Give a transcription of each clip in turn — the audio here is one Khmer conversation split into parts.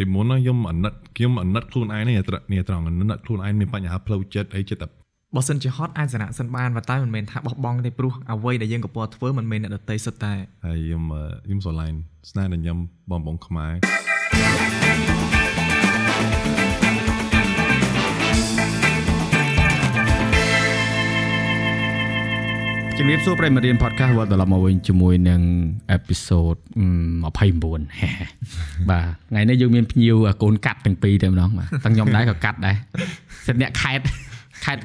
ពីមុនណាខ្ញុំអាណិតខ្ញុំអាណិតខ្លួនឯងនេះត្រនេះត្រង់អាណិតខ្លួនឯងមានបញ្ហាផ្លូវចិត្តអីចិត្តតែបើសិនជាហត់អាចសារៈសិនបានប៉ុន្តែមិនមែនថាបោះបង់ទេព្រោះអ្វីដែលយើងកំពុងធ្វើមិនមែនអ្នកដតីសុទ្ធតែហើយខ្ញុំអឺខ្ញុំស្រឡាញ់ស្នេហ៍នឹងខ្ញុំបងបងខ្មែរ ជំរាបសួរប្រិយមិត្តរៀន podcast វិលត្រឡប់មកវិញជាមួយនឹងអេពីសូត29បាទថ្ងៃនេះយើងមានភ្ញៀវកូនកាត់ទាំងពីរតែម្ដងបាទទាំងខ្ញុំដែរក៏កាត់ដែរសិតអ្នកខេតខេត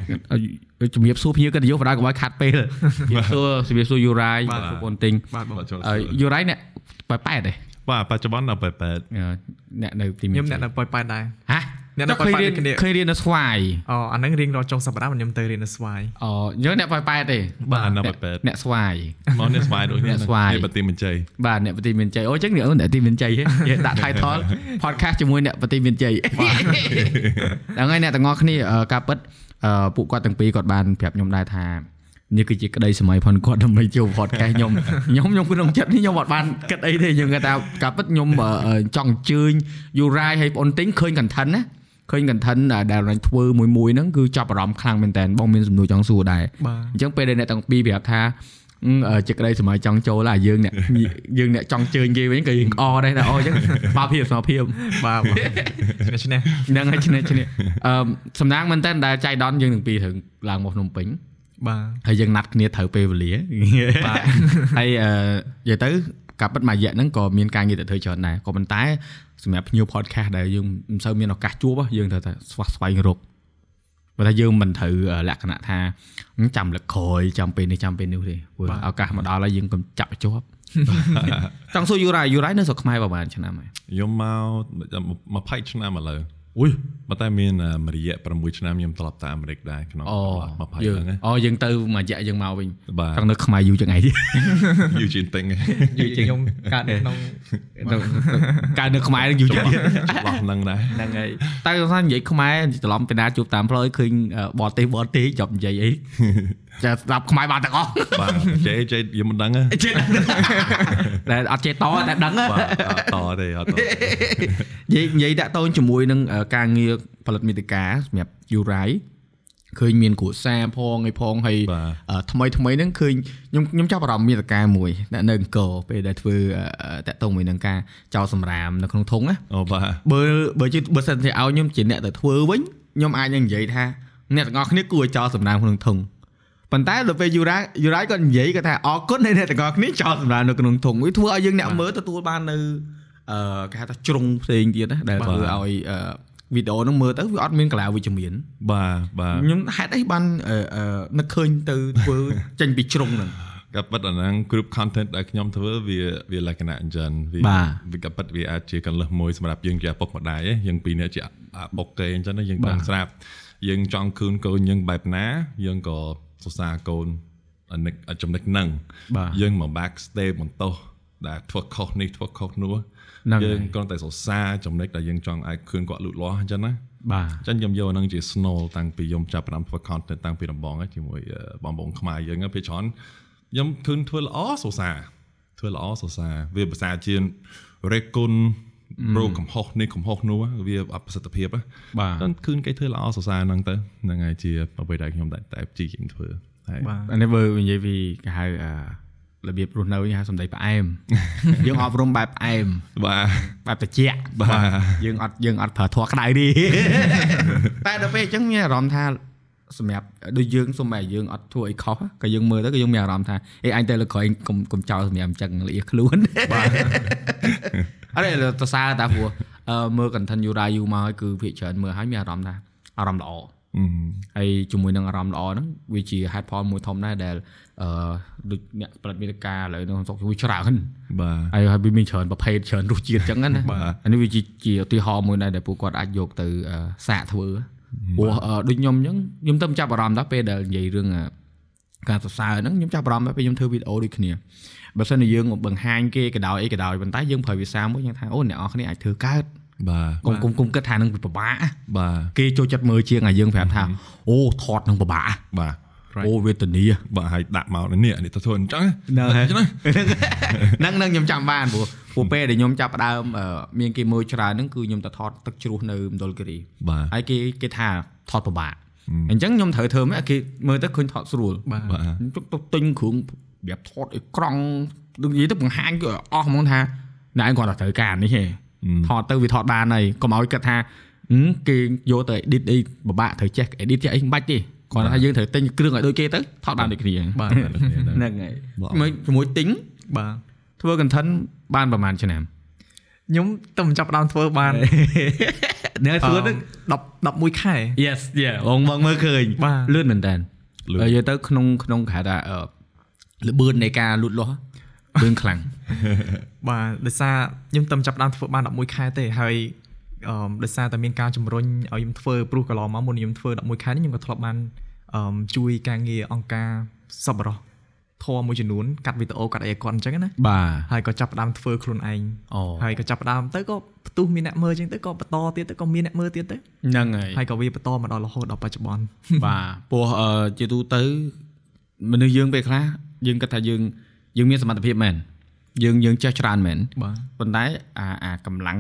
ជំរាបសួរភ្ញៀវកិត្តិយសបណ្ដាកុំឲ្យខាត់ពេលជំរាបសួរជំរាបសួរយូរ៉ាយប្រពន្ធទិញបាទបងបាទចូលយូរ៉ាយអ្នកប៉ែប៉ែតទេបាទបច្ចុប្បន្នដល់88អ្នកនៅទីខ្ញុំអ្នកនៅប៉ោយប៉ែតដែរហ៎ អ្នកនៅឃើញរៀនប៉ែតៗគ្នាឃើញរៀននៅស្វាយអូអាហ្នឹងរៀងរាល់ចុងសប្តាហ៍ខ្ញុំទៅរៀននៅស្វាយអូយើងអ្នកប៉ែប៉ែតទេបាទដល់អ្នក88អ្នកស្វាយមកនេះស្វាយដូចអ្នកស្វាយនេះបទីមិនជ័យបាទអ្នកបទីមានជ័យអូចឹងអ្នកអ្នកទីមានជ័យហ៎យើងដាក់ title podcast ជាមួយអ្នកបទីមានជ័យហ្នឹងហើយអ្នកទាំងអស់គ្នាអឺការពិតអឺពួកគាត់ទាំងពីរគាត់បានប្រាប់ខ្ញុំដែរថានេះគឺជាក្តីសម័យផនគាត់ដើម្បីចូល podcast ខ្ញុំខ្ញុំខ្ញុំក្នុងចិត្តនេះខ្ញុំអត់បានគិតអីទេខ្ញុំគាត់ថាការពិតខ្ញុំអឺអឺចង់អញ្ជើញយូរ៉ាយឲ្យបងទិញឃើញ content ណា ឃើញ content ដែលរញធ្វើមួយមួយហ្នឹងគឺចាប់អារម្មណ៍ខ្លាំងមែនតើបងមានសំណួរចង់សួរដែរបាទអញ្ចឹងពេលដែលអ្នកទាំងពីរប្រាប់ថាអឺអឺជាក្តីសម័យចង់ចូលឡាយើងអ្នកយើងអ្នកចង់ជើញគេវិញក៏យើងអដែរតែអូអញ្ចឹងស្មារភាពស្មារភាពបាទបងឈ្នះឈ្នះហ្នឹងហើយឈ្នះឈ្នះអឺសំណាងមែនតើដែលចៃដន្យយើងទាំងពីរត្រូវឡើងមកភ្នំពេញបាទហើយយើងណាត់គ្នាត្រូវពេលវេលាបាទហើយអឺនិយាយទៅការពិតមួយរយៈហ្នឹងក៏មានការងារទៅធ្វើច្រើនដែរក៏ប៉ុន្តែ សម្រាប់ភ្ញៀវ podcast ដែលយើងមិនសូវមានឱកាសជួបហ៎យើងត្រូវតែស្វះស្វែងរកបើថាយើងមិនត្រូវអឺលក្ខណៈថាហឹមចាំលឹកក្រោយចាំពេលនេះចាំពេលនេះទេព្រោះឱកាសមកដល់ហើយយើងកុំចាប់ឲ្យជាប់ចង់សួរយូរ៉ាយូរ៉ាយនៅស្រុកខ្មែរប្រហែលឆ្នាំហើយខ្ញុំមក20ឆ្នាំឥឡូវ អុយប៉ុន្តែមានអឺមួយរយៈ6ឆ្នាំខ្ញុំត្រឡប់ទៅអាមេរិកដែរក្នុងអូ20យើងហ្នឹងណាអូយើងទៅមួយរយៈយើងមកវិញបាទចង់នៅខ្មែរយូរជាងឯងទៀត Eugene Ting យូរជាងខ្ញុំកើតនៅក្នុងកើតនៅខ្មែរនឹងយូរជាងទៀតឆ្លោះហ្នឹងដែរហ្នឹងហើយតែគាត់ថានិយាយខ្មែរច្រឡំពីណាជួបតាមផ្លូវឃើញអឺបរទេសបរទេសចាប់និយាយអី ចាស្ដាប់ខ្មែរបានទាំងអស់បាទជេជេខ្ញុំមិនដឹងទេចេះតែអត់ចេះតតែដឹងហ៎បាទអត់តទេអត់តនិយាយនិយាយតាក់ទងជាមួយនឹងអឺការងារផលិតមាតិកាសម្រាប់ Urai ឃើញមានគ្រួសារផងអីផងហើយបាទអឺថ្មីថ្មីហ្នឹងឃើញខ្ញុំខ្ញុំចាប់អារម្មណ៍មាតិកាមួយដែលនៅអង្គរពេលដែលធ្វើអឺតាក់ទងមួយនឹងការចោលសម្រាមនៅក្នុងធុងណាអូបាទបើបើជិះបើសិនជាឲ្យខ្ញុំជាអ្នកទៅធ្វើវិញខ្ញុំអាចនឹងនិយាយថាអ្នកទាំងអស់គ្នាគួរឲ្យចោលសម្រាមក្នុងធុង ប៉ុន្តែដល់ពេលយូរ៉ាយូរ៉ាគាត់និយាយគាត់ថាអរគុណដែលអ្នកទាំងអស់គ្នាចោលសម្រាមនៅក្នុងធុងវាធ្វើឲ្យយើងអ្នកមើលទទួលបាននៅអឺគេហៅថាជ្រុងផ្សេងទៀតណាដែលធ្វើឲ្យអឺវីដេអូហ្នឹងមើលទៅវាអត់មានកន្លែងវិជ្ជមានបាទបាទខ្ញុំហេតុអីបានអឺអឺនឹកឃើញទៅធ្វើចេញពីជ្រុងហ្នឹងក៏ប៉ុតអាហ្នឹង group content ដែលខ្ញុំធ្វើវាវាលក្ខណៈអញ្ចឹងវាបាទវាក៏ប៉ុតវាអាចជាកលឹះមួយសម្រាប់យើងជាឪពុកម្ដាយឯងយើងពីរនាក់ជាឪពុកគេអញ្ចឹងណាយើងដឹងស្រាប់យើងចង់គូនកូនយើងបែបណាយើងក៏ សរសើរកូនអានិកចំណុចហ្នឹងបាទយើងមក back step បន្តោះដែលធ្វើខុសនេះធ្វើខុសនោះហ្នឹងយើងហើយគ្រាន់តែសរសើរចំណុចដែលយើងចង់ឲ្យឃើញគាត់លូតលាស់អញ្ចឹងណាបាទអញ្ចឹងខ្ញុំយកអាហ្នឹងជា snow តាំងពីខ្ញុំចាប់ផ្ដើមធ្វើ content តាំងពីដំបូងហ្នឹងជាមួយអឺបងប្អូនខ្មែរយើងហ្នឹងពេលច្រើនខ្ញុំឃើញធ្វើល្អសរសើរធ្វើល្អសរសើរវាភាសាជារេគុណ ប្រូកំហុសនេះកំហុសនោះវាអត់ប្រសិទ្ធភាពណាបាទអញ្ចឹងឃើញគេធ្វើល្អសរសើរហ្នឹងទៅហ្នឹងហើយជាអ្វីដែលខ្ញុំតែតែជីជាងធ្វើហើយបាទអានេះបើនិយាយពីគេហៅអឺរបៀបរស់នៅគេហៅសំដីផ្អែមយើងអប់រំបែបផ្អែមបាទបែបត្រជាក់បាទយើងអត់យើងអត់ប្រើធัวក្តៅទេតែដល់ពេលអញ្ចឹងមានអារម្មណ៍ថាសម្រាប់ដូចយើងសុំតែយើងអត់ធ្វើអីខុសក៏យើងមើលទៅក៏យើងមានអារម្មណ៍ថាអេអញទៅលើក្រោយកុំកុំចោលសម្រាប់អញ្ចឹងលាខ្លួនបាទ អរេទៅសារតាព្រោះអឺមើល content យូរ៉ាយូមកហើយគឺភាគច្រើនមើលហើយមានអារម្មណ៍ថាអារម្មណ៍ល្អអឺហើយជាមួយនឹងអារម្មណ៍ល្អហ្នឹងវាជាហេតុផលមួយធំដែរដែលអឺដូចអ្នកផលិតមាតិកាឥឡូវក្នុងស្រុកវាច្រើនបាទហើយហើយវាមានច្រើនប្រភេទច្រើនរសជាតិអញ្ចឹងណាបាទអានេះវាជាជាឧទាហរណ៍មួយដែរដែលពួកគាត់អាចយកទៅអឺសាកធ្វើព្រោះអឺដូចខ្ញុំអញ្ចឹងខ្ញុំទៅចាប់អារម្មណ៍ដែរពេលដែលនិយាយរឿងអឺការសរសើរហ្នឹងខ្ញុំចាប់អារម្មណ៍ដែរពេលខ្ញុំធ្វើវីដេអូដូចគ្នា បើសិនជាយើងបង្ហាញគេក៏ដោយអីក៏ដោយប៉ុន្តែយើងប្រើភាសាមួយយើងថាអូអ្នកនរគ្នាអាចធ្វើកើតបាទកុំកុំកុំគិតថានឹងពិបាកបាទគេចូលចិត្តមើលជាងឲ្យយើងប្រាប់ថាអូថតនឹងពិបាកបាទ Right. អូវេទនីបាទហើយដាក់មកនេះនេះទៅធ្វើអញ្ចឹងហ្នឹងហើយអញ្ចឹងណាហ្នឹងហ្នឹងខ្ញុំចាំបានព្រោះព្រោះពេលដែលខ្ញុំចាប់ផ្ដើមអឺមានគេមើលច្រើនហ្នឹងគឺខ្ញុំទៅថតទឹកជ្រោះនៅមណ្ឌលគិរីបាទហើយគេគេថាថតពិបាកអញ្ចឹងខ្ញុំត្រូវធ្វើម៉េចឲ្យគេមើលទៅឃើញថតស្រួលបាទបាទខ្ញុំទៅទៅទិញគ្រឿងប្រាប់ថតឲ្យក្រង់ដូចនិយាយទៅបង្ហាញគឺឲ្យអស់ហ្មងថាណែគាត់តែត្រូវការនេះទេថតទៅវាថតបានហើយកុំឲ្យគិតថាហឹមគេយកទៅ edit អីពិបាកត្រូវចេះ edit ចេះអីមិនបាច់ទេគាត់ថាយើងត្រូវទិញគ្រឿងឲ្យដូចគេទៅថតបានដូចគ្នាបាទហ្នឹងហើយមួយជាមួយទិញបាទធ្វើ content បានប្រហែលឆ្នាំខ្ញុំទៅមិនចាប់ផ្ដើមធ្វើបាននៅធ្វើហ្នឹង10 11ខែ Yes yeah បងបងមើលឃើញបាទលឿនមែនតើលឿនហើយយកទៅក្នុងក្នុងគេហៅថាអឺ ល្បឿននៃការលូតលាស់លឿនខ្លាំងបាទដោយសារខ្ញុំទៅចាប់ផ្ដើមធ្វើបាន11ខែទេហើយអឺដោយសារតែមានការជំរុញឲ្យខ្ញុំធ្វើព្រោះកន្លងមកមុនខ្ញុំធ្វើ11ខែនេះខ្ញុំក៏ធ្លាប់បានអឺជួយការងារអង្គការសប្បុរសធម៌មួយចំនួនកាត់វីដេអូកាត់អីឲ្យគាត់អញ្ចឹងណាបាទហើយក៏ចាប់ផ្ដើមធ្វើខ្លួនឯងអូហើយក៏ចាប់ផ្ដើមទៅក៏ផ្ទុះមានអ្នកមើលអញ្ចឹងទៅក៏បន្តទៀតទៅក៏មានអ្នកមើលទៀតទៅហ្នឹងហើយហើយក៏វាបន្តមកដល់រហូតដល់បច្ចុប្បន្នបាទព្រោះអឺជាទូទៅមនុស្សយើងពេលខ្លះ យើងគិតថាយើងយើងមានសមត្ថភាពមែនយើងយើងចេះច្រើនមែនបាទប៉ុន្តែអាអាកម្លាំង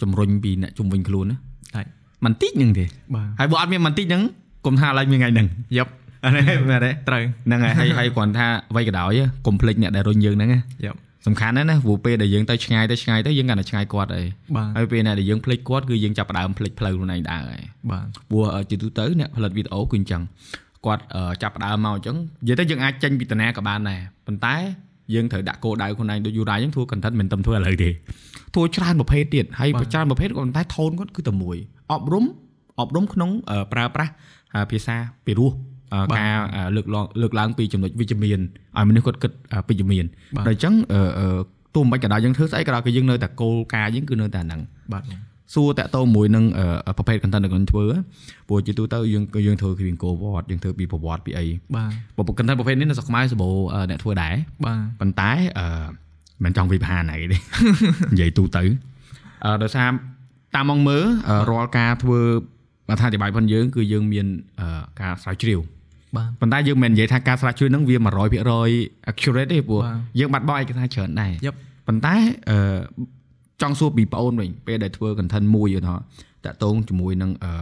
ជំរុញពីអ្នកជំវិញខ្លួនណាមិនតិចនឹងទេហើយបើអត់មានមិនតិចនឹងគុំថាឡើយមានថ្ងៃហ្នឹងយប់អរេមែនទេត្រូវហ្នឹងហើយហើយគ្រាន់ថាអ្វីក៏ដោយកុំភ្លេចអ្នកដែលរុញយើងហ្នឹងយប់សំខាន់ណាស់ណាព្រោះពេលដែលយើងទៅឆ្ងាយទៅឆ្ងាយទៅយើងកាន់តែឆ្ងាយគាត់អីហើយពេលណាដែលយើងភ្លេចគាត់គឺយើងចាប់ផ្ដើមភ្លេចផ្លូវខ្លួនឯងដែរហើយបាទព្រោះជាទូទៅអ្នកផលិតវីដេអូគឺអញ្ចឹង គាត់អឺចាប់ផ្ដើមមកអញ្ចឹងនិយាយទៅយើងអាចចេញពីតាណាក៏បានដែរប៉ុន្តែយើងត្រូវដាក់គោលដៅខ្លួនឯងដូចយូរ៉ាអញ្ចឹងធ្វើ content មិនតែធ្វើឥឡូវទេធ្វើច្រើនប្រភេទទៀតហើយច្រើនប្រភេទក៏ប៉ុន្តែ tone គាត់គឺតែមួយអប់រំអប់រំក្នុងអឺប្រើប្រាស់អឺភាសាពីរោះអឺការអឺលើកឡើងលើកឡើងពីចំណុចវិជ្ជមានឲ្យមនុស្សគាត់គិតអឺវិជ្ជមានដល់អញ្ចឹងអឺអឺទោះមិនបាច់ក៏ដោយយើងធ្វើស្អីក៏ដោយគឺយើងនៅតែគោលការណ៍យើងគឺនៅតែហ្នឹងបាទ សួរតាក់ទងមួយនឹងអឺប្រភេទ content ដែលគាត់ធ្វើព្រោះជាទូទៅយើងគឺយើងធ្វើពីគោវត្តយើងធ្វើពីប្រវត្តិពីអីបាទប្រភេទ content ប្រភេទនេះនៅស្រុកខ្មែរសម្បូរអឺអ្នកធ្វើដែរបាទប៉ុន្តែអឺមិនចង់វិភាគណៃទេនិយាយទូទៅអឺដោយសារតាមមកមើលអឺរាល់ការធ្វើអត្ថាធិប្បាយផងយើងគឺយើងមានអឺការស្រាវជ្រាវបាទប៉ុន្តែយើងមិននិយាយថាការស្រាវជ្រាវហ្នឹងវា100% accurate ទេព្រោះបាទយើងបាត់បង់ឯកសារច្រើនដែរយ៉ាប់ប៉ុន្តែអឺ ចង់សួរពីប្អូនវិញពេលដែលធ្វើ content មួយឧទាហរណ៍តាក់ទងជាមួយនឹងអឺ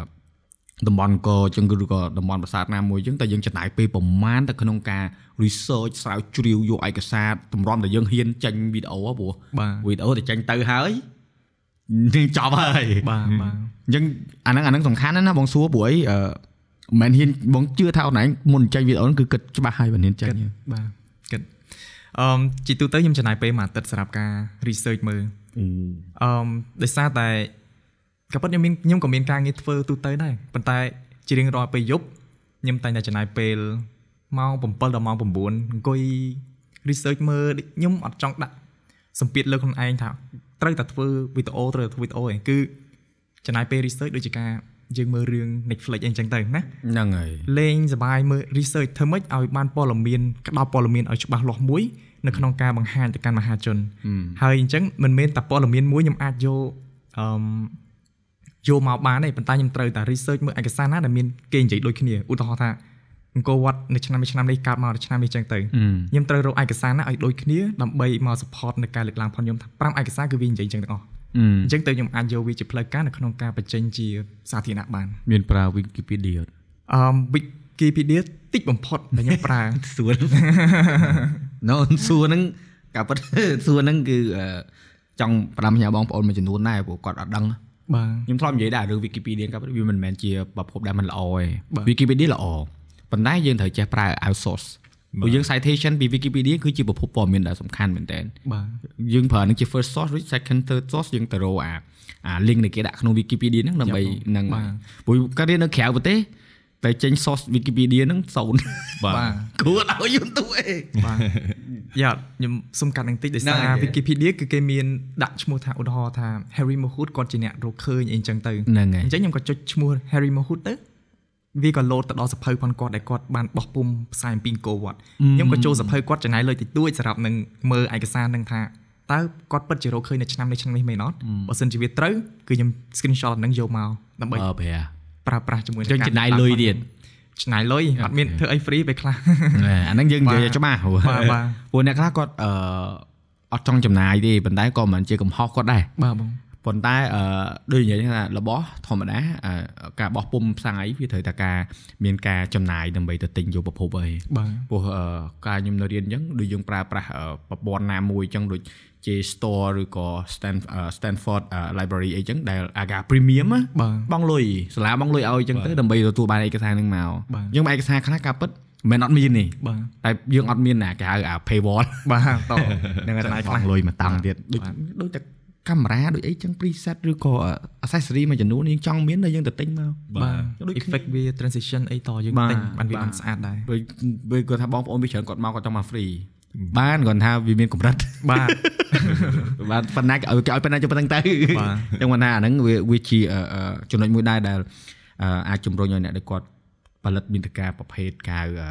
តំបន់កចឹងឬក៏តំបន់ប្រាសាទណាមួយចឹងតែយើងចំណាយពេលប្រមាណទៅក្នុងការ research ស្រាវជ្រាវយកឯកសារតម្រាំតែយើងហ៊ានចេញវីដេអូហ៎ព្រោះបាទវីដេអូតែចេញទៅហើយនឹងចប់ហើយបាទបាទអញ្ចឹងអាហ្នឹងអាហ្នឹងសំខាន់ណាស់ណាបងសួរព្រោះអីអឺមិនហ៊ានបងជឿថាអូនឯងមុនចេញវីដេអូហ្នឹងគឺគិតច្បាស់ហើយមិនហ៊ានចេញគិតបាទគិតអឺមជីទូទៅខ្ញុំចំណាយពេលមួយអាទិត្យសម្រាប់ការ research មើល អឺមដោយសារតែក៏ប៉ុន្តែខ្ញុំមានខ្ញុំក៏មានការងារធ្វើទូទៅដែរប៉ុន្តែជារៀងរាល់ពេលយប់ខ្ញុំតែងតែចំណាយពេលម៉ោង7ដល់ម៉ោង9អង្គុយ research មើលខ្ញុំអត់ចង់ដាក់សម្ពាធលើខ្លួនឯងថាត្រូវតែធ្វើវីដេអូត្រូវតែធ្វើវីដេអូឯងគឺចំណាយពេល research ដូចជាការយើងមើលរឿង Netflix អីចឹងទៅណាហ្នឹងហើយលេងសប្បាយមើល research ធ្វើម៉េចឲ្យបានព័ត៌មានក្តោបព័ត៌មានឲ្យច្បាស់លាស់មួយ នៅក្នុងការបង្ហាញទៅកាន់មហាជន ហើយអញ្ចឹងមិនមែនតែព័ត៌មានមួយខ្ញុំអាចយកអឺមយកមកបានទេប៉ុន្តែខ្ញុំត្រូវតែ research មើលឯកសារណាដែលមានគេនិយាយដូចគ្នាឧទាហរណ៍ថាអង្គរវត្តនៅឆ្នាំនេះឆ្នាំនេះកើតមកនៅឆ្នាំនេះអញ្ចឹងទៅខ្ញុំត្រូវរកឯកសារណាឲ្យដូចគ្នាដើម្បីមក support នៅការលើកឡើងផងខ្ញុំថា5ឯកសារគឺវានិយាយអញ្ចឹងទាំងអស់អញ្ចឹងទៅខ្ញុំអាចយកវាជាផ្លូវការនៅក្នុងការបញ្ចេញជាសាធារណៈបាន មានប្រើ Wikipedia អត់អឺ Wikipedia តិចបំផុតដែលខ្ញុំប្រើសួរ ណូសួរហ្នឹងការពិតសួរហ្នឹងគឺអឺចង់ផ្ដាំផ្ញើបងប្អូនមួយចំនួនដែរព្រោះគាត់អត់ដឹងបាទខ្ញុំធ្លាប់និយាយដែររឿង Wikipedia កាប់វាមិនមែនជាប្រភពដែលមិនល្អទេបាទ Wikipedia ល្អប៉ុន្តែយើងត្រូវចេះប្រើ outsource ព្រោះយើង citation ពី Wikipedia គឺជាប្រភពព័ត៌មានដែលសំខាន់មែនតើបាទយើងប្រើនឹងជា first source ឬ second third source យើងទៅរកអាអា link នៃគេដាក់ក្នុង Wikipedia ហ្នឹងដើម្បីយ៉ាប់ហ្នឹងបាទព្រោះកាលរៀននៅក្រៅប្រទេស តែចេញ source Wikipedia ហ្នឹងសូន្យបាទបាទគួរឲ្យយន្តទូអេបាទយ៉ាខ្ញុំសុំកាត់នឹងតិចដោយសារហ្នឹងហើយ Wikipedia គឺគេមានដាក់ឈ្មោះថាឧទាហរណ៍ថា Harry Mahut គាត់ជាអ្នករកឃើញអីអញ្ចឹងទៅហ្នឹងហើយអញ្ចឹងខ្ញុំក៏ចុចឈ្មោះ Harry Mahut ទៅវាក៏ load ទៅដល់សភៅផងគាត់ដែលគាត់បានបោះពុំផ្សាយអំពីអង្គរវត្តខ្ញុំក៏ចូលសភៅគាត់ចំណាយលុយតិចតួចសម្រាប់នឹងមើលឯកសារនឹងថាតើគាត់ពិតជារកឃើញនៅឆ្នាំនេះឆ្នាំនេះមែនអត់បើសិនជាវាត្រូវគឺខ្ញុំ screenshot អាហ្នឹងយកមកដើម្បីអើប្រា ប្រើប្រាស់ជាមួយចឹងចំណាយលុយទៀតឆ្ងាយលុយអត់មានធ្វើអី free ពេលខ្លះអាហ្នឹងយើងនិយាយច្បាស់ព្រោះបាទបាទព្រោះអ្នកខ្លះគាត់អឺអត់ចង់ចំណាយទេប៉ុន្តែក៏មិនជាកំហុសគាត់ដែរបាទបងប៉ុន្តែអឺដូចនិយាយថារបស់ធម្មតាអឺការបោះពុំផ្សាយវាត្រូវតែការមានការចំណាយដើម្បីទៅទិញយកប្រភពអីបាទព្រោះអឺការខ្ញុំនៅរៀនអញ្ចឹងដូចយើងប្រើប្រាស់អឺប្រព័ន្ធណាមួយអញ្ចឹងដូច ជា store ឬក៏ Stan អឺ Stanford អឺ library អីចឹងដែលអាកា premium ណាបាទបងលុយសាលាបងលុយឲ្យអញ្ចឹងទៅដើម្បីទទួលបានឯកសារហ្នឹងមកបាទអញ្ចឹងឯកសារខ្លះការពិតមិនមែនអត់មានទេបាទតែយើងអត់មានណាគេហៅអា paywall បាទតនឹងឆ្ងាយបខ្លះងលុយមកតាំងទៀតដូចបាទដូចតែកាមេរ៉ាដូចអីចឹង preset ឬក៏ accessory មួយចំនួនយើងចង់មានតែយើងទៅទិញមកបាទដូចគ្នា effect វា transition អីតយើងបាទទិញបានវាបាទបានស្អាតដែរដូចពេលគាត់ថាបងប្អូនវាច្រើនគាត់មកគាត់ចង់មក free បានគាត់ថាវាមានកម្រិតបាទបានប៉ុណ្ណាគេឲ្យគេឲ្យប៉ុណ្ណាចុះប៉ុណ្ណឹងទៅបាទចឹងគាត់ថាអាហ្នឹងវាវាជាអឺអឺចំណុចមួយដែរដែលអឺអាចជំរុញឲ្យអ្នកដែលគាត់ផលិតមាតិកាប្រភេទកៅអឺ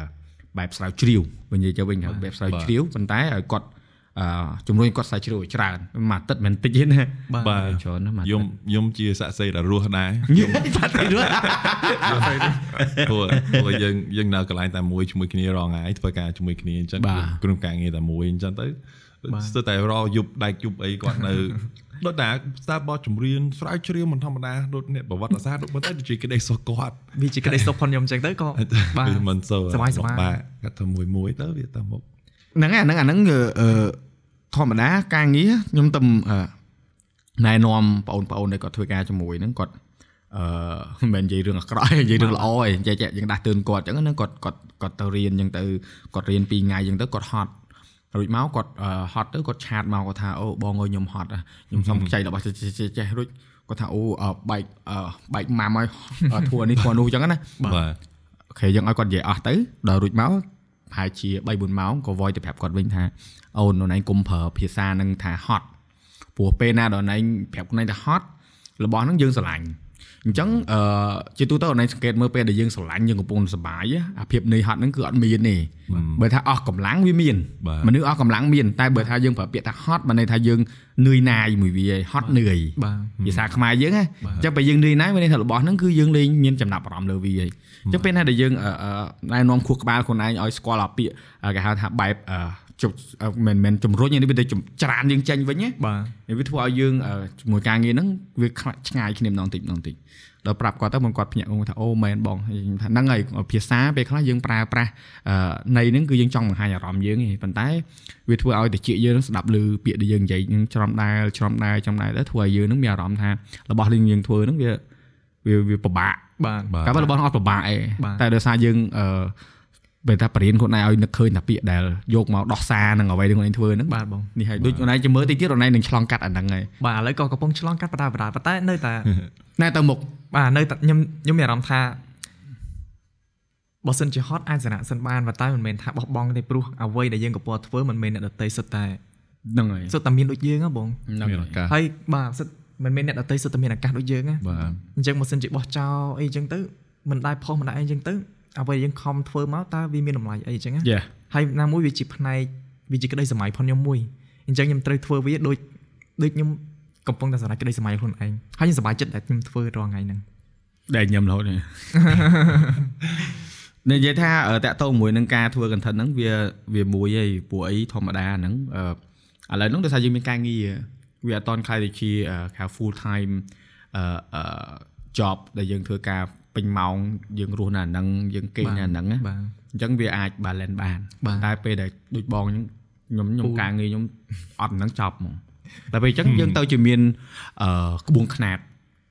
បែបស្រាវជ្រាវវិញនិយាយទៅវិញថាបែបស្រាវជ្រាវប៉ុន្តែឲ្យគាត់អឺ ជំរុញគាត់ស្រាវជ្រាវឲ្យច្រើនមួយអាទិត្យមិនតិចទេណាបាទច្រើនណាស់មួយអាទិខ្ញុំត្យខ្ញុំជាសាក់សីដែលរស់ដែរបាត់ទៅរួចព្រោះព្រោះយើងយើងនៅកន្លែងតែមួយជាមួយគ្នារងថ្ងៃធ្វើការជាមួយគ្នាអញ្ចឹងបាទក្រុមការងារតែមួយអញ្ចឹងទៅស្ទើរតែរយប់ដែកយប់អីគាត់នៅដូចតែស្ដាប់បទចម្រៀងស្រាវជ្រាវមិនធម្មតាដូចអ្នកប្រវត្តិសាស្ត្រដូចប៉ុន្តែដូចជាក្តីសុខគាត់វាជាក្តីសុខផងខ្ញុំអញ្ចឹងទៅក៏បាទវាមិនសូវសប្បាយសប្បាយបាទគាត់ធ្វើមួយមួយទៅវាទៅមុខហ្នឹងហើយអាហ្នឹងអាហ្នឹងអឺអឺ ធម្មតាការងារខ្ញុំទៅអឺណែនាំបងប្អូនដែលគាត់ធ្វើការជាមួយហ្នឹងគាត់អឺមិនមែននិយាយរឿងអាក្រក់ទេនិយាយរឿងល្អឯងចេះចេះយើងដាស់តឿនគាត់អញ្ចឹងហ្នឹងគាត់គាត់គាត់ទៅរៀនអញ្ចឹងទៅគាត់រៀន2ថ្ងៃអញ្ចឹងទៅគាត់ហត់រួចមកគាត់អឺហត់ទៅគាត់ឆាតមកគាត់ថាអូបងអើយខ្ញុំហត់ខ្ញុំសុំខ្ចីរបស់ចេះចេះចេះចេះរួចគាត់ថាអូអឺបែកអឺបែកម៉ាំហើយអឺធួនេះធួនោះអញ្ចឹងណាបាទអូខេយើងឲ្យគាត់និយាយអស់ទៅដល់រួចមកប្រហែលជា3 4ម៉ោងក៏ voice ទៅប្រាប់គាត់វិញថា អូននរណៃកុំប្រើភាសានឹងថាហត់ព្រោះពេលណានរណៃប្រាប់ខ្លួនឯងថាហត់របស់ហ្នឹងយើងស្រឡាញ់អញ្ចឹងអឺជាទូទៅនរណៃសង្កេតមើលពេលដែលយើងស្រឡាញ់យើងកំពុងសប្បាយ á អាភាពនឿយហត់ហ្នឹងគឺអត់មានទេបើថាអស់កម្លាំងវាមានបាទមនុស្សអស់កម្លាំងមានតែបើថាយើងប្រើពាក្យថាហត់បានន័យថាយើងនឿយណាយមួយវាហត់នឿយបាទភាសាខ្មែរយើងណាអញ្ចឹងពេលយើងនឿយណាយមានន័យថារបស់ហ្នឹងគឺយើងលេងមានចំណាប់អារម្មណ៍លើវាហើយអញ្ចឹងពេលណាដែលយើងអឺអឺណែនាំខួរក្បាលខ្លួនឯងឲ្យស្គាល់អាពាក្យអឺគេហៅថាបែបអឺ ជប់អឺមិនមែនជំរុញនេះវាទៅជំច្រានយើងចេញវិញណាបាទនេះវាធ្វើឲ្យយើងអឺជាមួយការងារហ្នឹងវាខ្លាចឆ្ងាយគ្នាម្ដងតិចម្ដងតិចដល់ប្រាប់គាត់ទៅមិនគាត់ភ្ញាក់គាត់ថាអូមែនបងហើយខ្ញុំថាហ្នឹងហើយភាសាពេលខ្លះយើងប្រើប្រាស់អឺនៃហ្នឹងគឺយើងចង់បង្ហាញអារម្មណ៍យើងឯងប៉ុន្តែវាធ្វើឲ្យតិចយើងហ្នឹងស្ដាប់ឮពាក្យដែលយើងនិយាយហ្នឹងច្រំដែលច្រំដែលច្រំដែលទៅធ្វើឲ្យយើងហ្នឹងមានអារម្មណ៍ថារបស់ដែលយើងធ្វើហ្នឹងវាវាវាពិបាកបាទបាទកាលរបស់អត់ពិបាកឯងបាទតែដោយសារយើងអឺ បើថាបរៀនខ្លួនឯងឲ្យនឹកឃើញតែពាក្យដែលយកមកដោះសារនឹងអ្វីដែលខ្លួនឯងធ្វើហ្នឹងបាទបងនេះហើយដូចខ្លួនឯងជាមើលតិចទៀតខ្លួនឯងនឹងឆ្លងកាត់អាហ្នឹងហើយបាទឥឡូវក៏កំពុងឆ្លងកាត់បដាបដាប៉ុន្តែនៅតែណែទៅមុខបាទនៅតែខ្ញុំខ្ញុំមានអារម្មណ៍ថាបើសិនជាហត់អាចសារៈសិនបានប៉ុន្តែមិនមែនថាបោះបង់ទេព្រោះអ្វីដែលយើងកំពុងតែធ្វើមិនមែនអ្នកដតីសុទ្ធតែហ្នឹងហើយសុទ្ធតែមានដូចយើងហ៎បងហ្នឹងមានហើយឱកាសហើយបាទសុទ្ធមិនមែនអ្នកដតីសុទ្ធតែមានឱកាសដូចយើងណាបាទអញ្ចឹងបើសិនជាបោះចោលអីអញ្ចឹងទៅមិនដែរផុសមិនដែរអីអញ្ចឹងទៅ អ្វីដែលយើងខំធ្វើមកតើវាមានតម្លៃអីអញ្ចឹងណាយេហើយណាមួយវាជាផ្នែកវាជាក្តីសម័យផងខ្ញុំមួយអញ្ចឹងខ្ញុំត្រូវធ្វើវាដូចដូចខ្ញុំកំពុងតែសម្រេចក្តីសម័យខ្លួនឯងហើយខ្ញុំសប្បាយចិត្តដែលខ្ញុំធ្វើរាល់ថ្ងៃហ្នឹងដែលញឹមរហូតនេះនិយាយថាអឺតាក់ទងមួយនឹងការធ្វើ content ហ្នឹងវាវាមួយឯងពួកអីធម្មតាហ្នឹងអឺឥឡូវហ្នឹងដោយសារយើងមានការងារវាអត់តន់ខ្លាយទៅជាអឺហៅ full time អឺអឺ job ដែលយើងធ្វើការ ពេញម៉ោងយើងរស់នៅអាហ្នឹងយើងគេងនៅអាហ្នឹងណាបាទអញ្ចឹងវាអាច balance បានបាទតែពេលដែលដូចបងអញ្ចឹងខ្ញុំខ្ញុំពូការងារខ្ញុំអត់ហ្នឹងចប់ហ្មងតែពេលអញ្ចឹងយើងទៅជាមានអឺក្បួនខ្នាត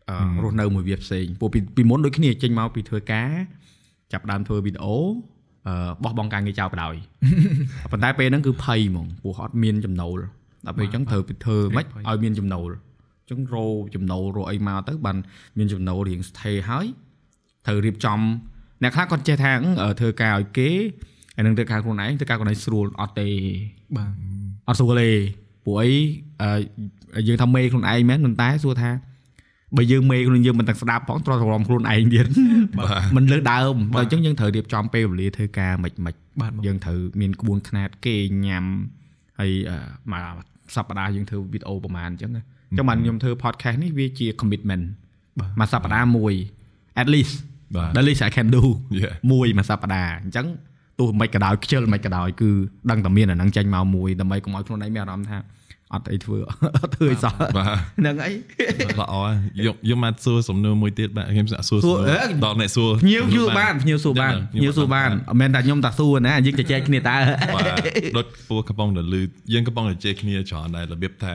អឺរស់នៅមួយវាផ្សេងពួកពីពីមុនដូចគ្នាចេញមកពីធ្វើការចាប់ផ្ដើមធ្វើវីដេអូអឺបោះបង់ការងារចោលបណ្ដោយប៉ុន្តែពេលហ្នឹងគឺភ័យហ្មងព្រោះអត់មានចំណូលដល់ពេលអញ្ចឹងត្រូវទៅធ្វើម៉េចឲ្យមានចំណូលអញ្ចឹងរោចំណូលរោអីមកទៅបានមានចំណូលរៀងស្ថេរហើយ ត្រូវរៀបចំអ្នកខ្លះគាត់ចេះថាអឺធ្វើការឲ្យគេហើយនឹងធ្វើការខ្លួនឯងធ្វើការខ្លួនឯងស្រួលអត់ទេបាទអត់ស្រួលទេព្រោះអីអឺយើងថាមេខ្លួនឯងមែនប៉ុន្តែសួរថាបើយើងមេខ្លួនយើងមិនទាំងស្ដាប់ផងទ្រាំទ្រាំខ្លួនឯងទៀតមិនលើដើមដល់អញ្ចឹងយើងត្រូវរៀបចំពេលវេលាធ្វើការមិនមិនបាទបងយើងត្រូវមានក្បួនខ្នាតគេញ៉ាំហើយអឺមួយសប្តាហ៍យើងធ្វើវីដេអូប្រហែលអញ្ចឹងណាអញ្ចឹងបានខ្ញុំធ្វើ podcast នេះវាជា commitment បាទមួយសប្តាហ៍មួយ at least បាទ the least I can do Yeah មួយមួយសប្តាហ៍អញ្ចឹងទោះមិនក៏ដោយខ្ជិលមិនក៏ដោយគឺដឹងតែមានអាហ្នឹងចេញមកមួយដើម្បីកុំឲ្យខ្លួនឯងមានអារម្មណ៍ថាអត់អីធ្វើអត់ធ្វើអីសោះបាទហ្នឹងអីល្អហើយយកយកមកសួរសំណួរមួយទៀតបាទខ្ញុំសាកសួរសួរអឺដល់អ្នកសួរភ្ញៀវភ្ញៀវបានភ្ញៀវសួរបានភ្ញៀវសួរបានមិនមែនតែខ្ញុំតែសួរណាយើងជជែកគ្នាតើបាទដូចពូកំពុងតែលឺយើងកំពុងតែជែកគ្នាច្រើនដែររបៀបថា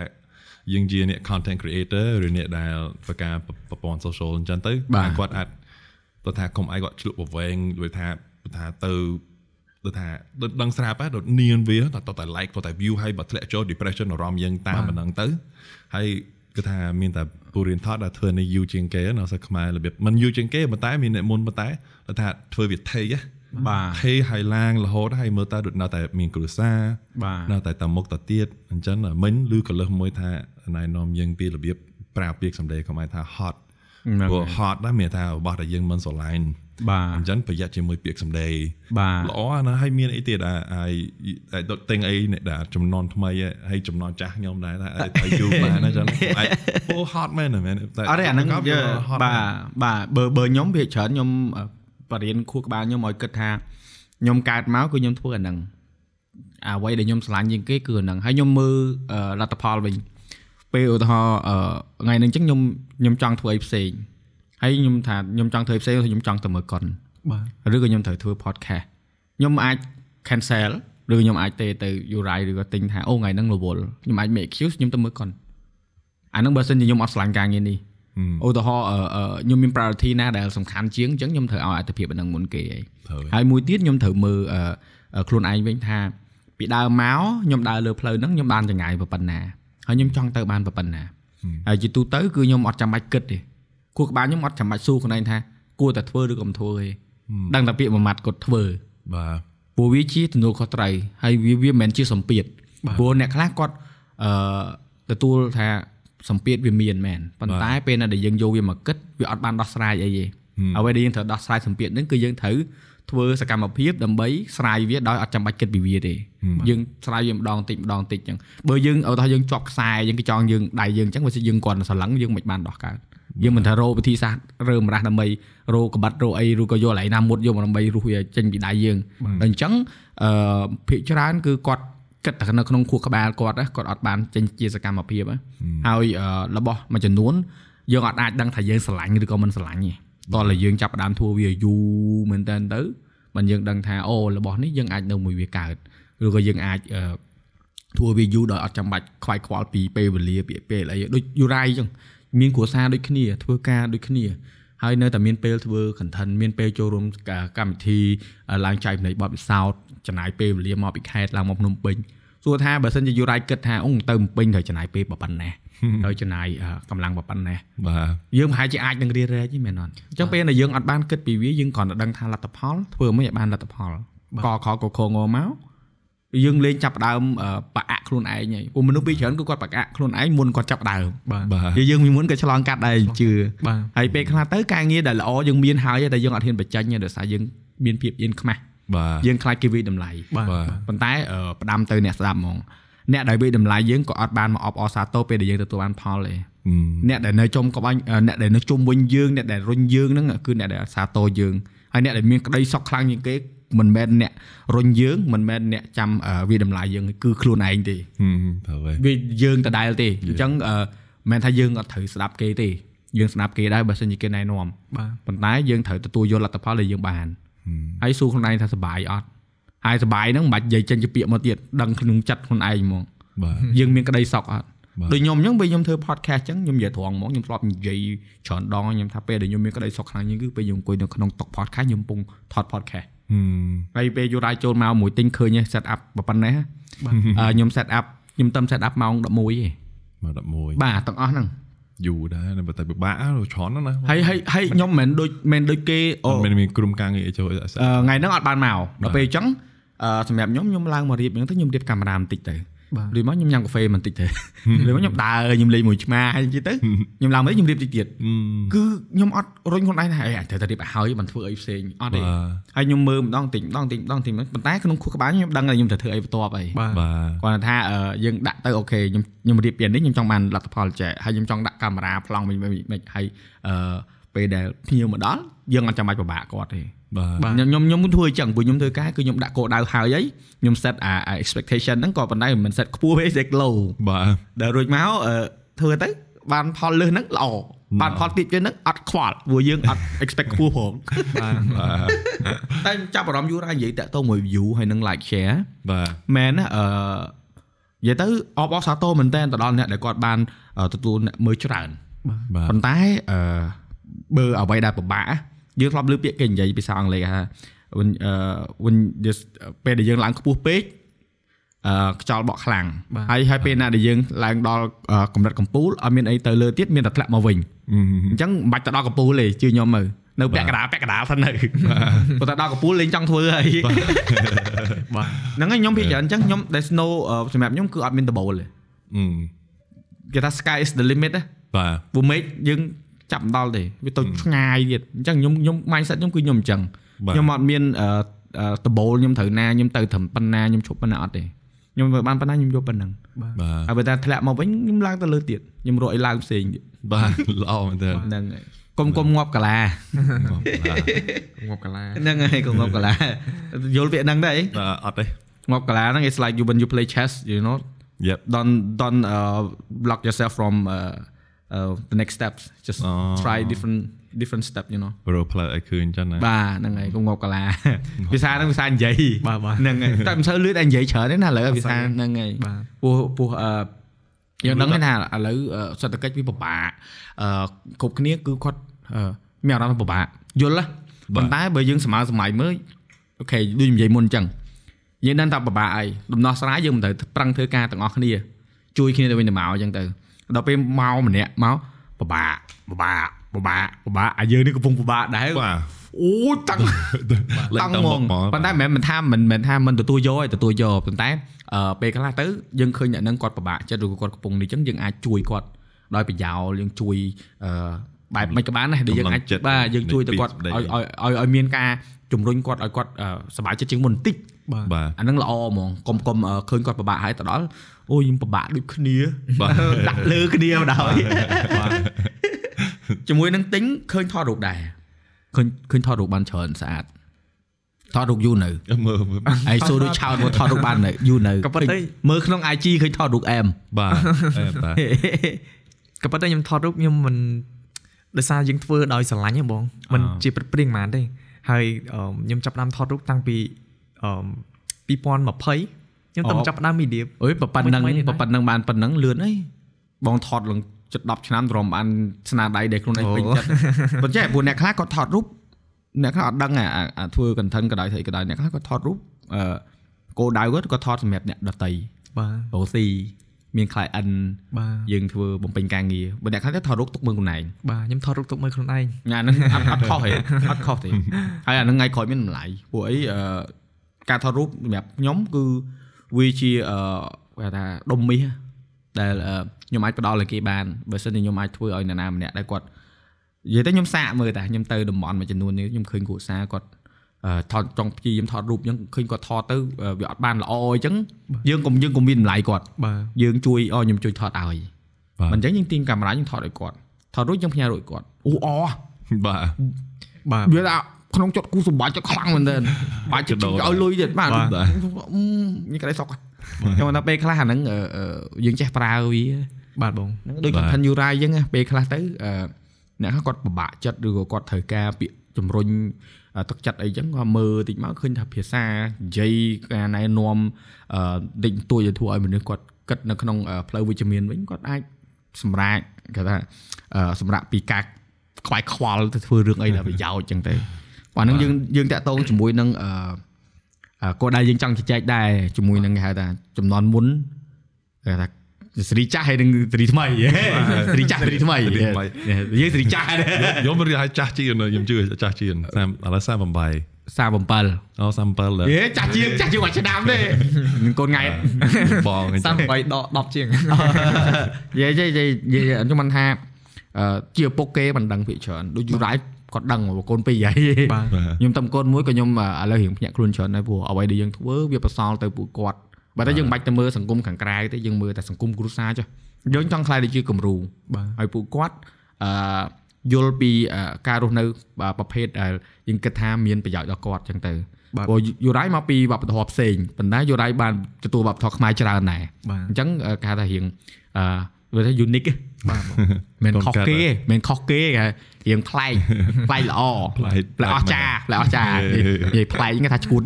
យើងជាអ្នក content creator ឬអ្នកដែលធ្វើការប្រព័ន្ធ social អញ្ចឹងទៅបាទគាត់អាច ទៅថាកុំឲ្យគាត់ឆ្លុះប្រវែងដូចថាថាទៅដូចថាដូចដឹងស្រាប់ហ៎ដូចនៀនវាតតតែ like តតែ view ហើយបើធ្លាក់ចូល depression អារម្មណ៍យើងតាមប៉ុណ្ណឹងទៅហើយគឺថាមានតែពូរៀនថតដែលធ្វើនៅ you ជាងគេនៅសិស្សខ្មែររបៀបមិន you ជាងគេប៉ុន្តែមានអ្នកមុនប៉ុន្តែគាត់ថាធ្វើវាថេហ៎បាទថេហើយឡើងរហូតហើយមើលតើដូចនៅតែមានគ្រួសារបាទនៅតែតាមមុខទៅទៀតអញ្ចឹងមិញឬក៏លើសមួយថាណែនាំយើងពីរបៀបប្រើពាក្យសម្ដីខ្មែរថា hot ហ្នឹង ព្រោះ hot ដែរមានថារបស់ដែលយើងមិនស្រឡាញ់បាទអញ្ចឹងប្រយ័ត្នជាមួយពាក្យសម្ដីបាទល្អណាស់ហើយមានអីទៀតអាហើយដុតទិញអីអ្នកដែលចំនួនថ្មីហើយចំនួនចាស់ខ្ញុំដែរថាឲ្យយូរបានអញ្ចឹងអាចអូ hot មែនមែនតែអត់ទេអាហ្នឹងក៏យើ hot បាទបាទបើបើខ្ញុំវាច្រើនខ្ញុំអឺបរៀនខួរក្បាលខ្ញុំឲ្យគិតថាខ្ញុំកើតមកគឺខ្ញុំធ្វើអាហ្នឹងអ្វីដែលខ្ញុំស្រឡាញ់ជាងគេគឺអាហ្នឹងហើយខ្ញុំមើលអឺលទ្ធផលវិញ ពេលឧទាហរណ៍អឺថ្ងៃហ្នឹងអញ្ចឹងខ្ញុំខ្ញុំចង់ធ្វើអីផ្សេងហើយខ្ញុំថាខ្ញុំចង់ធ្វើអីផ្សេងខ្ញុំចង់ទៅមើលកុនបាទឬក៏ខ្ញុំត្រូវធ្វើ podcast ខ្ញុំអាច cancel ឬខ្ញុំអាចទេទៅ URI ឬក៏ទិញថាអូថ្ងៃហ្នឹងរវល់ខ្ញុំអាច make excuse ខ្ញុំទៅមើលកុនអាហ្នឹងបើសិនជាខ្ញុំអត់ស្រឡាញ់ការងារនេះឧទាហរណ៍អឺអឺខ្ញុំមាន priority ណាដែលសំខាន់ជាងអញ្ចឹងខ្ញុំត្រូវឲ្យអត្ថភាពអាហ្នឹងមុនគេហើយត្រូវហើយមួយទៀតខ្ញុំត្រូវមើលអឺអឺខ្លួនឯងវិញថាពីដើមមកខ្ញុំដើរលើផ្លូវហ្នឹងខ្ញុំបានចង្អាយប៉ុណ្ណា ហើយខ្ញុំចង់ទៅបានប៉ុណ្ណាហើយជាទូទៅគឺខ្ញុំអត់ចាំបាច់គិតទេគួរក្បាលខ្ញុំអត់ចាំបាច់សួរខ្លួនឯងថាគួរតែធ្វើឬក៏មិនធ្វើទេដឹងតែពាក្យមួយម៉ាត់គាត់ធ្វើបាទព្រោះវាជាទំនួលខុសត្រូវហើយវាវាមិនមែនជាសម្ពាធព្រោះអ្នកខ្លះគាត់អឺទទួលថាសម្ពាធវាមានមែនប៉ុន្តែពេលណាដែលយើងយកវាមកគិតវាអត់បានដោះស្រាយអីទេអ្វីដែលយើងត្រូវដោះស្រាយសម្ពាធហ្នឹងគឺយើងត្រូវ ធ្វើសកម្មភាពដើម្បីស្រាយវាដោយអត់ចាំបាច់គិតពីវាទេយើងស្រាយវាម្ដងតិចម្ដងតិចអញ្ចឹងបើយើងឧទាហរណ៍យើងជាប់ខ្សែយើងគេចង់យើងដៃយើងអញ្ចឹងបើសិនយើងគាត់ស្រឡឹងយើងមិនបានដោះកើតយើងមិនថារោវិធីសាស្ត្ររើមរះដើម្បីរោក្បិតរោអីឬក៏យកកន្លែងណាមុតយកមកដើម្បីរុះវាចេញពីដៃយើងតែអញ្ចឹងអឺភាគច្រើនគឺគាត់គិតតែនៅក្នុងខួរក្បាលគាត់ណាគាត់អត់បានចេញជាសកម្មភាពណាហើយអឺរបស់មួយចំនួនយើងអត់អាចដឹងថាយើងស្រឡាញ់ឬក៏មិនស្រឡាញ់ទេ តោះតែយើងចាប់ផ្ដើមធ្វើវាយូរមែនតើទៅមិនយើងដឹងថាអូរបស់នេះយើងអាចនៅមួយវាកើតឬក៏យើងអាចអឺធ្វើវាយូរដោយអត់ចាំបាច់ខ្វាយខ្វល់ពីពេលវេលាពីពេលអីដូចយូរ៉ៃអញ្ចឹងមានគ្រួសារដូចគ្នាធ្វើការដូចគ្នាហើយនៅតែមានពេលធ្វើ content មានពេលចូលរួមកម្មវិធីឡើងចែកម្លែកបទពិសោធន៍ចំណាយពេលវេលាមកពីខេត្តឡើងមកភ្នំពេញសួរថាបើសិនជាយូរ៉ៃគិតថាអូទៅភ្នំពេញត្រូវចំណាយពេលប៉ុណ្ណេះ ត្រូវចំណាយកម្លាំងប៉ុណ្ណេះបាទយើងប្រហែលជាអាចនឹងរៀបរែកទេមែនអត់អញ្ចឹងពេលដែលយើងអត់បានគិតពីវាយើងគ្រាន់តែដឹងថាលទ្ធផលធ្វើមិនឲ្យបានលទ្ធផលកខកខងមកយើងលេងចាប់ផ្ដើមអឺបាក់ខ្លួនឯងហើយពួកមនុស្សពីច្រើនគឺគាត់បាក់ខ្លួនឯងមុនគាត់ចាប់ផ្ដើមបាទបាទយើងយើងពីមុនក៏ឆ្លងកាត់ដែរជឿបាទហើយពេលខ្លះទៅការងារដែលល្អយើងមានហើយតែយើងអត់ហ៊ានបញ្ចេញទេដោយសារយើងមានភាពអៀនខ្មាស់បាទយើងខ្លាចគេវិតម្លៃបាទបាទប៉ុន្តែអឺផ្ដាំទៅអ្នកស្ដាប់ហ្មង អ្នកដែលវិតម្លៃយើងក៏អត់បានមកអបអរសាទរពេលដែលយើងទទួលបានផលទេហឹមអ្នកដែលនៅចំក្បាញ់អឺអ្នកដែលនៅជុំវិញយើងអ្នកដែលរុញយើងហ្នឹងគឺអ្នកដែលសាទរយើងហើយអ្នកដែលមានក្តីសុខខ្លាំងជាងគេមិនមែនអ្នករុញយើងមិនមែនអ្នកចាំអឺវាតម្លៃយើងគឺខ្លួនឯងទេហឹមត្រូវហើយវាយើងដដែលទេអញ្ចឹងអឺមិនមែនថាយើងអត់ត្រូវស្ដាប់គេទេយើងស្ដាប់គេដែរបើសិនជាគេណែនាំបាទប៉ុន្តែយើងត្រូវទទួលយកលទ្ធផលដែលយើងបានហើយសួរខ្លួនឯងថាសប្បាយអត់ ហើយសប្បាយហ្នឹងមិនបាច់និយាយចេញជាពាក្យមកទៀតដឹងក្នុងចិត្តខ្លួនឯងហ្មងបាទយើងមានក្តីសុខអត់បាទដូចខ្ញុំអញ្ចឹងពេលខ្ញុំធ្វើ podcast អញ្ចឹងខ្ញុំនិយាយត្រង់ហ្មងខ្ញុំធ្លាប់និយាយច្រើនដងខ្ញុំថាពេលដែលខ្ញុំមានក្តីសុខខ្លាំងជាងគឺពេលខ្ញុំអង្គុយនៅក្នុងតុ podcast ខ្ញុំកំពុងថត podcast ហឹមហើយពេលយូរ៉ាចូលមកមួយទិញឃើញ set up ប៉ុណ្ណេះអឺខ្ញុំ set up ខ្ញុំតំ set up ម៉ោង11ទេមក11បាទទាំងអស់ហ្នឹងយូរដែរតែតែពិបាកច្រើនណាស់ណាហើយហើយហើយខ្ញុំមិនមែនដូចមិនមែនដូចគេអូអត់មានមានក្រុមការងារអីចូលអីអឺថ្ងៃហ្នឹងអត់បានមកដល់ពេលអញ្ចឹង អឺសម្រាប់ខ្ញុំខ្ញុំឡើងមករៀបអញ្ចឹងទៅខ្ញុំរៀបកាមេរ៉ាបន្តិចទៅបាទរៀបមកខ្ញុំញ៉ាំកាហ្វេបន្តិចទៅរៀបមកខ្ញុំដើរខ្ញុំលេងមួយឆ្មាហើយទៅខ្ញុំឡើងមកខ្ញុំរៀបតិចទៀតហឹមគឺខ្ញុំអត់រុញខ្លួនឯងថាអេអញត្រូវតែរៀបឲ្យហើយមិនធ្វើអីផ្សេងអត់ទេបាទហើយខ្ញុំមើលម្ដងតិចម្ដងតិចម្ដងតិចប៉ុន្តែក្នុងខួរក្បាលខ្ញុំដឹងថាខ្ញុំត្រូវធ្វើអីបន្ទាប់អីបាទបាទគាត់ថាអឺយើងដាក់ទៅអូខេខ្ញុំខ្ញុំរៀបពីនេះខ្ញុំចង់បានលទ្ធផលចែកហើយខ្ញុំចង់ដាក់កាមេរ៉ាប្លង់វិញវិញហើយអឺពេលដែលភ្ញៀវមកដល់យើងអត់ចាំបាច់ពិបាកគាត់ទេ បាទបាទខ្ញុំខ្ញុំខ្ញុំធ្វើអញ្ចឹងព្រោះខ្ញុំធ្វើការគឺខ្ញុំដាក់គោលដៅហើយអីខ្ញុំ set អាអា expectation ហ្នឹងក៏ប៉ុន្តែមិន set ខ្ពស់ទេ set low បាទដែលរួចមកអឺធ្វើទៅបានផលលើសហ្នឹងល្អបានផលតិចជាងហ្នឹងអត់ខ្វល់ព្រោះយើងអត់ expect ខ្ពស់ផងបាទបាទតែចាប់អារម្មណ៍យូរហើយនិយាយតាក់ទងមួយ view ហើយនឹង like share បាទមែនណាអឺនិយាយទៅអបអរសាទរមែនតើទៅដល់អ្នកដែលគាត់បានអឺទទួលអ្នកមើលច្រើនបាទប៉ុន្តែអឺបើអ្វីដែលពិបាកណា យើងធ្លាប់លើពាក្យគេនិយាយភាសាអង់គ្លេសថា when អឺ when just ពេលដែលយើងឡើងខ្ពស់ពេកអឺខ្យល់បក់ខ្លាំងបាទហើយហើយពេលណាដែលយើងឡើងដល់អឺកម្រិតកំពូលអត់មានអីទៅលើទៀតមានតែធ្លាក់មកវិញអឺអញ្ចឹងមិនបាច់ទៅដល់កំពូលទេជឿខ្ញុំមើលនៅពាក់កណ្ដាលពាក់កណ្ដាលសិនទៅប៉ុន្តែដល់កំពូលលេងចង់ធ្វើហើយបាទហ្នឹងហើយខ្ញុំភាគច្រើនអញ្ចឹងខ្ញុំ there's no អឺសម្រាប់ខ្ញុំគឺអត់មានដបូលទេអឺគេថា sky is the limit ណាបាទពូមេឃយើង ចាប់មិនដល់ទេវាទៅឆ្ងាយទៀតអញ្ចឹងខ្ញុំខ្ញុំ mindset ខ្ញុំគឺខ្ញុំអញ្ចឹងបាទខ្ញុំអត់មានអឺអឺដបូលខ្ញុំត្រូវណាខ្ញុំទៅត្រឹមប៉ុណ្ណាខ្ញុំឈប់ប៉ុណ្ណាអត់ទេខ្ញុំធ្វើបានប៉ុណ្ណាខ្ញុំយកប៉ុណ្ណឹងបាទហើយបើតែធ្លាក់មកវិញខ្ញុំឡើងទៅលើទៀតខ្ញុំរកអីឡើងផ្សេងទៀតបាទល្អមែនតើហ្នឹងហើយកុំកុំងាប់កាឡាងាប់កាឡាហ្នឹងហើយកុំងាប់កាឡាយល់ពាក្យហ្នឹងដែរអីបាទអត់ទេងាប់កាឡាហ្នឹង it's like you when you play chess you know Yep don't don't uh, block yourself from uh, uh, the next steps just Oh. try different different step you know ប្រូផ្លើឲ្យឃើញចឹងណាបាទហ្នឹងហើយកុំងាប់កាឡាភាសាហ្នឹងភាសានិយាយបាទបាទហ្នឹងហើយតែមិនសូវលឿនតែនិយាយច្រើនទេណាឥឡូវភាសាហ្នឹងហើយបាទពោះពោះអឺយើងដឹងហើយថាឥឡូវអឺសេដ្ឋកិច្ចវាពិបាកអឺគ្រប់គ្នាគឺគាត់អឺមានអារម្មណ៍ថាពិបាកយល់ទេប៉ុន្តែបើយើងស្មើសម័យមើលអូខេដូចនិយាយមុនអញ្ចឹងយើងដឹងថាពិបាកអីដំណោះស្រាយយើងមិនត្រូវប្រឹងធ្វើការទាំងអស់គ្នាជួយគ្នាទៅវិញទៅមកអញ្ចឹងទៅ ដល់ពេលមកម្នាក់មកពិបាកពិបាកពិបាកពិបាកអាយើងនេះកំពុងពិបាកដែរបាទអូយតាំងលេខតាំងតាំងហ្មមុងខហ្មងប៉ុន្តែមិនមែនមិនថាមិនមែនថាមិនទទួលយកទេទទួលយកប៉ុន្តែអឺពេលខ្លះទៅយើងឃើញអ្នកហ្នឹងគាត់ពិបាកចិត្តឬក៏គាត់កំពុងនេះអញ្ចឹងយើងអាចជួយគាត់ដោយប្រយោលយើងជួយអឺបែបមិនក៏បានដែរដែលយើងអាចកម្លាំងចិត្តបាទយើងជួយទៅនៃគាត់ពីសម្ដីឲ្យឲ្យឲ្យឲ្យមានការជំរុញគាត់ឲ្យគាត់អឺសប្បាយចិត្តជាងមុនបន្តិច បាទបាទអាហ្នឹងល្អហ្មងកុំកុំអឺឃើញគាត់ពិបាកហើយទៅដល់អូយខ្ញុំពិបាកដូចគ្នាបាទដាក់លើគ្នាមកដល់ជាមួយនឹងទិញឃើញថតរូបដែរឃើញឃើញថតរូបបានច្រើនស្អាតថតរូបយូរនៅមើលមើលហើយសួរដូចឆោតមកថតរូបបាននៅយូរនៅក៏ប៉ុន្តែមើលក្នុង IG ឃើញថតរូបអែមបាទអឺបាទក៏ប៉ុន្តែខ្ញុំថតរូបខ្ញុំមិនដោយសារយើងធ្វើដោយស្រឡាញ់ហ៎បងមិនជាព្រឹកព្រៀងហ្មងទេហើយអឺខ្ញុំចាប់ផ្ដើមថតរូបតាំងពី អឺ2020ខ្ញុំទៅចាប់ផ្ដើម media អើយប៉ុណ្ណឹងថ្មីៗនេះដែរប៉ុណ្ណឹងបានប៉ុណ្ណឹងលឿនអីបងថតឡើងជិត10ឆ្នាំទ្រាំបានស្នាដៃដែលខ្លួនឯងអូពេញចិត្តប៉ុន្តែព្រោះអ្នកខ្លះគាត់ថតរូបអ្នកខ្លះអត់ដឹងអាអាអាធ្វើ content ក៏ដោយស្អីក៏ដោយអ្នកខ្លះគាត់ថតរូបអឺគោលដៅគាត់គាត់ថតសម្រាប់អ្នកដតីបាទរោស៊ីមាន client បាទយើងធ្វើបំពេញការងារបើអ្នកខ្លះទៅថតរូបទុកមើលខ្លួនឯងបាទខ្ញុំថតរូបទុកមើលខ្លួនឯងអាហ្នឹងអត់អត់ខុសទេអត់ខុសទេហើយអាហ្នឹងថ្ងៃក្រោយមានតម្លៃពួកអីអឺ ការថតរូបសម្រាប់ខ្ញុំគឺវាជាអឺគេថាដុំមាសដែលអឺខ្ញុំអាចផ្ដល់ឲ្យគេបានបើសិនជាខ្ញុំអាចធ្វើឲ្យនរណាម្នាក់ដែលគាត់និយាយទៅខ្ញុំសាកមើលតាខ្ញុំទៅតំបន់មួយចំនួននេះខ្ញុំឃើញគ្រួសារគាត់អឺថតចង់ព្យាយាមថតរូបអញ្ចឹងឃើញគាត់ថតទៅអឺវាអត់បានល្អអញ្ចឹងយើងកុំយើងកុំមានតម្លៃគាត់បាទយើងជួយអូខ្ញុំជួយថតឲ្យបាទមិនអញ្ចឹងយើងទាញកាមេរ៉ាយើងថតឲ្យគាត់ថតរួចយើងផ្ញើរួចគាត់អូអបាទបាទវាថា ក្នុងចិត្តគូសម្បាច់ចិត្តខ្លាំងមែនទែនបាច់ចិត្តឲ្យលុយទៀតបាទបាទមានក្តីសុខខ្ញុំថាពេលខ្លះអាហ្នឹងអឺអឺយើងចេះប្រើវាបាទបងហ្នឹងដូច content Yurai អញ្ចឹងណាពេលខ្លះទៅអឺអ្នកខ្លះគាត់ពិបាកចិត្តឬក៏គាត់ត្រូវការពាក្យជំរុញអឺទឹកចិត្តអីចឹងគាត់មើលតិចមកឃើញថាភាសានិយាយការណែនាំអឺតិចតួចទៅធ្វើឲ្យមនុស្សគាត់គិតនៅក្នុងអឺផ្លូវវិជ្ជមានវិញគាត់អាចសម្រាកគេថាអឺសម្រាប់ពីការខ្វាយខ្វល់ទៅធ្វើរឿងអីដែលប្រយោជន៍ចឹងទៅ បាទហ្នឹងយើងយើងតាក់ទងជាមួយនឹងអឺអឺក៏ដែលយើងចង់ជជែកដែរជាមួយនឹងគេហៅថាចំនួនមុនគេថាសេរីចាស់ហើយនឹងសេរីថ្មីសេរីចាស់សេរីថ្មីយើងសេរីចាស់ដែរខ្ញុំមិនរៀនឲ្យចាស់ជាងខ្ញុំជឿចាស់ជាងតាមឥឡូវ38 37អូ37លើហេចាស់ជាងចាស់ជាងមួយឆ្នាំទេនឹងកូនថ្ងៃបងអញ្ចឹង38ដក10ជាងនិយាយនិយាយនិយាយនិយាយខ្ញុំមិនថាអឺជាឪពុកគេមិនដឹងភាគច្រើនដូចយូរ៉ៃ គាត់ដឹងមកកូនពីរហើយបាទបាទខ្ញុំតាំកូនមួយក៏ខ្ញុំឥឡូវរៀងភ្ញាក់ខ្លួនច្រើនដែរព្រោះអ្វីដែលយើងធ្វើវាប្រសល់ទៅពួកគាត់បើតែយើងមិនបាច់ទៅមើលសង្គមខាងក្រៅទេយើងមើលតែសង្គមគ្រួសារចុះយើងចង់ខ្លាយទៅជាគំរូបាទហើយពួកគាត់អឺយល់ពីអឺការរស់នៅបាទប្រភេទដែលយើងគិតថាមានប្រយោជន៍ដល់គាត់អញ្ចឹងទៅបាទព្រោះយូរ៉ៃមកពីវប្បធម៌ផ្សេងប៉ុន្តែយូរ៉ៃបានទទួលវប្បធម៌ខ្មែរច្រើនដែរបាទអញ្ចឹងអឺគេហៅថារៀងអឺ វាថា unique បាទបងមិនកូនខុសកាត់គេហ៎មិនខុសគេគេរៀងប្លែកប្លែកល្អប្លែកប្លែកអស្ចារ្យប្លែកអស្ចារ្យហេនិយាយប្លែកគេថាឈួត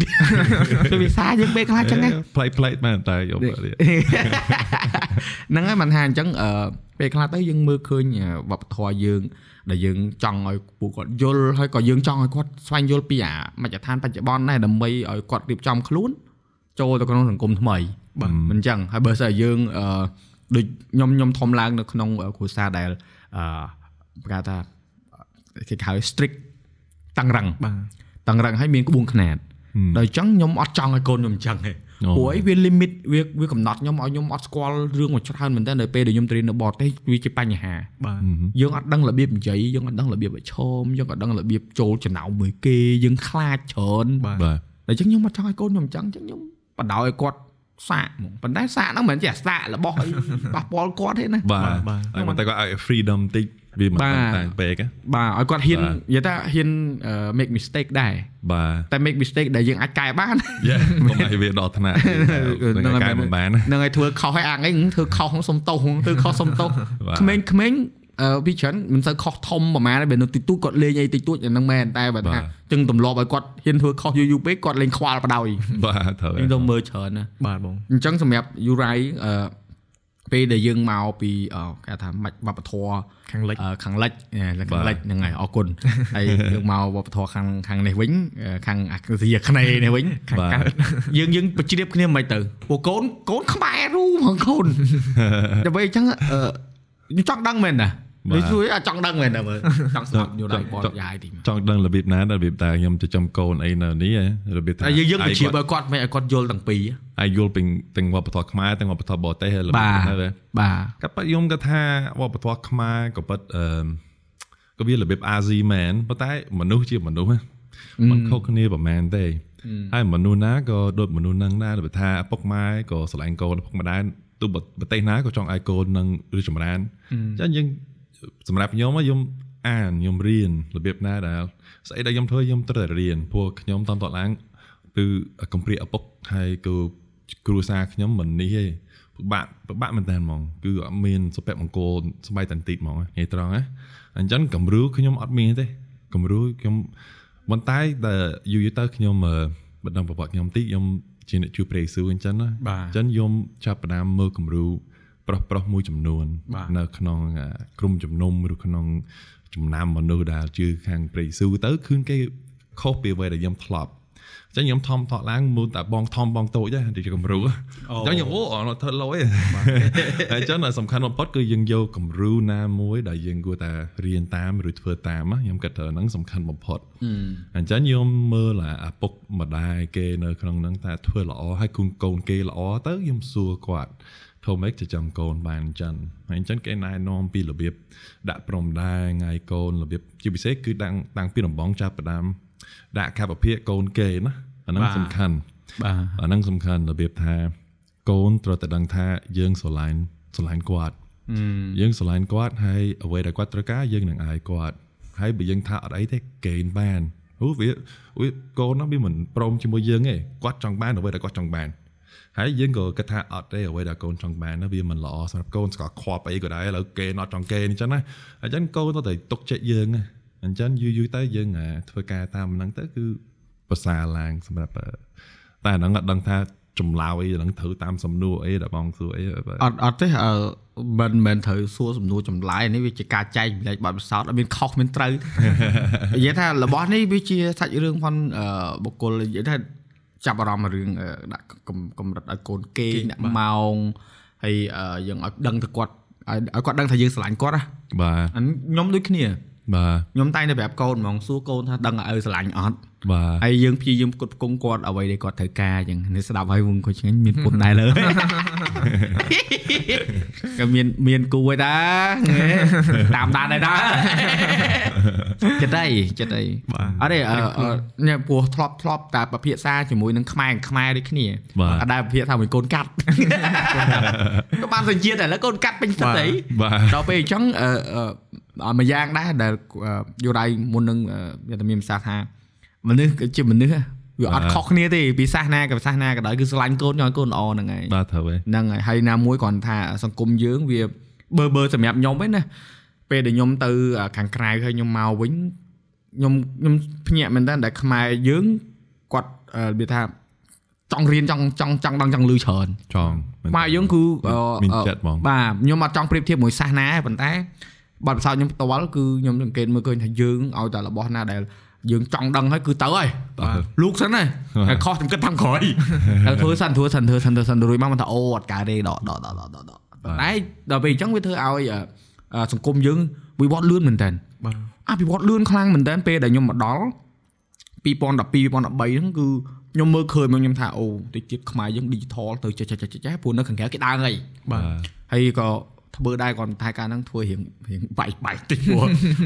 គឺវាសាយើងពេលខ្លះអញ្ចឹងណាផ្លេតផ្លេតមែនតែយកទៅហ្នឹងហើយមិនថាអញ្ចឹងអឺពេលខ្លះទៅយើងមើលឃើញអឺវប្បធម៌យើងដែលយើងចង់ឲ្យពួកគាត់យល់ហើយក៏យើងចង់ឲ្យគាត់ស្វែងយល់ពីអាមជ្ឈដ្ឋានបច្ចុប្បន្នដែរដើម្បីឲ្យគាត់រៀបចំខ្លួនចូលទៅក្នុងសង្គមថ្មីបាទមិនអញ្ចឹងហើយបើស្អីយើងអឺ ដូចខ្ញុំខ្ញុំធំឡើងនៅក្នុងអឺគ្រួសារដែលអឺប្រកាសថាគេហៅ strict តឹងរឹងបាទតឹងរឹងហើយមានក្បួនខ្នាតដល់អញ្ចឹងខ្ញុំអត់ចង់ឲ្យកូនខ្ញុំអញ្ចឹងទេអូព្រោះអីវា limit វាវាកំណត់ខ្ញុំឲ្យខ្ញុំអត់ស្គាល់រឿងមួយច្រើនមែនតើនៅពេលដែលខ្ញុំទៅរៀននៅបរទេសវាជាបញ្ហាបាទយើងអត់ដឹងរបៀបនិយាយយើងអត់ដឹងរបៀបឲ្យឈមយើងអត់ដឹងរបៀបចូលចំណោមមួយគេយើងខ្លាចច្រើនបាទបាទតែអញ្ចឹងខ្ញុំអត់ចង់ឲ្យកូនខ្ញុំអញ្ចឹងអញ្ចឹងខ្ញុំបដ ாய் ឲ្យគាត់ សាកហ្មងប៉ុន្តែសាកហ្នឹងមិនមែនជាអាសាករបស់អីប៉ះពាល់គាត់ទេណាបាទបាទហើយមិនតែគាត់ឲ្យ freedom តិចវាមិនបាទតាំងពេកហ៎បាទឲ្យគាត់ហ៊ានបាទនិយាយថាហ៊ានអឺ make mistake ដែរបាទតែ make mistake ដែលយើងអាចកែបានយ៉ាកុំឲ្យវាដល់ថ្នាក់នឹងកែមិនបានណាហ្នឹងហើយធ្វើខុសឲ្យអាងអីធ្វើខុសហ្នឹងសុំទោសហ្នឹងធ្វើខុសសុំទោសបាទក្មេងក្មេង អឺពីច្រើនមិនសូវខុសធំប្រហែលទេបើនៅតិចតួចគាត់លេងអីតិចតួចអាហ្នឹងមែនតែបើបាទថាចឹងទម្លាប់ឲ្យគាត់ហ៊ានធ្វើខុសយូរយូរពេកគាត់លេងខ្វល់បដ ாய் បាទត្រូវខ្ញុំទៅមើលច្រើនណាបាទបងអញ្ចឹងសម្រាប់យូរ៉ៃអឺពេលដែលយើងមកពីអឺគេថាម៉ាច់វប្បធម៌ខាងលិចអឺខាងលិចអឺខាងលិចបាទហ្នឹងហើយអរគុណហើយយើងមកវប្បធម៌ខាងខាងនេះវិញអឺខាងអាស៊ីអាគ្នេយ៍នេះវិញខាងបាទកើតយើងយើងបជ្រាបគ្នាមិនទៅពួកកូនកូនខ្មែររូហ្មងកូនដើម្បីអញ្ចឹងអឺខ្ញុំ ចង់ដឹងមែនតាបាទនេះជួយអាចចង់ដឹងមែនតាមើលចង់ស្ដាប់យល់ដៃបលយាយទីមកចង់ដឹងរបៀបណារបៀបតែខ្ញុំចិញ្ចឹមកូនអីនៅនេះហ៎របៀបថាតែយើងយើងបជ្រាបឲ្យឲ្យគាត់មិនឲ្យគាត់យល់ទាំងពីរឲ្យយល់ពីទាំងវប្បធម៌ខ្មែរទាំងវប្បធម៌បរទេសហើយរបៀបបាទហ្នឹងទៅបាទក៏ប៉ិតខ្ញុំក៏ថាវប្បធម៌ខ្មែរក៏ប៉ិតអឺក៏វារបៀបអាស៊ីមែនប៉ុន្តែមនុស្សជាមនុស្សណាมันខុសគ្នាប្រហែលទេហើយមនុស្សណាក៏ដូចមនុស្សហ្នឹងដែររបៀបថាឪពុកម៉ែក៏ស្រឡាញ់កូនឪពុកម្ដាយ ទូប្រទេសណាក៏ចង់ឲ្យកូននឹងឬចម្រើនអញ្ចឹងយើងសម្រាប់ខ្ញុំខ្ញុំអានខ្ញុំរៀនរបៀបណាដែលស្អីដែលខ្ញុំធ្វើខ្ញុំត្រូវតែរៀនព្រោះខ្ញុំតាមតឡើងគឺកំព្រាឪពុកហើយគឺគ្រួសារខ្ញុំមិននេះទេពិបាកពិបាកមែនតើហ្មងគឺអត់មានសុភមង្គលស្បែកតន្តិចហ្មងនិយាយត្រង់ណាអញ្ចឹងគំរូខ្ញុំអត់មានទេគំរូខ្ញុំប៉ុន្តែតែយូរយូរទៅខ្ញុំអឺបណ្ដឹងប្រវត្តិខ្ញុំតិចខ្ញុំ ជាអ្នកជួយព្រះយេស៊ូវអញ្ចឹងណាបាទអញ្ចឹងខ្ញុំចាប់ផ្ដើមមើលគំរូប្រុសប្រុសមួយចំនួនបាទនៅក្នុងអាក្រុមជំនុំឬក្នុងចំណាំមនុស្សដែលជឿខាងព្រះយេស៊ូវទៅគឺគេខុសពីអ្វីដែលខ្ញុំធ្លាប់ អញ្ចឹងខ្ញុំធំថតឡើងមើលតែបងធំបងតូចដែរទីជាគំរូអញ្ចឹងខ្ញុំអូអត់ធ្វើលយទេហើយអញ្ចឹងដែលសំខាន់បំផុតគឺយើងយកគំរូណាមួយដែលយើងគួរតែរៀនតាមឬធ្វើតាមណាខ្ញុំគិតថាហ្នឹងសំខាន់បំផុតអញ្ចឹងខ្ញុំមើលអាឪពុកម្ដាយគេនៅក្នុងហ្នឹងថាធ្វើល្អហើយកូនកូនគេល្អទៅខ្ញុំសួរគាត់ធ្វើម៉េចទៅចាំកូនបានអញ្ចឹងហើយអញ្ចឹងគេណែនាំពីរបៀបដាក់ព្រំដែងហើយកូនរបៀបជាពិសេសគឺតាំងតាំងពីដំបងចាប់ផ្ដើម ដាក់កាបភិកកូនគេណាអាហ្នឹងបាទសំខាន់បាទអាហ្នឹងសំខាន់របៀបថាកូនត្រូវតែដឹងថាយើងស្រឡាញ់ស្រឡាញ់គាត់យើងស្រឡាញ់គាត់ហើយអ្វីដែលគាត់ត្រូវការយើងនឹងឲ្យគាត់ហើយបើយើងថាអត់អីទេកេនបានអូវាអូកូនហ្នឹងវាមិនព្រមជាមួយយើងទេគាត់ចង់បានអ្វីដែលគាត់ចង់បានហើយយើងក៏គិតថាអត់ទេអ្វីដែលកូនចង់បានហ្នឹងវាមិនល្អសម្រាប់កូនស្គាល់ខ្វល់អីក៏ដែរឥឡូវគេអត់ចង់គេអញ្ចឹងណាអញ្ចឹងកូនទៅតែទុកចិត្តយើងណា អញ្ចឹងយូរយូរទៅយើងអាធ្វើការតាមហ្នឹងទៅគឺប្រសើរឡើងសម្រាប់អឺតែអាហ្នឹងអត់ដឹងថាចម្លើយអាហ្នឹងត្រូវតាមសំណួរអីដែលបងសួរអីបាទអត់អត់ទេអឺមិនមិនត្រូវសួរសំណួរចម្លើយនេះវាជាការចែកម្លែកបទពិសោធន៍អត់មានខុសមានត្រូវទេនិយាយថារបស់នេះវាជាសាច់រឿងផងអឺបុគ្គលនិយាយថាចាប់អារម្មណ៍រឿងអឺដាក់កំកម្រិតឲ្យកូនគេងដាក់ម៉ោងហើយអឺយើងឲ្យដឹងទៅគាត់ឲ្យឲ្យគាត់ដឹងថាយើងស្រឡាញ់គាត់ណាបាទអានេះខ្ញុំដូចគ្នា បាទខ្ញុំតែងតែប្រាប់កូនហ្មងសួរកូនថាដឹងឲ្យស្រឡាញ់អត់ បាទហើយយើងព្យាយាមផ្គត់ផ្គង់គាត់អ្វីដែលគាត់ត្រូវការអញ្ចឹងនេះស្ដាប់ហើយវងគាត់ឆ្ងាញ់មានពុតដែរលើក៏មានមានគូហើយតាតាមដានដែរតាចិត្តអីចិត្តអីបាទអត់ទេអឺអឺនេះពោះធ្លាប់ធ្លាប់តែប្រភាសាជាមួយនឹងខ្មែរខ្មែរដូចគ្នាបាទអត់ដែលប្រភាសាមួយកូនកាត់ក៏បានសញ្ជាតិតែឥឡូវកូនកាត់ពេញសិតអីបាទដល់ពេលអញ្ចឹងអឺអឺអត់មួយយ៉ាងដែរដែលអឺយោដៃមុននឹងអឺវាតែមានភាសាថា មនុស្សគឺជាមនុស្សវាអត់ខុសគ្នាទេពីសាសនាกับសាសនាក៏ដោយគឺស្រឡាញ់កូនឲ្យកូនល្អហ្នឹងហើយបាទត្រូវហើយហ្នឹងហើយហើយណាមួយគ្រាន់ថាសង្គមយើងវាបើបើសម្រាប់ខ្ញុំឯណាពេលដែលខ្ញុំទៅខាងក្រៅហើយខ្ញុំមកវិញខ្ញុំខ្ញុំភ្ញាក់មែនតើដែលខ្មែរយើងគាត់អឺវាថាចង់រៀនចង់ចង់ចង់ដឹងចង់លឺច្រើនចង់មែនខ្មែរយើងគឺអឺមានចិត្តហ្មងបាទខ្ញុំអត់ចង់ប្រៀបធៀបមួយសាសនាទេប៉ុន្តែបទពិសោធន៍ខ្ញុំផ្ទាល់គឺខ្ញុំសង្កេតមើលឃើញថាយើងឲ្យតែរបស់ណាដែល យើងចង់ដឹងហើយគឺទៅហើយបាទលោកសិនហើយហើយខុសខ្ញុំគិតតាមក្រោយហើយធ្វើសិនធ្វើសិនធ្វើសិនធ្វើសិនរួចមកមិនថាអូអត់កើតទេដកដកដកដកដកតែដល់ពេលអញ្ចឹងវាធ្វើឲ្យអឺអឺសង្គមយើងវិវត្តលឿនមែនតើបាទអភិវឌ្ឍលឿនខ្លាំងមែនតើពេលដែលខ្ញុំមកដល់2012 2013ហ្នឹងគឺខ្ញុំមើលឃើញមកខ្ញុំថាអូតិចទៀតខ្មែរយើង digital ទៅចេះចេះចេះចេះព្រោះនៅខាងក្រៅគេដើរហើយបាទហើយក៏ ធ្វើដែរគាត់តែការហ្នឹងធ្វើរៀងរៀងបែកបែកតិចព្រោះ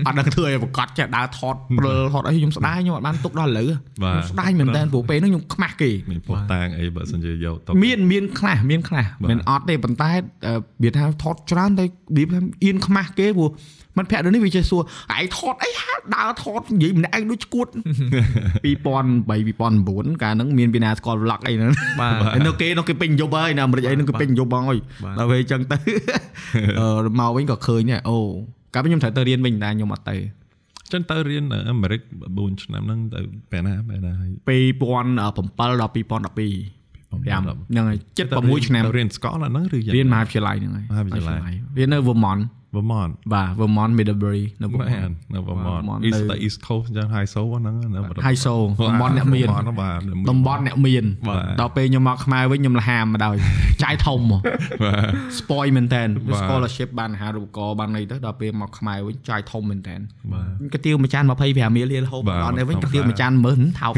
អត់ដឹងធ្វើឲ្យប្រកាសចេះដើរថតព្រិលថតអីខ្ញុំស្ដាយខ្ញុំអត់បានទុកដល់ឥឡូវបាទខ្ញុំស្ដាយមែនតើព្រោះពេលហ្នឹងខ្ញុំខ្មាស់គេមានផុសតាងអីបើសិនជាយកទៅមានមានខ្លះមានខ្លះបាទមិនអត់ទេប៉ុន្តែអឺវាថាថតច្រើនតែវាថាអៀនខ្មាស់គេព្រោះ មិនភ័ក្រដូចនេះវាចេះសួរឯងថតអីហាដើរថតនិយាយម្នាក់ឯងដូចឈួត2003 2009កាលហ្នឹងមានវិណាស្គាល់ vlog អីហ្នឹងបាទហើយនៅគេនៅគេពេញយប់ហើយនៅអាមេរិកអីហ្នឹងគេពេញយប់បងអើយបាទដល់ពេលអញ្ចឹងទៅអឺមកវិញក៏ឃើញដែរអូកាលពេលខ្ញុំត្រូវទៅរៀនវិញតែខ្ញុំអត់ទៅចឹងទៅរៀននៅអាមេរិក4ឆ្នាំហ្នឹងទៅពេលណាពេលណាហើយ2007ដល់2012 5ហ្នឹងហើយ76ឆ្នាំទៅរៀនស្កលអាហ្នឹងឬយ៉ាងរៀនមហាវិទ្យាល័យហ្នឹងហើយមហាវិទ្យាល័យរៀននៅ Vermont Vermont បាទ Vermont Middlebury នៅមែ Vermont ននៅ Vermont Vermont East នៅ East Coast ចឹង High Soul ហ្នឹងនៅ High Soul តំបន់អ្នកមានបាទបាទតំបន់អ្នកមានបាទដល់ពេលខ្ញុំមកខ្មែរវិញខ្ញុំលហាមមកដោយចាយធំមកបាទ spoil មែនតើបាទ scholarship បានអាហារូបករណ៍បានអីទៅដល់ពេលមកខ្មែរវិញចាយធំមែនតើបាទកាទៀវមួយចាន25រៀលរៀលហូបបាទអត់ទេវិញធម្មតាកាទៀវមួយចានមើលថោក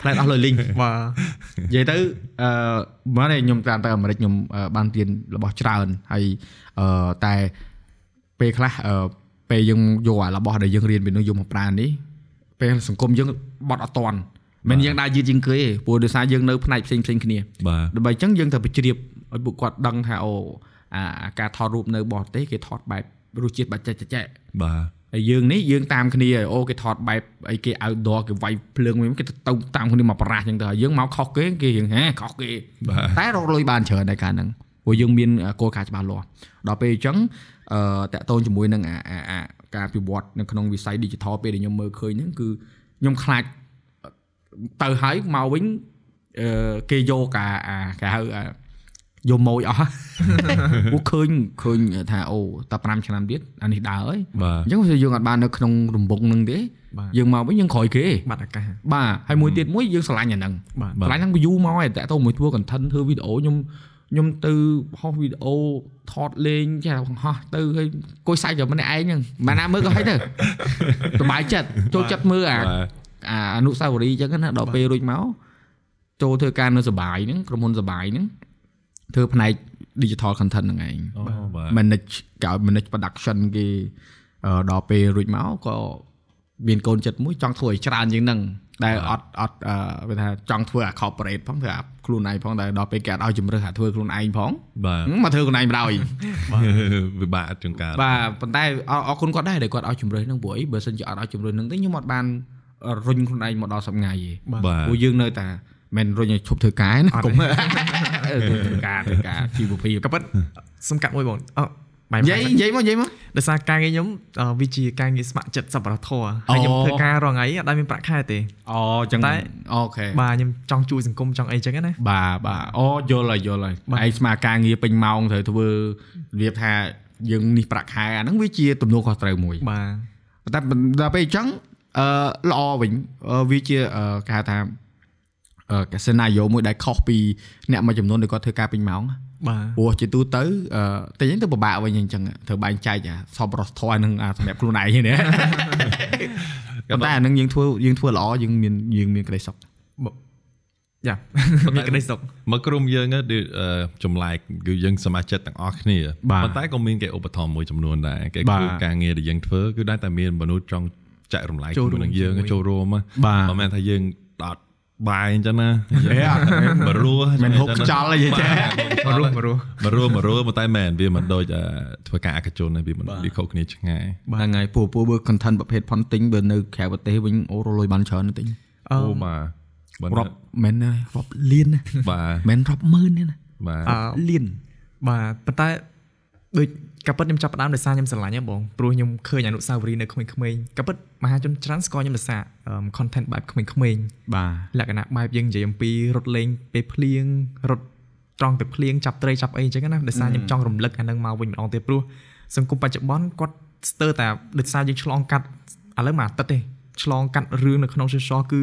ផ្លែតអស់លុយលីងបាទនិយាយទៅអឺមកនេះខ្ញុំតាមទៅអាមេរិកខ្ញុំអឺបានរៀនរបស់ច្រើនហើយអឺតែ ពេលខ្លះអឺពេលយើងយកអារបស់ដែលយើងរៀនពីនោះយកមកប្រើនេះពេលសង្គមយើងបត់អត់តាន់មិនយើងដើរយឺតជាងគេទេព្រោះដោយសារយើងនៅផ្នែកផ្សេងផ្សេងៗគ្នាបាទដើម្បីអញ្ចឹងយើងត្រូវបញ្ជ្រាបឲ្យពួកគាត់ដឹងថាអូអាអាការថតរូបនៅបរទេសគេថតបែបរសជាតិបាច់ចេះចេះបាទហើយយើងនេះយើងតាមគ្នាអូគេថតបែបអីគេ outdoor គេវាយភ្លើងវិញគេទៅតាមគ្នាមកប្រាស់អញ្ចឹងទៅហើយយើងមកខុសគេគេរៀងហេខុសគេបាទតែរកលុយបានច្រើនដែរកាលហ្នឹង ព្រោះយើងមានគោលការណ៍ច្បាស់លាស់ដល់ពេលអញ្ចឹងអឺតាក់ទងជាមួយនឹងអាអាអាការពិវត្តនៅក្នុងវិស័យ digital ពេលដែលខ្ញុំមើលឃើញហ្នឹងគឺខ្ញុំខ្លាចទៅហើយមកវិញអឺគេយកអាអាគេហៅអាយកម៉ួយអស់ពួកឃើញឃើញថាអូតែ5ឆ្នាំទៀតអានេះដើរហើយបាទអញ្ចឹងវាយើងអត់បាននៅក្នុងរង្វង់ហ្នឹងទេបាទយើងមកវិញយើងក្រោយគេបាត់អាកាសបាទហើយមួយទៀតមួយយើងឆ្លាញ់អាហ្នឹងបាទឆ្លាញ់ហ្នឹង view មកហើយតាក់ទងមួយធ្វើ content ធ្វើវីដេអូខ្ញុំ ខ្ញុំទៅហោះវីដេអូថតលេងចេះតែហោះទៅហើយគួយសាច់តែម្នាក់ឯងហ្នឹងមិនណាមើលក៏ហិចទៅសប្បាយចិត្តចូលចិត្តមើលអាបាទអាអនុស្សាវរីយ៍អញ្ចឹងណាដល់ពេលរួចមកចូលធ្វើការនៅសបាយហ្នឹងក្រុមហ៊ុនសបាយហ្នឹងធ្វើផ្នែក digital content ហ្នឹងឯងអូបាទ manage កៅ manage production គេអឺដល់ពេលរួចមកក៏ មានកូនចិត្តមួយចង់ធ្វើឲ្យច្រើនជាងហ្នឹងដែលអត់អត់អឺគេថាចង់ធ្វើអា corporate ផងធ្វើអាខ្លួនឯងផងតែដល់ពេលគេអត់ឲ្យជំរើសអាធ្វើខ្លួនឯងផងបាទហឹមមកធ្វើខ្លួនឯងបណ្ដោយវិបាកជាងការបាទប៉ុន្តែអរអរគុណគាត់ដែរដែលគាត់ឲ្យជំរើសហ្នឹងព្រោះអីបើសិនជាអត់ឲ្យជំរើសហ្នឹងទេខ្ញុំអត់បានរុញខ្លួនឯងមកដល់សប្ងៃទេបាទព្រោះយើងនៅតែមិនរុញឲ្យឈប់ធ្វើការទេណាកុំអឺធ្វើការធ្វើការជីវភាពក៏ប៉ុតសំកាត់មួយបងអឺបាយ និយាយនិយាយមកនិយាយមកដោយសារការងារខ្ញុំអឺវាជាការងារស្ម័គ្រចិត្តសប្បុរសធម៌ហើយខ្ញុំអូធ្វើការរងថ្ងៃអត់ដែលមានប្រាក់ខែទេអូចឹងតែអូខេបាទខ្ញុំចង់ជួយសង្គមចង់អីចឹងណាបាទបាទអូយល់ហើយយល់ហើយបាទឯងស្មារការងារពេញម៉ោងត្រូវធ្វើរបៀបថាយើងនេះប្រាក់ខែអាហ្នឹងវាជាទំនួលខុសត្រូវមួយបាទតែដល់ពេលអញ្ចឹងអឺល្អវិញអឺវាជាអឺគេហៅថាអឺកសេណាយ៉ូមួយដែលខុសពីអ្នកមួយចំនួនដែលគាត់ធ្វើការពេញម៉ោង បាទព្រោះជាទូទៅអឺតែយើងទៅពិបាកវិញអញ្ចឹងត្រូវបែងចែកអាសពរសធរនឹងអាសម្រាប់ខ្លួនឯងហ្នឹងប៉ុន្តែអានឹងយើងធ្វើយើងធ្វើល្អយើងមានយើងមានក្តីសុខយ៉ាមានក្តីសុខមកក្រុមយើងហ្នឹងគឺអឺចម្លែកគឺយើងសមាជិកទាំងអស់គ្នាបាទប៉ុន្តែក៏មានគេឧបត្ថម្ភមួយចំនួនដែរគេបាទគឺការងារដែលយើងធ្វើគឺដែរតែមានមនុស្សចង់ចែករំលែកចូលជាមួយរួមនឹងយើងជាមួយចូលរួមណាបាទមិនមែនថាយើងអត់ បាយអញ្ចឹងណាហេអត់បរោះមិនហុកខ្យល់អីចេះមករស់មករស់បរោះបរោះប៉ុន្តែមែនវាមិនដូចអឺធ្វើការអកជនទេវាមិនវាខុសគ្នាឆ្ងាយហ្នឹងហើយពូពូបើ content ប្រភេទ ponting បើនៅក្រៅប្រទេសវិញអូរលុយបានច្រើនណាស់ទិញអឺអូបាទបើរាប់មិនណារាប់លានណាបាទមិនរាប់ម៉ឺនទេណាបាទអឺលានបាទប៉ុន្តែដូច កាពិតខ្ញុំចាប់ផ្ដើមដោយសារខ្ញុំស្រឡាញ់ហ្នឹងបងព្រោះខ្ញុំឃើញអនុស្សាវរីយ៍នៅក្មេងៗកាពិតមហាជនច្រើនស្គាល់ខ្ញុំដោយសារអឺ content បែបក្មេងៗបាទលក្ខណៈបែបយើងនិយាយអំពីរត់លេងពេលភ្លៀងរត់ត្រង់ទឹកភ្លៀងចាប់ត្រីចាប់អីអញ្ចឹងណាដោយសារខ្ញុំចង់រំលឹកអានឹងមកវិញម្ដងទៀតព្រោះសង្គមបច្ចុប្បន្នគាត់ស្ទើរតែដោយសារយើងឆ្លងកាត់ឥឡូវមួយអាទិត្យទេឆ្លងកាត់រឿងនៅក្នុង social គឺ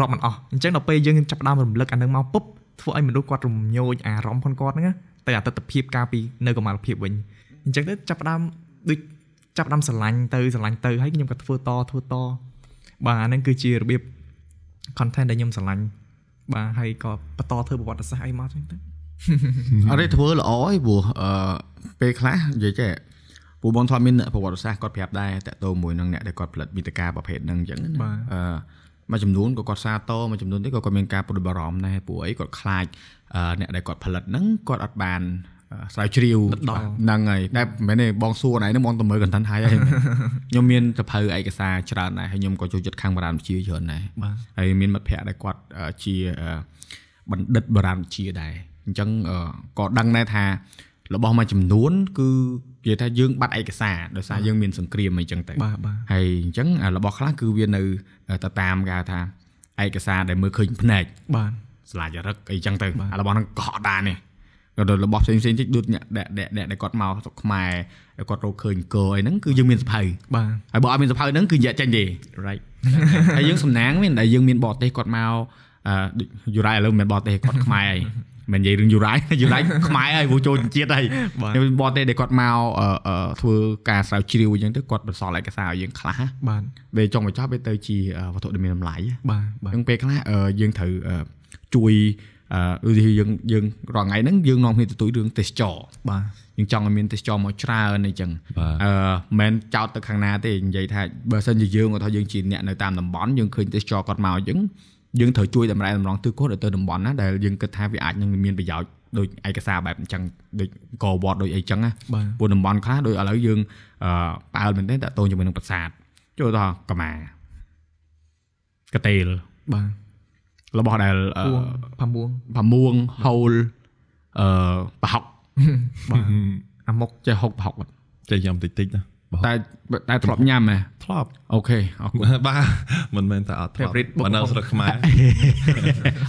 រាប់មិនអស់អញ្ចឹងដល់ពេលយើងចាប់ផ្ដើមរំលឹកអានឹងមកពុបធ្វើឲ្យមនុស្សគាត់រំញោចអារម្មណ៍ផងគាត់ហ្នឹងណា ទៅអតិថិភាពការពីនៅកម្មាលភាពវិញអញ្ចឹងទៅចាប់ផ្ដើមដូចចាប់ផ្ដើមស្រឡាញ់ទៅស្រឡាញ់ទៅហើយខ្ញុំក៏ធ្វើតធ្វើតបាទអាហ្នឹងគឺជារបៀប content ដែលខ្ញុំស្រឡាញ់បាទហើយក៏បន្តធ្វើប្រវត្តិសាស្ត្រអីមកចឹងទៅអត់ទេធ្វើល្អឯងព្រោះអឺពេលខ្លះនិយាយចេះពូបងធ្លាប់មានអ្នកប្រវត្តិសាស្ត្រគាត់ប្រាប់ដែរតាក់ទងមួយនឹងអ្នកដែលគាត់ផលិតវិទ្យការប្រភេទហ្នឹងអញ្ចឹងណាបាទអឺ មួយចំនួនក៏គាត់សារតមួយចំនួនទៀតក៏គាត់មានការព្រួយបារម្ភដែរព្រោះអីគាត់ខ្លាចអឺអ្នកដែលគាត់ផលិតហ្នឹងគាត់អត់បានអឺស្រាវជ្រាវដល់ហ្នឹងហើយតែមិនមែនទេបងសួរណៃហ្នឹងបងទៅមើល content ហើយហើយខ្ញុំមានសភៅឯកសារច្រើនដែរហើយខ្ញុំក៏ចូលចិត្តខាងបរាណវិទ្យាច្រើនដែរបាទហើយមានមិត្តភ័ក្តិដែលគាត់អឺជាអឺបណ្ឌិតបរាណវិទ្យាដែរអញ្ចឹងអឺក៏ដឹងដែរថា របស់មួយចំនួនគឺនិយាយថាយើងបាត់ឯកសារដោយសារយើងមានសង្គ្រាមអីចឹងទៅបាទបាទហើយអញ្ចឹងអារបស់ខ្លះគឺវានៅទៅតាមគេហៅថាឯកសារដែលមើលឃើញភ្នែកបាទស្លាចរឹកអីចឹងទៅអារបស់ហ្នឹងកុហកដែរនេះក៏ដល់របស់ផ្សេងផ្សេងៗតិចដូចអ្នកដែលដែលដែលគាត់មកស្រុកខ្មែរដែលគាត់រកឃើញកអីហ្នឹងគឺយើងមានសភៅបាទហើយបើអត់មានសភៅហ្នឹងគឺយកចេញទេ right ហើយយើងសំណាងមានដែលយើងមានបរទេសគាត់មកអឺដូចយូរ៉ៃឥឡូវមិនមែនបរទេសគាត់ខ្មែរហើយ មិននិយាយរឿងយូរ៉ៃយូរ៉ៃខ្មែរហើយព្រោះចូលជាតិហើយបាទខ្ញុំមានបរទេសដែលគាត់មកអឺអឺធ្វើការស្រាវជ្រាវអញ្ចឹងទៅគាត់បន្សល់ឯកសារឲ្យយើងខ្លះណាបាទពេលចុងបញ្ចប់វាទៅជាអឺវត្ថុដែលមានតម្លៃណាបាទបាទអញ្ចឹងពេលខ្លះអឺយើងត្រូវអឺជួយអឺដូចជាយើងយើងរាល់ថ្ងៃហ្នឹងយើងនាំគ្នាទទួលរឿងទេសចរបាទយើងចង់ឲ្យមានទេសចរមកច្រើនអីចឹងបាទអឺមិនមែនចោតទៅខាងណាទេនិយាយថាបើសិនជាយើងគាត់ថាយើងជាអ្នកនៅតាមតំបន់យើងឃើញទេសចរគាត់មកអញ្ចឹង យើងត្រូវជួយតម្រែតម្រង់ទិសគាត់ឲ្យទៅតំបន់ណាដែលយើងគិតថាវាអាចនឹងមានប្រយោជន៍ដូចឯកសារបែបអញ្ចឹងដូចកវត្តដូចអីចឹងណាបាទព្រោះតំបន់ខ្លះដូចឥឡូវយើងអឺប៉ាល់មែនទេតើតូនជាមួយនឹងប្រាសាទចូលទៅកម្មាកតេលបាទរបស់ដែលអឺពួងផាមួងផាមួងហូលអឺប្រហុកបាទអាមុកចេះហុកប្រហុកអត់ចេះញ៉ាំតិចតិចណាបោះ តែតែធ្លាប់ញ៉ាំហ៎ធ្លាប់អូខេអរគុណបាទមិនមែនតែអត់ធ្លាប់ Favorite បុកបើនៅហុកស្រុកខ្មែរ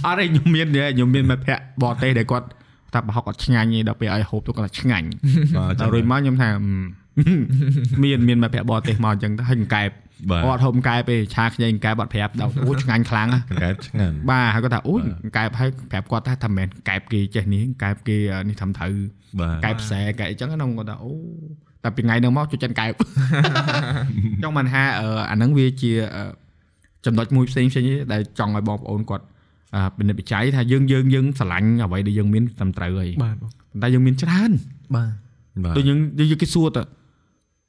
អត់ទេខ្ញុំមានទេខ្ញុំមានមិត្តភក្តិបរទេសដែលគាត់ថាប្រហុកអត់ឆ្ងាញ់ទេដល់ពេលឲ្យហូបទៅគាត់ថាឆ្ងាញ់បាទតែរួចមកខ្ញុំថាអឺមានមានមិត្តភក្តិបរទេសមកអញ្ចឹងទៅហើយកែបបាទគាត់ហូបកែបទេឆាខ្ញីកែបអត់ប្រាប់ដល់អូឆ្ងាញ់ខ្លាំងណាស់កង្កែបឆ្ងាញ់បាទហើយគាត់ថាអូយកែបហើយប្រាប់គាត់ថាថាមិនមែនកែបគេចេះនេះកែបគេនេះធ្វើត្រូវបាទកែបផ្សែកែបអញ្ចឹងណាខ្ញុំគាត់ថាអូ តែពីថ្ងៃហ្នឹងមកជួយចិនកែបចង់បានថាអឺអាហ្នឹងវាជាអឺចំណុចមួយផ្សេងផ្សេងទេដែលចង់ឲ្យបងប្អូនគាត់អឺពិនិត្យវិจัยថាយើងយើងយើងស្រឡាញ់អ្វីដែលយើងមានត្រឹមត្រូវហើយបាទបងប៉ុន្តែយើងមានច្រើនបាទបាទដូចយើងយើងគេសួរទៅ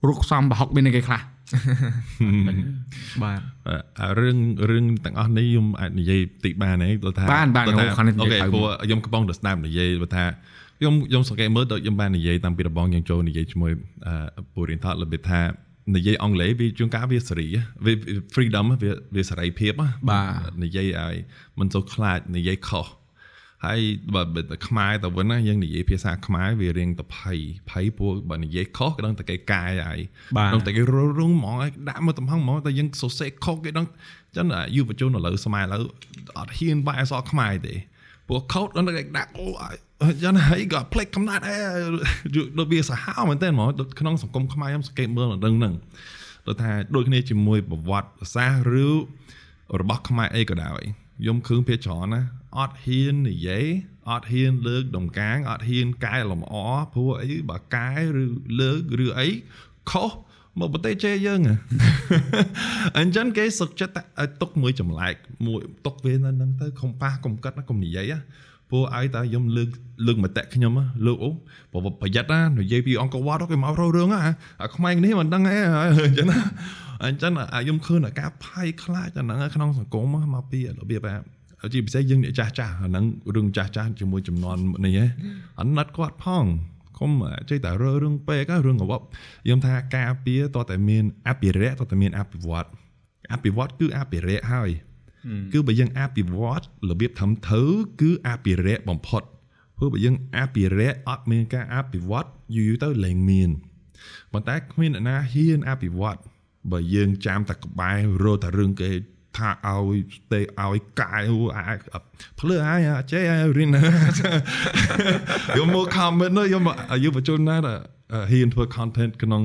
រុកខ្សំប្រហុកមានអីគេខ្លះបាទអារឿងរឿងទាំងអស់នេះខ្ញុំអាចនិយាយតិចបានទេគាត់ថាបានបានគាត់ថាអូខាងនេះនិអូយាយខេទៅព្រោះខ្ញុំកំពុងតែស្ដាប់និយាយគាត់ថា ខ្ញុំខ្ញុំសង្កេតមើលដូចខ្ញុំបាននិយាយតាំងពីដំបូងយើងចូលនិយាយជាមួយអឺពូរៀនថតរបៀបថានិយាយអង់គ្លេសវាជួនកាលវាសេរីវា freedom វាវាសេរីភាពណាបាទនិយាយឲ្យមិនសូវខ្លាចនិយាយខុសហើយបើបើតែខ្មែរទៅវិញណាយើងនិយាយភាសាខ្មែរវារៀងទៅភ័យភ័យព្រោះបើនិយាយខុសគេដឹងតែគេកាយហើយបាទដឹងតែគេររុងហ្មងឲ្យដាក់មកតំហឹងហ្មងតែយើងសរសេរខុសគេដឹងចឹងអាយុវជនឥឡូវសម័យឥឡូវអត់ហ៊ានបាយអក្សរខ្មែរទេ ព្រោះខុសដឹងតែគេដាក់អូចឹងហើយក៏ផ្លេចកំណត់អេដូចវាសាហាវមែនតើហ្មងដូចក្នុងសង្គមខ្មែរខ្ញុំសង្កេតមើលដល់ហ្នឹងដូចថាដូចគ្នាជាមួយប្រវត្តិសាស្ត្រឬរបស់ខ្មែរអីក៏ដោយខ្ញុំឃើញភាគច្រើនណាអត់ហ៊ាននិយាយអត់ហ៊ានលើកដំកាងអត់ហ៊ានកែលម្អព្រោះអីបើកែឬលើកឬអីខុស មកប្រទេសជេយើងហ៎អញ្ចឹងគេសុខចិត្តតែឲ្យទុកមួយចម្លែកមួយទុកវានៅហ្នឹងទៅកុំប៉ះកុំកិតណាកុំនិយាយណាព្រោះឲ្យតែខ្ញុំលើកលើកមតិខ្ញុំណាលើកអូប្រប្រយ័ត្នណានិយាយពីអង្គរវត្តគេមករោរឿងណាអាក្មេងនេះមិនដឹងអីអញ្ចឹងណាអញ្ចឹងអាខ្ញុំឃើញតែការផាយខ្លាចអាហ្នឹងក្នុងសង្គមមកពីរបៀបអាជាពិសេសយើងអ្នកចាស់ចាស់អាហ្នឹងរឿងចាស់ចាស់ជាមួយចំនួននេះហ៎អាណិតគាត់ផង គុំចេះតែរើរឿងពេករឿងកបខ្ញុំថាការពារតតែមានអភិរក្សតតែមានអភិវឌ្ឍអភិវឌ្ឍគឺអភិរក្សហើយគឺបើយើងអភិវឌ្ឍរបៀបធ្វើធ្វើគឺអភិរក្សបំផុតព្រោះបើយើងអភិរក្សអត់មានការអភិវឌ្ឍយូរយូរទៅលែងមានប៉ុន្តែគ្មានអ្នកណាហ៊ានអភិវឌ្ឍបើយើងចាំតែក្បែររត់តែរឿងគេ ថាឲ្យទេឲ្យកាយអាភ្លើអាយចេះរៀនយកមក comment នោះយកមកយុវជនណាហ៊ានធ្វើ content ក្នុង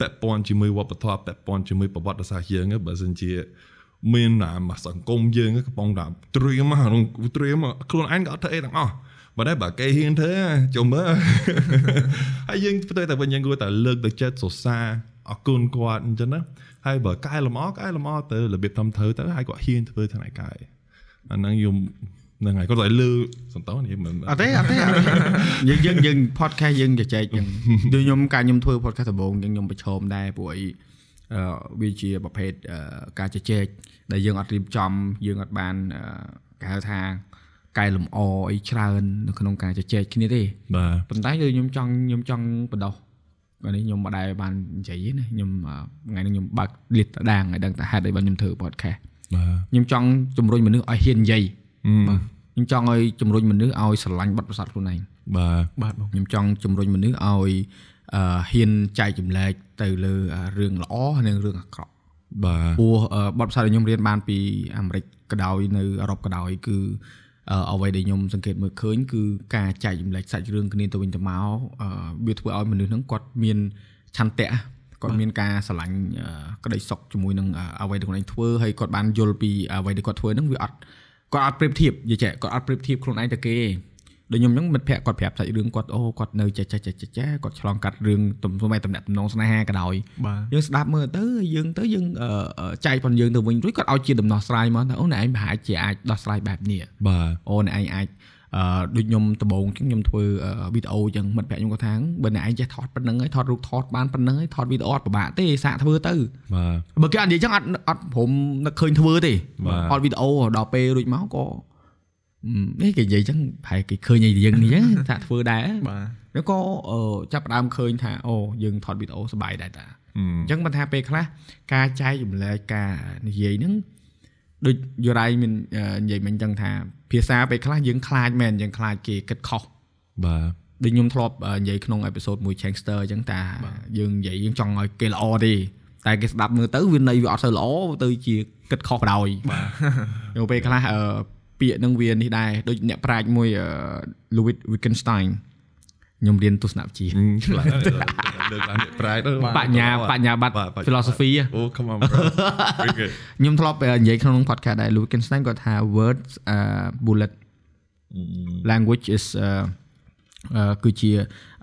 ពាក់ព័ន្ធជាមួយវប្បធម៌ពាក់ព័ន្ធជាមួយប្រវត្តិសាស្ត្រយើងបើសិនជាមានអាសង្គមយើងកំពុងតែត្រៀមក្នុងត្រៀមខ្លួនឯងក៏អត់ធ្វើអីទាំងអស់បើតែបើគេហ៊ានធ្វើជុំមើលហើយយើងផ្ទុយតែវិញយើងគួរតែលើកទឹកចិត្តសរសើរអរគុណគាត់អញ្ចឹងណា ហើយបើកែលម្អកែលម្អទៅរបៀបធ្វើធ្វើទៅហើយគាត់ហ៊ានធ្វើថ្ងៃកាយអាហ្នឹងយំហ្នឹងហើយគាត់តែលើសន្តោនេះមិនអត់ទេអត់ទេយើងយើងយើង podcast យើងជជែកចឹងដូចខ្ញុំការខ្ញុំធ្វើ podcast ដំបូងចឹងខ្ញុំប្រឈមដែរព្រោះអីអឺវាជាប្រភេទការជជែកដែលយើងអត់រៀបចំយើងអត់បានគេហៅថាកែលម្អអីច្រើននៅក្នុងការជជែកគ្នាទេបាទប៉ុន្តែគឺខ្ញុំចង់ខ្ញុំចង់បដោះថ្ងៃ នេះខ្ញុំមិនដែលបាននិយាយទេណាខ្ញុំថ្ងៃនេះខ្ញុំបើកលាតដាងឲ្យដឹងថាហេតុអីបានខ្ញុំធ្វើ podcast បាទខ្ញុំចង់ជំរុញមនុស្សឲ្យហ៊ាននិយាយបាទខ្ញុំចង់ឲ្យជំរុញមនុស្សឲ្យស្រឡាញ់បទពិសោធន៍ខ្លួនឯងបាទបាទបងខ្ញុំចង់ជំរុញមនុស្សឲ្យអឺហ៊ានចែកចម្លែកទៅលើរឿងល្អនិងរឿងអាក្រក់បាទព្រោះបទពិសោធន៍ដែលខ្ញុំរៀនបានពីអាមេរិកក៏ដោយនៅអឺរ៉ុបក៏ដោយគឺ អ្វីដែលខ្ញុំសង្កេតមើលឃើញគឺការចែកចម្លែកសាច់រឿងគ្នាទៅវិញទៅមកវាធ្វើឲ្យមនុស្សហ្នឹងគាត់មានឆន្ទៈគាត់មានការស្រឡាញ់ក្តីសុខជាមួយនឹងអ្វីដែលខ្លួនឯងធ្វើហើយគាត់បានយល់ពីអ្វីដែលគាត់ធ្វើហ្នឹងវាអត់គាត់អត់ប្រៀបធៀបនិយាយចេះគាត់អត់ប្រៀបធៀបខ្លួនឯងទៅគេ ដូចខ្ញុំហ្នឹងមិត្តភក្តិគាត់ប្រាប់សាច់រឿងគាត់អូគាត់នៅចេះចេះចេះចេះចេះគាត់ឆ្លងកាត់រឿងទំសុំតែតំណែងតំណងស្នេហាក៏ដោយបាទយើងស្ដាប់មើលទៅយើងទៅយើងចែកប៉ុនយើងទៅវិញរួចគាត់ឲ្យជាដំណោះស្រាយមកថាអូនឯងប្រហែលជាអាចដោះស្រាយបែបនេះបាទអូនឯងអាចអឺដូចខ្ញុំដំបូងចឹងខ្ញុំធ្វើវីដេអូចឹងមិត្តភក្តិខ្ញុំគាត់ថាបើអ្នកឯងចេះថតប៉ុណ្្នឹងហើយថតរូបថតបានប៉ុណ្្នឹងហើយថតវីដេអូអត់ពិបាកទេសាកធ្វើទៅបាទបើគេអត់និយាយចឹងអត់អត់ព្រមនឹកឃើញធ្វើទេបាទថតវីដេអូដល់ពេលរួចមកក៏ អេគេនិយាយចឹងប្រហែលគេឃើញឲ្យយើងអញ្ចឹងថាធ្វើដែរបាទក៏ចាប់ដើមឃើញថាអូយើងថតវីដេអូសបាយដែរតាអញ្ចឹងបើថាពេលខ្លះការចែកចម្លែកការនិយាយហ្នឹងដូចយរ៉ៃមាននិយាយមិញចឹងថា ភាសាពេលខ្លះយើងខ្លាចមែនយើងខ្លាចគេគិតខុសបាទដូចខ្ញុំធ្លាប់និយាយក្នុងអេពីសូតមួយ Changster អញ្ចឹងតាយើងនិយាយយើងចង់ឲ្យគេល្អទេតែគេស្ដាប់មើលទៅវាន័យវាអត់ទៅល្អទៅជាគិតខុសបណ្ដោយបាទពេលខ្លះ ពាក្យហ្នឹងវានេះដែរដូចអ្នកប្រាជ្ញមួយអឺ Louis Wittgenstein ខ្ញុំរៀនទស្សនវិជ្ជាឆ្លាតលើកឡើងនេះប្រែទៅបញ្ញាបញ្ញាបត្រ philosophy ហ៎អូ come on bro Very good ខ្ញុំធ្លាប់និយាយក្នុង podcast ដែរ Wittgenstein គាត់ថា words uh bullet language is uh អឺគឺជា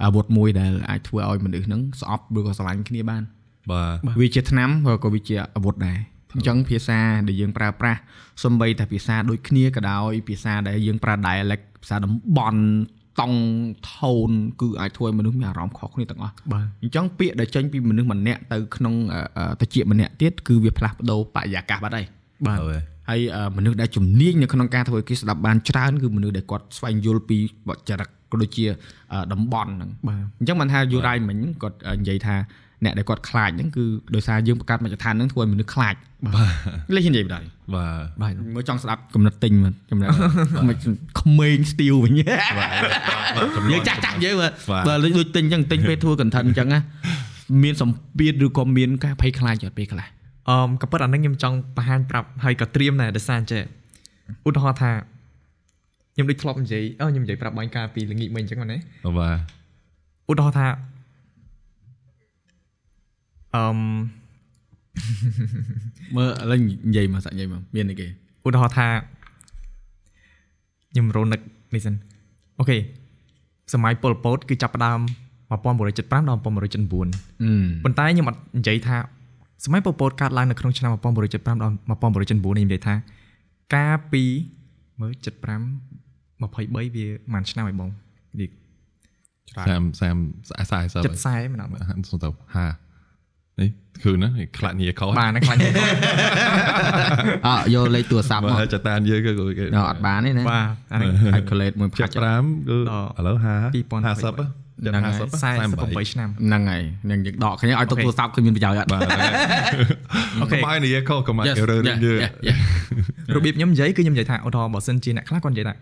អាវុធមួយដែលអាចធ្វើឲ្យមនុស្សហ្នឹងស្អប់ឬក៏ស្រឡាញ់គ្នាបានបាទវាជាថ្នាំឬក៏វាជាអាវុធដែរ អញ្ចឹងភាសាដែលយើងប្រើប្រាស់សំបីតែភាសាដូចគ្នាក៏ដោយភាសាដែលយើងប្រើ dialect ភាសាតំបន់តង់ថូនគឺអាចធ្វើឲ្យមនុស្សមានអារម្មណ៍ខុសគ្នាទាំងអស់បាទអញ្ចឹងពាក្យដែលចេញពីមនុស្សម្នាក់ទៅក្នុងអឺអឺទៅជាម្នាក់ទៀតគឺវាផ្លាស់ប្ដូរបរិយាកាសបាត់ហើយបាទហើយហើយអឺមនុស្សដែលជំនាញនៅក្នុងការធ្វើឲ្យគេស្ដាប់បានច្រើនគឺមនុស្សដែលគាត់ស្វែងយល់ពីបច្ចារិកក៏ដូចជាអឺតំបន់ហ្នឹងបាទអញ្ចឹងបានថាយូរ៉ៃមិញគាត់អឺនិយាយថា អ្នកដែលគាត់ខ្លាចហ្នឹងគឺដោយសារយើងបង្កើតមជ្ឈដ្ឋានហ្នឹងធ្វើឲ្យមនុស្សខ្លាចលេចនិយាយបណ្ដោយបាទបាទមើលចង់ស្ដាប់កំណត់ទិញមើលចំណែកមិនក្មេងស្ទីវវិញយើងចាស់ចាស់និយាយមើលបើដូចទិញអញ្ចឹងទិញពេលធ្វើ content អញ្ចឹងណាមានសម្ពាធឬក៏មានការភ័យខ្លាចអត់ពេលខ្លះអឺក៏ប៉ុតអានឹងខ្ញុំចង់បង្ហាញប្រាប់ហើយក៏ត្រៀមដែរដោយសារអញ្ចេះឧទាហរណ៍ថាខ្ញុំដូចធ្លាប់និយាយអឺខ្ញុំនិយាយប្រាប់បាញ់ការពីល្ងាចមិញអញ្ចឹងណាបាទឧទាហរណ៍ថា អឺមមើលឥឡូវនិយាយមកសាក់និយាយមកមានអីគេឧទាហរណ៍ថាខ្ញុំរនឹកនេះសិនអូខេសម័យប៉ុលពតគឺចាប់ផ្ដើម1975ដល់1979អឺប៉ុន្តែខ្ញុំអត់និយាយថាសម័យប៉ុលពតកើតឡើងនៅក្នុងឆ្នាំ1975ដល់1979នេះខ្ញុំនិយាយថាការពីមើល75 23វាប្រហែលឆ្នាំហើយបងវាសាមសាម40ចិត្ត40មិនអត់មើល40សុំទៅហា នេះគឺណាខ្លាចនេះខុសបាទហ្នឹងខ្លាញ់អើយកលេខទូរស័ព្ទមកបើចតានយើងគឺគេអត់បានទេណាបាទអាហ្នឹង calculate មួយផាច់75គឺដល់ឥឡូវ50 2020 50ហ្នឹងហើយ48ឆ្នាំហ្នឹងហើយនឹងយើងដកគ្នាឲ្យទុកទូរស័ព្ទគឺមានប្រយោជន៍អត់បាទអូខេកុំឲ្យនិយាយខុសកុំឲ្យ Yes, រើរើ yeah, យើង yeah, yeah. របៀបខ្ញុំនិយាយគឺខ្ញុំនិយាយថាឧទាហរណ៍បើសិនជាអ្នកខ្លះគាត់និយាយថា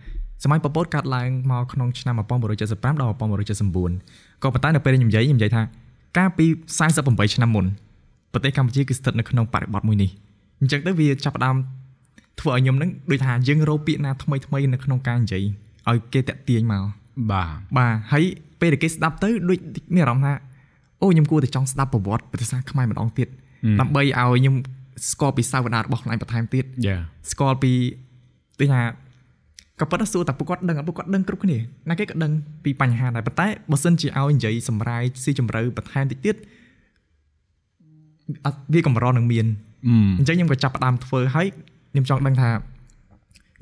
សម័យពពតកាត់ឡើងមកក្នុងឆ្នាំ1975ដល់1979ក៏ប៉ុន្តែនៅពេលខ្ញុំនិយាយខ្ញុំនិយាយថា កាលពី48ឆ្នាំមុនប្រទេសកម្ពុជាគឺស្ថិតនៅក្នុងបរិបទមួយនេះអញ្ចឹងទៅវាចាប់ផ្ដើមធ្វើឲ្យខ្ញុំនឹងដូចថាយើងរោពាក្យណាថ្មីថ្មីនៅក្នុងការនិយាយឲ្យគេតាក់ទាញមកបាទបាទហើយពេលដែលគេស្ដាប់ទៅដូចមានអារម្មណ៍ថាអូខ្ញុំគួរតែចង់ស្ដាប់ប្រវត្តិប្រវត្តិសាស្ត្រខ្មែរម្ដងទៀតដើម្បីឲ្យខ្ញុំស្គាល់ពីសាវតារបស់ខ្លួនឯងបន្ថែមទៀតយ៉ាស្គាល់ពីដូចថា ក៏ប៉ុន្តែសួរតែពួកគាត់ដឹងពួកគាត់ដឹងគ្រប់គ្នាណាគេក៏ដឹងពីបញ្ហាដែរប៉ុន្តែបើសិនជាឲ្យនិយាយសម្រាយស៊ីជម្រៅបន្ថែមតិចទៀតអត់វាកម្រនឹងមានអឺអញ្ចឹងខ្ញុំក៏ចាប់ផ្ដើមធ្វើហើយខ្ញុំចង់ដឹងថា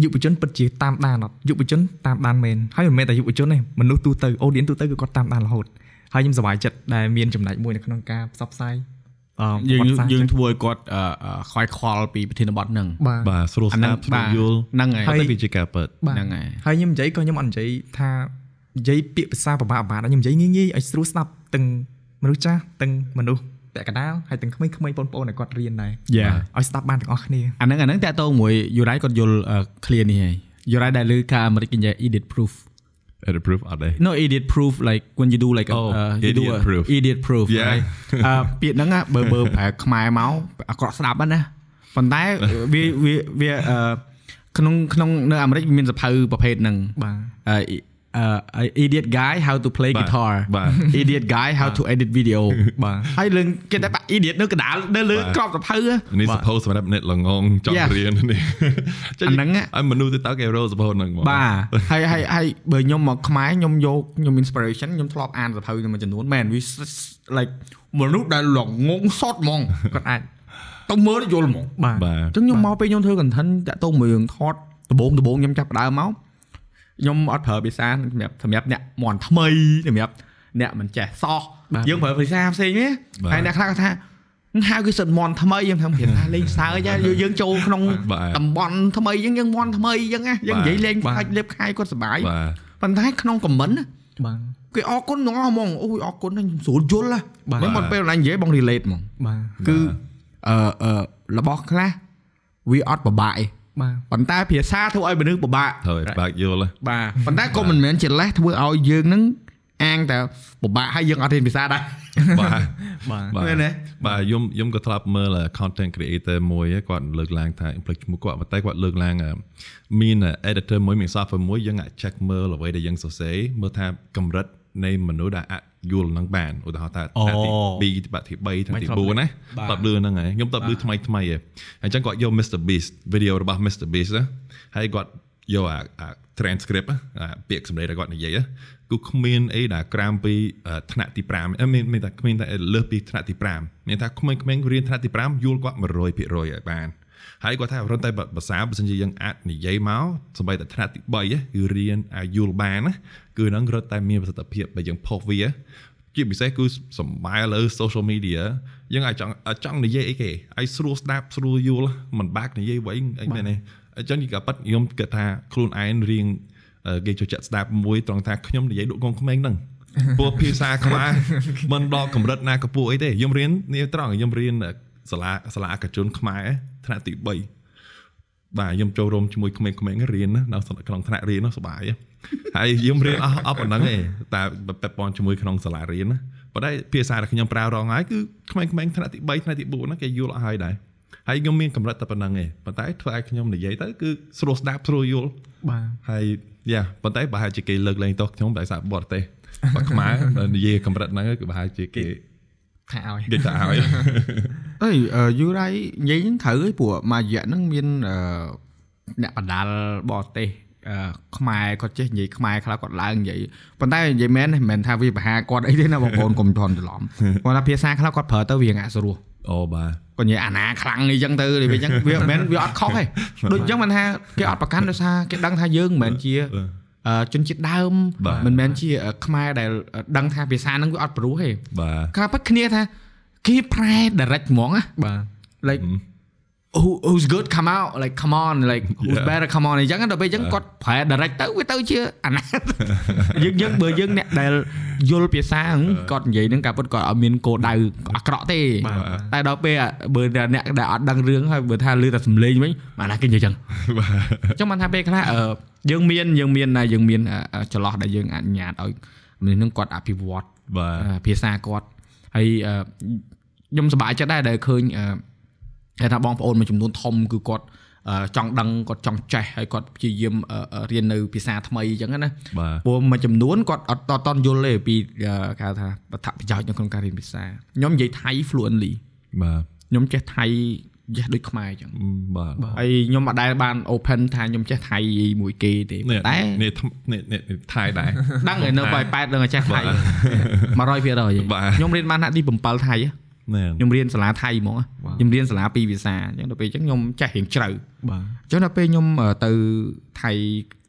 យុវជនពិតជាតាមដានអត់យុវជនតាមដានមែនហើយមិនមែនតែយុវជនទេមនុស្សទូទៅអូឌៀនទូទៅគឺគាត់តាមដានរហូតហើយខ្ញុំសប្បាយចិត្តដែលមានចំណែកមួយនៅក្នុងការផ្សព្វផ្សាយអឺ យើងប្រវត្តិសាស្ត្រយើងធ្វើឲ្យគាត់អឺអឺខ្វាយខ្វល់ពីប្រធានបទហ្នឹងបាទបាទស្រួលស្ដាប់ស្រួលយល់ហ្នឹងហើយតែវាជាការពិតបាទហ្នឹងហើយហើយខ្ញុំនិយាយក៏ខ្ញុំអត់និយាយថានិយាយពាក្យភាសាប្របាក់ប្របាក់ខ្ញុំនិយាយងាយងាយឲ្យស្រួលស្ដាប់ទាំងមនុស្សចាស់ទាំងមនុស្សពាក់កណ្ដាលហើយទាំងក្មេងៗបងប្អូនដែលគាត់រៀនដែរយ៉ាឲ្យស្ដាប់បានទាំងអស់គ្នាអាហ្នឹងអាហ្នឹងតាក់ទងមួយយូរ៉ៃគាត់យល់ clear នេះហើយយូរ៉ៃដែលលើការអាមេរិកនិយាយ edit proof edit proof អត់ទេ no edit proof like when you do like a, Oh, uh, you do idiot a proof. idiot proof Yeah. right អឺពាក្យហ្នឹងណាបើបើប្រែខ្មែរមកអាក្រក់ស្ដាប់ហ្នឹងណាប៉ុន្តែវាវាវាអឺក្នុងក្នុងនៅអាមេរិកមានសភៅប្រភេទហ្នឹងបាទ អឺអឺ idiot guy how to play បាទ guitar បាទ idiot guy how to edit video បាទហើយលឿនគេតែបាក់ idiot នៅកណ្ដាលនៅលើបាទក្របសភៅហ៎នេះបាទ suppose សម្រាប់អ្នកល្ងងចង់ Yeah. រៀននេះអាហ្នឹងណាឲ្យមនុស្សទៅតើគេរក suppose ហ្នឹងមកបាទហើយហើយហើយបើខ្ញុំមកខ្មែរខ្ញុំយកខ្ញុំ inspiration ខ្ញុំធ្លាប់អានសភៅនឹងមួយចំនួនមែនវា like មនុស្សដែលល្ងងសតហ្មងគាត់អាចទៅមើលយល់ហ្មងបាទបាទអញ្ចឹងខ្ញុំមកពេលខ្ញុំធ្វើ content តាក់ទងមួយរឿងថតដបងដបងខ្ញុំចាប់ផ្ដើមមក ខ្ញុំអត់ប្រើភាសាសម្រាប់សម្រាប់អ្នកមន់ថ្មីសម្រាប់អ្នកមិនចេះសោះបាទយើងប្រើភាសាផ្សេងទេបាទហើយអ្នកខ្លះគាត់ថាហៅគឺសិតមន់ថ្មីយើងថាភាសាលេងសើចហើយយើងចូលក្នុងបាទតំបន់ថ្មីអញ្ចឹងយើងមន់ថ្មីអញ្ចឹងណាយើងនិយាយលេងបាទខ្លាចលេបខាយគាត់សប្បាយបាទប៉ុន្តែក្នុង comment ណាបាទគេអរគុណទាំងអស់ហ្មងអូយអរគុណខ្ញុំស្រួលយល់ហ៎បាទមិនប៉ុន្តែពេលណានិយាយបង relate ហ្មងបាទគឺអឺអឺរបស់ខ្លះវាអត់ពិបាកទេ បាទប៉ុន្តែភាសាធ្វើឲ្យមនុស្សពិបាកត្រូវឲ្យបាក់យល់ហ៎បាទប៉ុន្តែក៏មិនមែនជាលេសធ្វើឲ្យយើងនឹងអាងតែពិបាកហើយយើងអត់រៀនភាសាដែរបាទបាទបាទមែនទេបាទខ្ញុំខ្ញុំក៏ធ្លាប់មើល content creator មួយគាត់លើកឡើងថា implic ឈ្មោះគាត់ប៉ុន្តែគាត់លើកឡើងអឺមាន editor មួយមាន software មួយយើងអាច check មើលអ្វីដែលយើងសរសេរមើលថាកម្រិត នៃមនុស្សដែលអាចយល់នឹងបានឧទាហរណ៍ថាថ្នាក់ទី2ថ្នាក់ទី3ថ្នាក់ទី4ណាតបលឺហ្នឹងហើយខ្ញុំតបលឺថ្មីថ្មីហ៎អញ្ចឹងគាត់យក Mr Beast video របស់ Mr Beast ណាហើយគាត់យកអាអា transcript ណាអាពាក្យសម្ដីដែលគាត់និយាយណាគឺគ្មានអីដែលក្រាមពីអឺថ្នាក់ទី5អឺមានមានតែគ្មានតែលើសពីថ្នាក់ទី5មានថាក្មេងៗរៀនថ្នាក់ទី5យល់គាត់100%ឲ្យបាន ហើយគាត់ថារត់តែភាសាបើសិនជាយើងអាចនិយាយមកសម្បីតែថ្នាក់ទី3ហ៎គឺរៀនឲ្យយល់បានណាគឺហ្នឹងរត់តែមានប្រសិទ្ធភាពបើយើងផុសវាជាពិសេសគឺសំបាយលើ social media យើងអាចចង់អាចចង់និយាយអីគេឲ្យស្រួលស្ដាប់ស្រួលយល់មិនបាក់និយាយវិញអីមែនទេអញ្ចឹងក៏ប៉ັດខ្ញុំគិតថាខ្លួនឯងរៀងអឺគេចូលចិត្តស្ដាប់មួយត្រង់ថាខ្ញុំនិយាយដូចកងក្មេងហ្នឹងព្រោះភាសាខ្មែរមិនដល់កម្រិតណាកពស់អីទេខ្ញុំរៀននេះត្រង់ខ្ញុំរៀន សាលាសាលាឯកជនខ្មែរថ្នាក់ទី3បាទខ្ញុំចូលរួមជាមួយក្មេងៗរៀនណានៅក្នុងថ្នាក់រៀននោះសប្បាយហ៎ហើយខ្ញុំរៀនអស់អស់ប៉ុណ្ណឹងឯងតែពាក់ព័ន្ធជាមួយក្នុងសាលារៀនណាប៉ុន្តែភាសាដែលខ្ញុំប្រើរងហើយគឺក្មេងៗថ្នាក់ទី3ថ្នាក់ទី4ហ្នឹងគេយល់អស់ហើយដែរហើយខ្ញុំមានកម្រិតតែប៉ុណ្្នឹងឯងប៉ុន្តែធ្វើឲ្យខ្ញុំនិយាយទៅគឺស្រួលស្ដាប់ស្រួលយល់បាទហើយយ៉ាប៉ុន្តែប្រហែលជាគេលើកលែងទោសខ្ញុំដោយសារបរទេសបើខ្មែរបើនិយាយកម្រិតហ្នឹងគឺប្រហែលជាគេថាឲ្យគេទៅឲ្យ អើយយូរ៉ៃនិយាយហ្នឹងត្រូវហើយព្រោះមួយរយៈហ្នឹងមានអឺអ្នកបដាលបរទេសអឺខ្មែរគាត់ចេះនិយាយខ្មែរខ្លះគាត់ឡើងនិយាយប៉ុន្តែនិយាយមែនទេមិនមែនថាវាបហាគាត់អីទេណាបងប្អូនកុំធន់ច្រឡំគាត់ថាភាសាខ្លះគាត់ប្រើទៅវាងាក់ស្រួលអូបាទគាត់និយាយអាណាខ្លាំងអីចឹងទៅវាចឹងវាមិនមែនវាអត់ខុសទេដូចចឹងមិនថាគេអត់ប្រកាន់ដោយសារគេដឹងថាយើងមិនមែនជាអឺជនជាតិដើមបាទមិនមែនជាខ្មែរដែលដឹងថាភាសាហ្នឹងវាអត់ព្រោះទេបាទការពិតគ្នាថា គេប្រែ direct ហ្មងណាបាទ like who who's good come out like come on like who's Yeah. better come on អញ្ចឹងដល់ពេលអញ្ចឹងគាត់ប្រែ direct ទៅវាទៅជាអាណាយើងយើងបើយើងអ្នកដែលយល់ភាសាហ្នឹងគាត់និយាយហ្នឹងការពិតគាត់អត់មានគោលដៅអាក្រក់ទេបាទតែដល់ពេលអាបើតែអ្នកដែលអត់ដឹងរឿងហើយបើថាលឺតែសំឡេងវិញមកណាគេនិយាយអញ្ចឹងបាទអញ្ចឹងបានថាពេលខ្លះអឺយើងមានយើងមានយើងមានអឺអឺចន្លោះដែលយើងអនុញ្ញាតឲ្យមនុស្សហ្នឹងគាត់អភិវឌ្ឍបាទអឺភាសាគាត់ ហើយអឺខ្ញុំសប្បាយចិត្តដែរដែលឃើញអឺគេថាបងប្អូនមួយចំនួនធំគឺគាត់អឺចង់ដឹងគាត់ចង់ចេះហើយគាត់ព្យាយាមអឺអឺរៀននៅភាសាថ្មីអញ្ចឹងណាបាទព្រោះមួយចំនួនគាត់អត់តតន់យល់ទេពីអឺគេហៅថាបឋប្រយោជន៍នៅក្នុងការរៀនភាសាខ្ញុំនិយាយថៃ fluently បាទខ្ញុំចេះថៃ ចេះដូចខ្មែរអញ្ចឹងបាទហើយខ្ញុំអត់ដែលបាន open ថាខ្ញុំចេះថៃមួយគេទេនេះតែនេះនេះនេះថៃដែរដឹងហើយនៅបាយប៉ែតដឹងតែចេះថៃបាទ100%ខ្ញុំរៀនបានថ្នាក់ទី7ថៃណែខ្ញុំរៀនសាលាថៃហ្មងខ្ញុំរៀនសាលាពីរភាសាអញ្ចឹងដល់ពេលអញ្ចឹងខ្ញុំចេះរៀងជ្រៅបាទអញ្ចឹងដល់ពេលខ្ញុំអឺទៅថៃ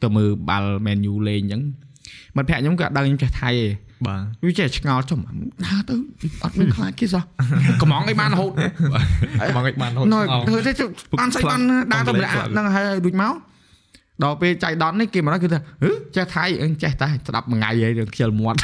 ទៅមើលបាល់ Man U លេងអញ្ចឹងមិត្តភក្តិខ្ញុំក៏ដឹងខ្ញុំចេះថៃឯង បាទវាចេះឆ្ងល់ចុះដើរទៅអត់មានខ្លាចគេសោះកំងអីបានរហូតបងឯងបានរហូតណយអោធ្វើទេបានស្អីបានដើរទៅម្នាក់ហ្នឹងហើយដូចមក ដល់ពេលចៃដន្យនេះគេមកដល់គឺថាហឺចេះថៃអឺចេះតែស្ដាប់មួយថ្ងៃហើយរឿងខ្ជិលមាត់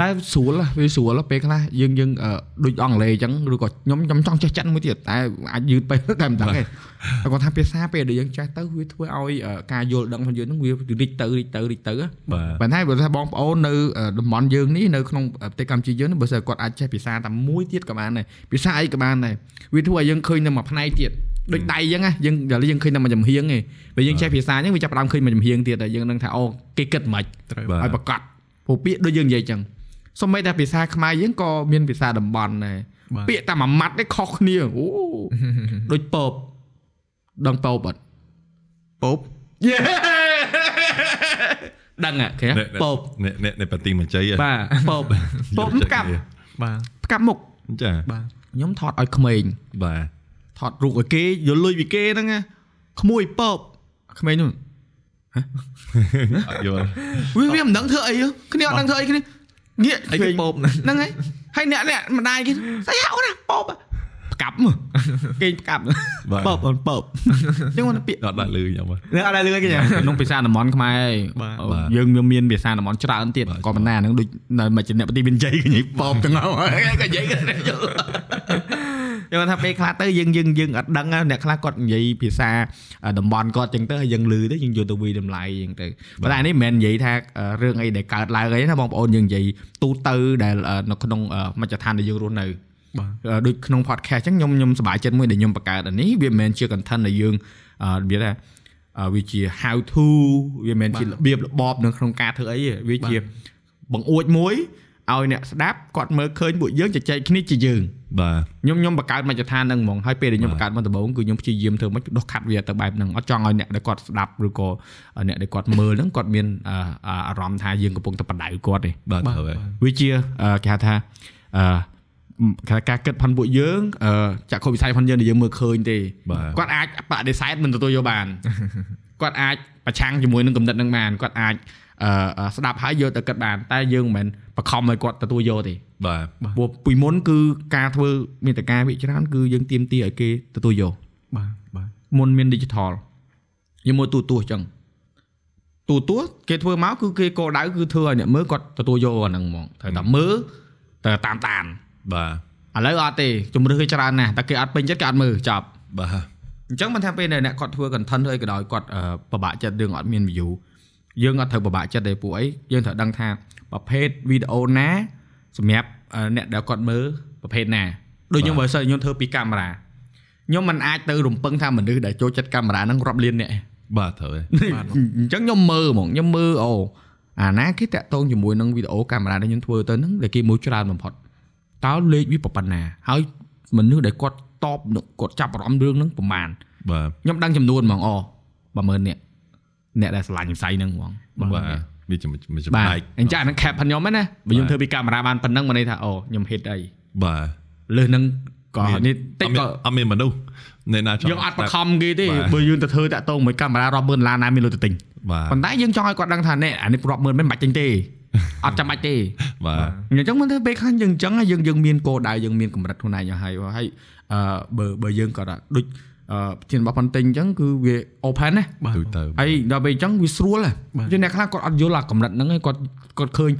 តែស្រួលហ៎វាស្រួលហ៎ពេលខ្លះយើងយើងអឺដូចអង់គ្លេសអញ្ចឹងឬក៏ខ្ញុំខ្ញុំចង់ចេះចិនមួយទៀតតែអាចយឺតពេកតែមិនដឹងទេតែគាត់ថាភាសាពេលដែលយើងចេះទៅវាធ្វើឲ្យអឺការយល់ដឹងរបស់យើងហ្នឹងវារីកទៅរីកទៅរីកទៅហ៎បាទប៉ុន្តែបើថាបងប្អូននៅអឺតំបន់យើងនេះនៅក្នុងប្រទេសកម្ពុជាយើងនេះបើសិនគាត់អាចចេះភាសាតែមួយទៀតក៏បានដែរភាសាអីក៏បានដែរវាធ្វើឲ្យយើងឃើញនៅមួយផ្នែកទៀត ដូចដៃអញ្ចឹងណាយើងដល់យើងឃើញតែមួយចំហៀងឯងពេលយើងចេះភាសាអញ្ចឹងវាចាប់ផ្ដើមឃើញមួយចំហៀងទៀតហើយយើងនឹងថាអូគេគិតមិនត្រូវបាទឲ្យប្រកាសព្រោះពាក្យដូចយើងនិយាយអញ្ចឹងសូម្បីតែភាសាខ្មែរយើងក៏មានភាសាតំបន់ដែរបាទពាក្យតែមួយម៉ាត់ទេខុសគ្នាអូដូចពពដឹងពពអត់ពពដឹងហ៎គេពពនេះនេះនេះប្រទីមជ័យបាទពពពពផ្កាប់បាទផ្កាប់មុខចាបាទខ្ញុំថតឲ្យក្មេងបាទ ថតរូបឲ្យគេយកលុយពីគេហ្នឹងណាក្មួយពពក្មេងនោះអត់យល់វាវាមិនដឹងធ្វើអីហ៎គ្នាអត់ដឹងធ្វើអីគ្នាងាកអីគេពពហ្នឹងហ្នឹងហើយហើយអ្នកអ្នកម្ដាយគេស្អីហៅណាពពផ្កាប់មើលគេផ្កាប់បាទពពអូនពពអញ្ចឹងគាត់ពាក្យអត់ដាក់លឺខ្ញុំបាទនៅអត់ដែលលឺគេចឹងក្នុងភាសាតំបន់ខ្មែរបាទអូបាទយើងមានមានភាសាតំបន់ច្រើនទៀតបាទក៏ប៉ុន្តែអាហ្នឹងដូចនៅមកជាអ្នកប្រទីមានជ័យគេនិយាយពពទាំងអស់ក៏និយាយគេ យល់យើងថាពេលខ្លះទៅយើងយើងយើងអត់ដឹងណាអ្នកខ្លះគាត់និយាយភាសាតំបន់គាត់អញ្ចឹងទៅហើយយើងលឺទៅយើងយកទៅវិតម្លៃអញ្ចឹងទៅប៉ុន្តែនេះមិនមែននិយាយថាអឺរឿងអីដែលកើតឡើងអីណាបងប្អូនយើងនិយាយទូទៅដែលអឺនៅក្នុងអឺមជ្ឈដ្ឋានដែលយើងរស់នៅបាទអឺដូចក្នុង podcast អញ្ចឹងខ្ញុំខ្ញុំសប្បាយចិត្តមួយដែលខ្ញុំបង្កើតអានេះវាមិនមែនជា content ដែលយើងអឺរបៀបថាអឺវាជា how to វាមិនមែនជារបៀបរបបនៅក្នុងការធ្វើអីទេវាជាបង្អួចមួយ ឲ្យអ្នកស្ដាប់គាត់មើលឃើញពួកយើងជជែកគ្នាជាយើងបាទខ្ញុំខ្ញុំបង្កើតមជ្ឈដ្ឋានហ្នឹងហ្មងហើយពេលដែលខ្ញុំបាទបង្កើតមកដំបូងគឺខ្ញុំព្យាយាមធ្វើមិនដោះខាត់វាទៅបែបហ្នឹងអត់ចង់ឲ្យអ្នកដែលគាត់ស្ដាប់ឬក៏អ្នកដែលគាត់មើលហ្នឹងគាត់មានអឺអារម្មណ៍ថាយើងកំពុងតែបដៅគាត់ទេបាទបាទត្រូវហើយវាជាអឺគេហៅថាអឺគេហៅការគិតផនពួកយើងអឺចក្ខុវិស័យផនយើងដែលយើងមើលឃើញទេបាទគាត់អាចបដិសេធមិនទទួលយកបានគាត់អាចប្រឆាំងជាមួយនឹងគំនិតនឹងបានគាត់អាចអឺអឺស្ដាប់ហើយយកទៅគិតបានតែយើងមិនមែន បខំឲ្យគាត់ទទួលយកទេបាទព្រោះពីមុនគឺការធ្វើមេតការវិច្រើន គឺយើងទៀមទាឲ្យគេទទួលយកបាទបាទមុនមាន digital យើងមើលទូទស្សន៍អញ្ចឹងទូទស្សន៍គេធ្វើមកគឺគេគោលដៅគឺធ្វើឲ្យអ្នកមើលគាត់ទទួលយកអាហ្នឹងហ្មងត្រូវតែមើលតែតាមតាមបាទឥឡូវអត់ទេជំរឿសគេច្រើនណាស់តែគេអត់ពេញចិត្តគេអត់មើលចប់បាទអញ្ចឹងមិនថាពេលដែលអ្នកគាត់ធ្វើ content ធ្វើអីក៏ដោយគាត់អឺពិបាកចិត្តរឿងអត់មាន view យើងអត់ត្រូវពិបាកចិត្តទេពួកអីយើងត្រូវដឹងថា ប្រភេទវីដេអូណាសម្រាប់អឺអ្នកដែលគាត់មើលប្រភេទណាដូចខ្ញុំបើសិនខ្ញុំធ្វើពីកាមេរ៉ាខ្ញុំមិនអាចទៅរំពឹងថាមនុស្សដែលចូលចិត្តកាមេរ៉ាហ្នឹងរាប់លានអ្នកទេបាទត្រូវហើយអញ្ចឹងខ្ញុំមើលហ្មងខ្ញុំមើលអូអាណាគេតាក់ទងជាមួយនឹងវីដេអូកាមេរ៉ាដែលខ្ញុំធ្វើទៅហ្នឹងដែលគេមើលច្រើនបំផុតតើលេខវាប៉ុណ្ណាហើយមនុស្សដែលគាត់តបគាត់ចាប់អារម្មណ៍រឿងហ្នឹងប្រហែលបាទខ្ញុំដឹងចំនួនហ្មងអូ10000នាក់អ្នកដែលឆ្លាញ់វិស័យហ្នឹងហ្មងបាទ វាជាមួយចំបាទណាយអញ្ចឹងអាហ្នឹង cap ខ្ញុំហ្នឹងណាបើខ្ញុំបាទធ្វើពីកាមេរ៉ាបានប៉ុណ្ណឹងមកន័យថាអូខ្ញុំ hit អីបាទលើសហ្នឹងក៏នេះតិចអត់មានក៏អត់មានមនុស្សអ្នកណាចង់យើងអត់បខំគេទេបាទបើយើងទៅធ្វើតាក់ទងមួយកាមេរ៉ារាប់ម៉ឺនដុល្លារណាមានលុយទៅទិញបាទប៉ុន្តែយើងចង់ឲ្យគាត់ដឹងថានេះអានេះរាប់ម៉ឺនមិនបាច់ទិញទេអត់ចាំបាច់ទេបាទអញ្ចឹងមិនទៅពេលខ្លះយើងអញ្ចឹងយើងយើងមានគោលដៅយើងមានកម្រិតខ្លួនឯងហើយហើយអឺបើបើយើងក៏ដូច អឺជារបស់ប៉ុនទិញអញ្ចឹងគឺវា open ណាទូទៅហើយដល់ពេលអញ្ចឹងវាស្រួលហ៎ជាអ្នកខ្លះគាត់អត់យល់អាកម្រិតហ្នឹងហើយគាត់គាត់ឃើញ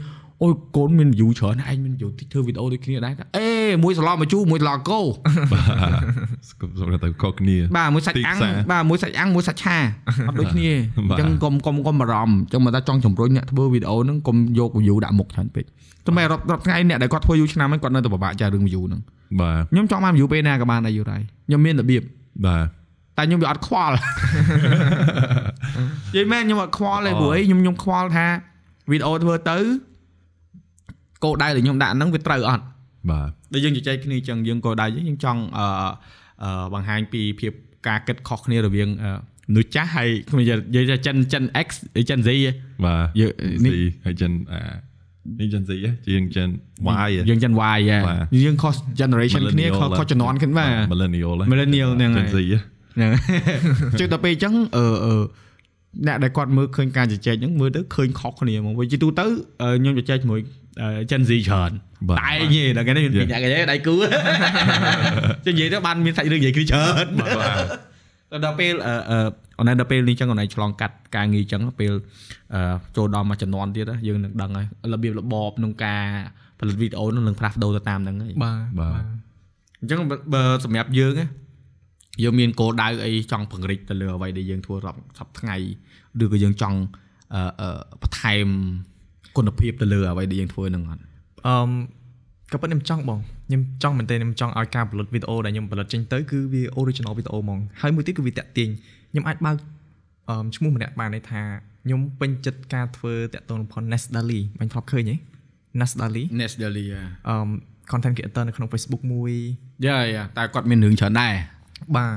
អូយកូនមាន view ច្រើនឯងមាន view តិចធ្វើវីដេអូដូចគ្នាដែរអេមួយសឡមកជូរមួយសឡកោសម្រាប់ទៅខុសគ្នាបាទមួយសាច់ទីអាំងផ្សារបាទមួយសាច់អាំងមួយសាច់ឆាអត់ដូចគ្នាអបាទញ្ចឹងកុំកុំកុំបារម្ភអញ្ចឹងមកថាចង់ជំរុញអ្នកធ្វើវីដេអូហ្នឹងកុំយក view ដាក់មុខច្រើនពេកតែមែនរាប់រាប់ថ្ងៃអ្នកដែលគាត់ធ្វើយូរឆ្នាំហ្នឹងគាត់នៅតែពិបាកចាស់រឿង view ហ្នឹងបាទខ្ញុំចង់បាន view ពេលណាក៏បានដែរយូរដែរខ្ញុំមានរបៀប បាទតែខ្ញុំវាអត់ខ្វល់និយាយមែនខ្ញុំអត់ខ្វល់ទេព្រោះអីខ្ញុំខ្ញុំខ្វល់ថាវីដេអូធ្វើទៅគោលដៅដែលខ្ញុំដាក់ហ្នឹងវាត្រូវអត់បាទដូចយើងជជែកគ្នាអញ្ចឹងយើងគោលដៅយើងចង់អឺអឺបង្ហាញពីភាពការគិតខុសគ្នារវាងអឺមនុស្សចាស់ហើយខ្ញុំនិយាយនិយាយថាចិនចិន X ចិន Z ហ៎បាទយើនេះនេះហើយចិ នអានេះចិនស៊ីជាងចិន Y យើងចិន Y ហ៎បាទយើងខុស generation គ្នាខុសខុសជំនាន់គ្នាបាទ millennial Millennial ហ្នឹងហើយចិនស៊ីហ្នឹងជិះដល់ពេលអញ្ចឹងអឺអឺអ្នកដែលគាត់មើលឃើញការជជែកហ្នឹងមើលទៅឃើញខុសគ្នាហ្មងវិញជាទូទៅអឺខ្ញុំជជែកជាមួយចិន Z ច្រើនបាទតែញ៉េដល់គេនេះមានពីរអ្នកគេដៃគូជិះនិយាយទៅបានមានសាច់រឿងនិយាយគ្នាច្រើនបាទ ដល់ពេលអឺអឺអនឡាញដល់ពេលនេះអញ្ចឹងអនឡាញឆ្លងកាត់ការងារអញ្ចឹងពេលអឺចូលដល់មួយចំនួនទៀតណាយើងនឹងដឹងហើយរបៀបរបបក្នុងការផលិតវីដេអូនឹងផ្លាស់ប្ដូរទៅតាមហ្នឹងហើយបាទបាទអញ្ចឹងបើបើសម្រាប់យើងណាយើងមានគោលដៅអីចង់ពង្រីកទៅលើអ្វីដែលយើងធ្វើរាប់សប្ថ្ងៃឬក៏យើងចង់អឺអឺបន្ថែមគុណភាពទៅលើអ្វីដែលយើងធ្វើហ្នឹងអត់អឺ ក៏ប៉ុន្តែខ្ញុំចង់បងខ្ញុំចង់មែនទែនខ្ញុំចង់ឲ្យការផលិតវីដេអូដែលខ្ញុំផលិតចេញទៅគឺវា original វីដេអូហ្មងហើយមួយទៀតគឺវាតាក់ទាញខ្ញុំអាចបើកអឺឈ្មោះម្នាក់បានន័យថាខ្ញុំពេញចិត្តការធ្វើតាក់ទងនឹងផល Nest Dali មិនធ្លាប់ឃើញទេ Nest Dali Next Daily អឺ content creator នៅក្នុង Facebook មួយយ៉ាយ៉ាតែគាត់មានរឿងច្រើនដែរបាទ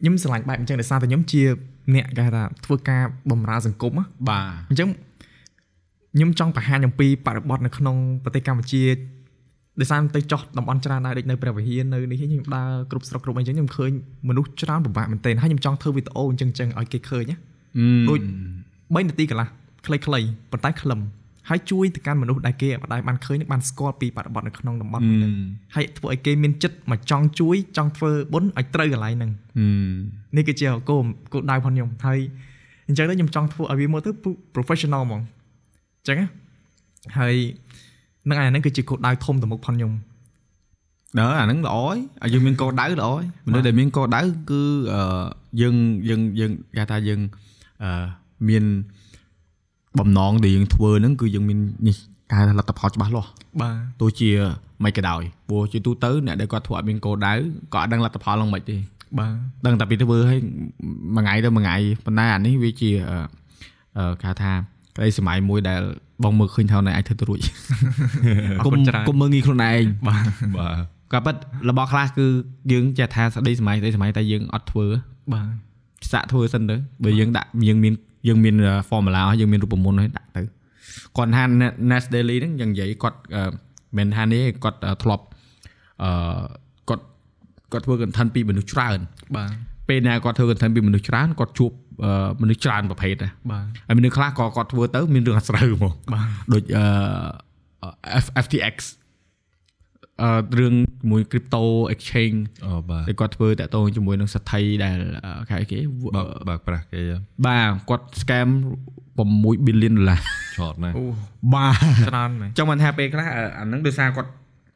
ខ្ញុំស្រឡាញ់បែបអញ្ចឹងដោយសារតែខ្ញុំជាអ្នកគេហៅថាធ្វើការបម្រើសង្គមណាបាទអញ្ចឹងខ្ញុំចង់បង្ហាញអំពីបរិបទនៅក្នុងប្រទេសកម្ពុជា ដោយសារទៅចោះតំបន់ច្រើនដែរដូចនៅព្រះវិហារនៅនេះខ្ញុំដើរគ្រប់ស្រុកគ្រប់អីអញ្ចឹងខ្ញុំឃើញមនុស្សច្រើនពិបាកមែនទែនហើយខ្ញុំចង់ធ្វើវីដេអូអញ្ចឹងអញ្ចឹងឲ្យគេឃើញណាដូច3នាទីកន្លះខ្លីៗប៉ុន្តែខ្លឹមហើយជួយទៅកាន់មនុស្សដែលគេអត់ដែលបានឃើញបានស្គាល់ពីបរិបទនៅក្នុងតំបន់ហ្នឹងហើយធ្វើឲ្យគេមានចិត្តមកចង់ជួយចង់ធ្វើបុណ្យឲ្យត្រូវកន្លែងហ្នឹងនេះគឺជាគោលគោលដៅរបស់ខ្ញុំហើយអញ្ចឹងទៅខ្ញុំចង់ធ្វើឲ្យវាមើលទៅ professional ហ្មងអញ្ចឹងណាហើយ នឹងអាហ្នឹងគឺជាគោលដៅធំទៅមុខផងខ្ញុំដើអាហ្នឹងល្អហើយឲ្យយើងមានគោលដៅល្អហើយមនុស្សដែលមានគោលដៅគឺអឺយើងយើងយើងគេថាយើងអឺមានបំណងដែលយើងធ្វើហ្នឹងគឺយើងមាននេះគេហៅថាលទ្ធផលច្បាស់លាស់បាទទោះជាមិនក៏ដោយព្រោះជាទូទៅអ្នកដែលគាត់ធ្វើអត់មានគោលដៅក៏អត់ដឹងលទ្ធផលឡើងមិនទេបាទដឹងតែពីធ្វើឲ្យមួយថ្ងៃទៅមួយថ្ងៃប៉ុន្តែអានេះវាជាអឺអឺគេហៅថាក្តីសម័យមួយដែល បងមើលឃើញថាណែអាចធ្វើទៅរួចអរគុណច្រើនកុំមើលងាយខ្លួនឯងបាទបាទក៏ប៉ិតរបស់ខ្លះគឺយើងចេះថាស្ដីសម័យស្ដីសម័យតែយើងអត់ធ្វើបាទសាក់ធ្វើសិនទៅបើយើងដាក់យើងមានយើងមាន formula ហើយយើងមានរូបមន្តហើយដាក់ទៅគាត់ថា Nest Daily ហ្នឹងយ៉ាងនិយាយគាត់អឺមិនថានេះគាត់អឺធ្លាប់អឺគាត់គាត់ធ្វើ content ពីមនុស្សច្រើនបាទពេលណាគាត់ធ្វើ content ពីមនុស្សច្រើនគាត់ជួបអឺ មនុស្សច្រើនប្រភេទដែរបាទហើយមនុស្សខ្លះក៏គាត់ធ្វើទៅមានរឿងអាស្រូវហ្មងបាទដូចអឺ F- FTX អឺរឿងជាមួយ crypto exchange អូបាទដែលគាត់ធ្វើតាក់ទងជាមួយនឹងសទ្ធិដែលអឺគេហៅគេបើកបើកប្រាស់គេបាទគាត់ scam 6 billion ដុល្លារឆតណាស់អូបាទច្រើនមែនចង់បានថាពេលខ្លះអឺអាហ្នឹងដោយសារគាត់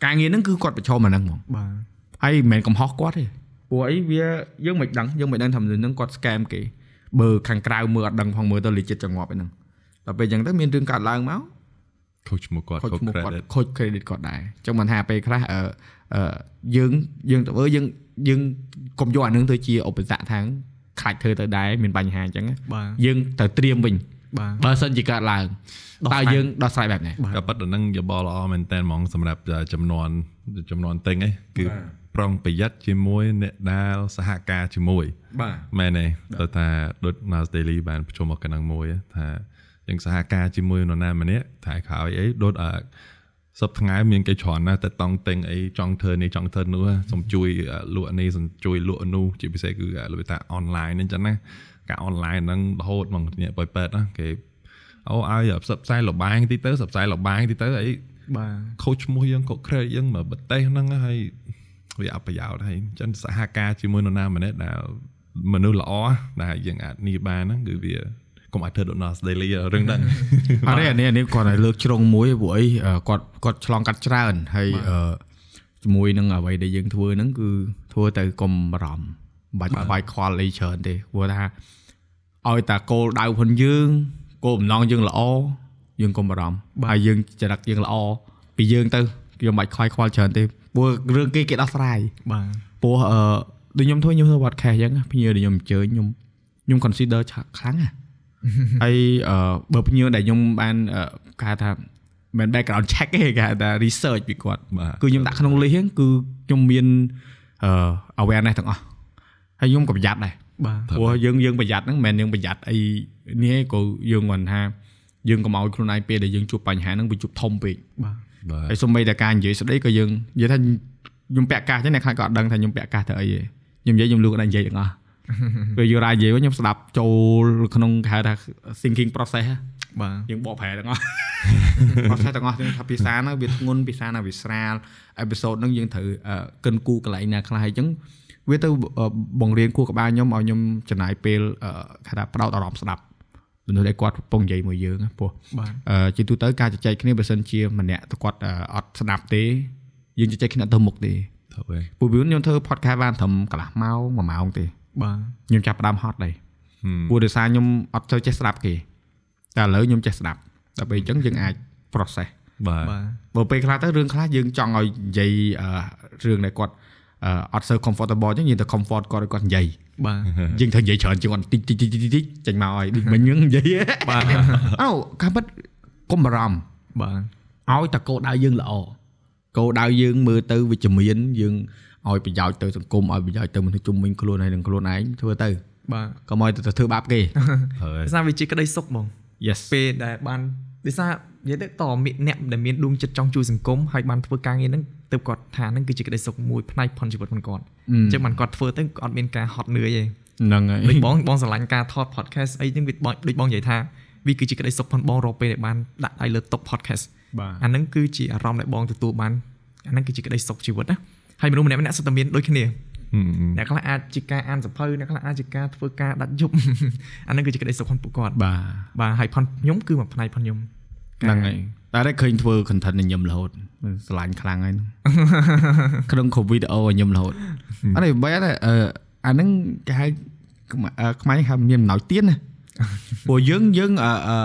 ការងារហ្នឹងគឺគាត់ប្រឈមអាហ្នឹងហ្មងបាទហើយមិនមែនកំហុសគាត់ទេព្រោះអីវាយើងមិនដឹងយើងមិនដឹងថាមនុស្សហ្នឹងគាត់ scam គេ បើខាងក្រៅមើលអត់ដឹងផងមើលទៅ legit ចង្អប់ឯហ្នឹងដល់ពេលអញ្ចឹងទៅមានរឿងកើតឡើងមក ខូចឈ្មោះគាត់ ខូច ខូច ឈ្មោះគាត់ credit ខូច credit គាត់ដែរអញ្ចឹងមិនថាពេលខ្លះអឺអឺយើងយើងទៅមើលយើងយើងកុំយកអានឹងទៅជាឧបសគ្គທາງខ្លាចធ្វើទៅដែរមានបញ្ហាអញ្ចឹងណា បាទ យើងត្រូវត្រៀមវិញ បាទ បើសិនជាកើតឡើង ដោះ តើ ស្រាយ យើងដោះស្រាយបែបណា ក៏ប៉ុន្តែហ្នឹងយោបល់ល្អមែនតើហ្មងសម្រាប់ចំនួនចំនួនទិញឯងគឺ ប្រុងប្រយ័ត្នជាមួយអ្នកដែលសហការជាមួយ បាទមែនទេទៅថាដូច Nas Daily បានប្រជុំមកកណ្ដឹងមួយថាយើងសហការជាមួយនរណាម្នាក់ថែក្រោយអីដូចអសប្ថ្ងៃមានគេច្រើនណាស់តែតង់ទិញអីចង់ធ្វើនេះចង់ធ្វើនោះសូមជួយលក់នេះសូមជួយលក់នោះជាពិសេសគឺលើថា online ហ្នឹងចឹងណាការ online ហ្នឹងរហូតមកអ្នកបើពេតណាគេអូឲ្យផ្សព្វផ្សាយលបាងទីទៅផ្សព្វផ្សាយលបាងទីទៅអីបាទខូចឈ្មោះយើងក៏ credit យើងមកប្រទេសហ្នឹងហើយ វាអត់ប្រយោជន៍ហើយអញ្ចឹងសហការជាមួយនរណាម្នាក់ដែលមនុស្សល្អដែលយើងអាចនីបានហ្នឹងគឺវាកុំឲ្យធ្វើដូច Nas Daily រឿងហ្នឹងអត់ទេអានេះអានេះគាត់ឲ្យលើកជ្រុងមួយព្រោះអីអឺគាត់គាត់ឆ្លងកាត់ច្រើនហើយអឺជាមួយនឹងអ្វីដែលយើងធ្វើហ្នឹងគឺធ្វើទៅកុំបារម្ភមិនបាច់ខ្វាយខ្វល់អីច្រើនទេព្រោះថាឲ្យតែគោលដៅផងយើងគោលបំណងយើងល្អយើងកុំបារម្ភហើយយើងចរិតយើងល្អពីយើងទៅយើងមិនបាច់ខ្វាយខ្វល់ច្រើនទេ ព្រោះរឿងគេគេដោះស្រាយបាទព្រោះអឺដូចខ្ញុំធ្វើខ្ញុំធ្វើ podcast អញ្ចឹងភ្ញៀវដែលខ្ញុំអញ្ជើញខ្ញុំខ្ញុំ consider ឆាខ្លាំងណាស់ហើយអឺបើភ្ញៀវដែលខ្ញុំបានអឺគេហៅថាមិន background check ទេគេហៅថា research ពីគាត់បាទគឺខ្ញុំដាក់ក្នុង list ហ្នឹងគឺខ្ញុំមានអឺ awareness ទាំងអស់ហើយខ្ញុំក៏ប្រយ័ត្នដែរបាទព្រោះយើងយើងប្រយ័ត្នហ្នឹងមិនមែនយើងប្រយ័ត្នអីនេះទេក៏យើងគាត់ថាយើងកុំឲ្យខ្លួនឯងពេលដែលយើងជួបបញ្ហាហ្នឹងវាជួបធំពេកបាទបាទ ហើយសូម្បីតែការនិយាយស្ដីក៏យើងនិយាយថាខ្ញុំពាក់កាសចឹងអ្នកខ្លះក៏អត់ដឹងថាខ្ញុំពាក់កាសទៅអីទេខ្ញុំនិយាយខ្ញុំលូកដល់និយាយទាំងអស់ពេលយូរ៉ានិយាយវិញខ្ញុំស្ដាប់ចូលក្នុងគេហៅថា thinking process ហ៎បាទយើងបកប្រែទាំងអស់ process ទាំងអស់ទាំងថាភាសាហ្នឹងវាធ្ងន់ភាសាណាវាស្រាល episode ហ្នឹងយើងត្រូវអឺកិនគូកន្លែងណាខ្លះអញ្ចឹងវាទៅអឺបង្រៀនគួរក្បាលខ្ញុំឲ្យខ្ញុំចំណាយពេលអឺគេថាផ្ដោតអារម្មណ៍ស្ដាប់ មនុស្សដែលគាត់កំពុងនិយាយមួយយើងណាព្រោះបាទអឺជាទូទៅការជជែកគ្នាបើសិនជាម្នាក់ទៅគាត់អឺអត់ស្ដាប់ទេយើងជជែកគ្នាអត់ទៅមុខទេទៅវិញពូវីនខ្ញុំធ្វើ podcast បានត្រឹមកន្លះម៉ោង1ម៉ោងទេបាទខ្ញុំចាប់ផ្ដើមហត់ដែរព្រោះដោយសារខ្ញុំអត់ទៅចេះស្ដាប់គេតែឥឡូវខ្ញុំចេះស្ដាប់ដល់ពេលអញ្ចឹងយើងអាច process បាទបាទបើពេលខ្លះទៅរឿងខ្លះយើងចង់ឲ្យនិយាយអឺរឿងដែលគាត់ អឺអត់សូវ comfortable អញ្ចឹងយើងទៅ comfort គាត់ឲ្យគាត់និយាយបាទយើងត្រូវនិយាយច្រើនជាងគាត់តិចតិចតិចតិចតិចចេញមកឲ្យដូចមិញហ្នឹងនិយាយបាទអូការពិតកុំបារម្ភបាទឲ្យតែគោលដៅយើងល្អគោលដៅយើងមើលទៅវិជ្ជមានយើងឲ្យប្រយោជន៍ទៅសង្គមឲ្យប្រយោជន៍ទៅមនុស្សជុំវិញខ្លួនហើយនឹងខ្លួនឯងធ្វើទៅបាទកុំឲ្យទៅធ្វើបាបគេហើយភាសាវាជាក្តីសុខបង yes ពេលដែលបានដោយសារនិយាយទៅតមានអ្នកដែលមានដួងចិត្តចង់ជួយសង្គមហើយបានធ្វើការងារហ្នឹង ទៅគាត់ថាហ្នឹងគឺជាក្តីសុខមួយផ្នែកផុនជីវិតរបស់គាត់អញ្ចឹងបានគាត់ធ្វើទៅគាត់អត់មានការហត់នឿយទេហ្នឹងហើយដូចបងបងស្រឡាញ់ការថត podcast អីហ្នឹងវាបងដូចបងនិយាយថាវាគឺជាក្តីសុខផងបងរកពេលដែលបានដាក់ដៃលើតុ podcast បាទអាហ្នឹងគឺជាអារម្មណ៍ដែលបងទទួលបានអាហ្នឹងគឺជាក្តីសុខជីវិតណាហើយមនុស្សម្នាក់ម្នាក់សុទ្ធតែមានដូចគ្នាអ្នកខ្លះអាចជាការអានសភៅអ្នកខ្លះអាចជាការធ្វើការដាច់យប់អាហ្នឹងគឺជាក្តីសុខផងពួកគាត់បាទបាទហើយផងខ្ញុំគឺមួយផ្នែកផងខ្ញុំហ្នឹងហើយ តែតែឃើញធ្វើ content ឲ្យញឹមរហូតស្រឡាញ់ខ្លាំងហើយហ្នឹងក្នុងគ្រប់វីដេអូឲ្យញឹមរហូតអត់ទេបែរតែអឺអាហ្នឹងគេហៅខ្មែរអឺខ្មែរហៅមានអំណោយទៀនណាព្រោះយើងយើងអឺអឺ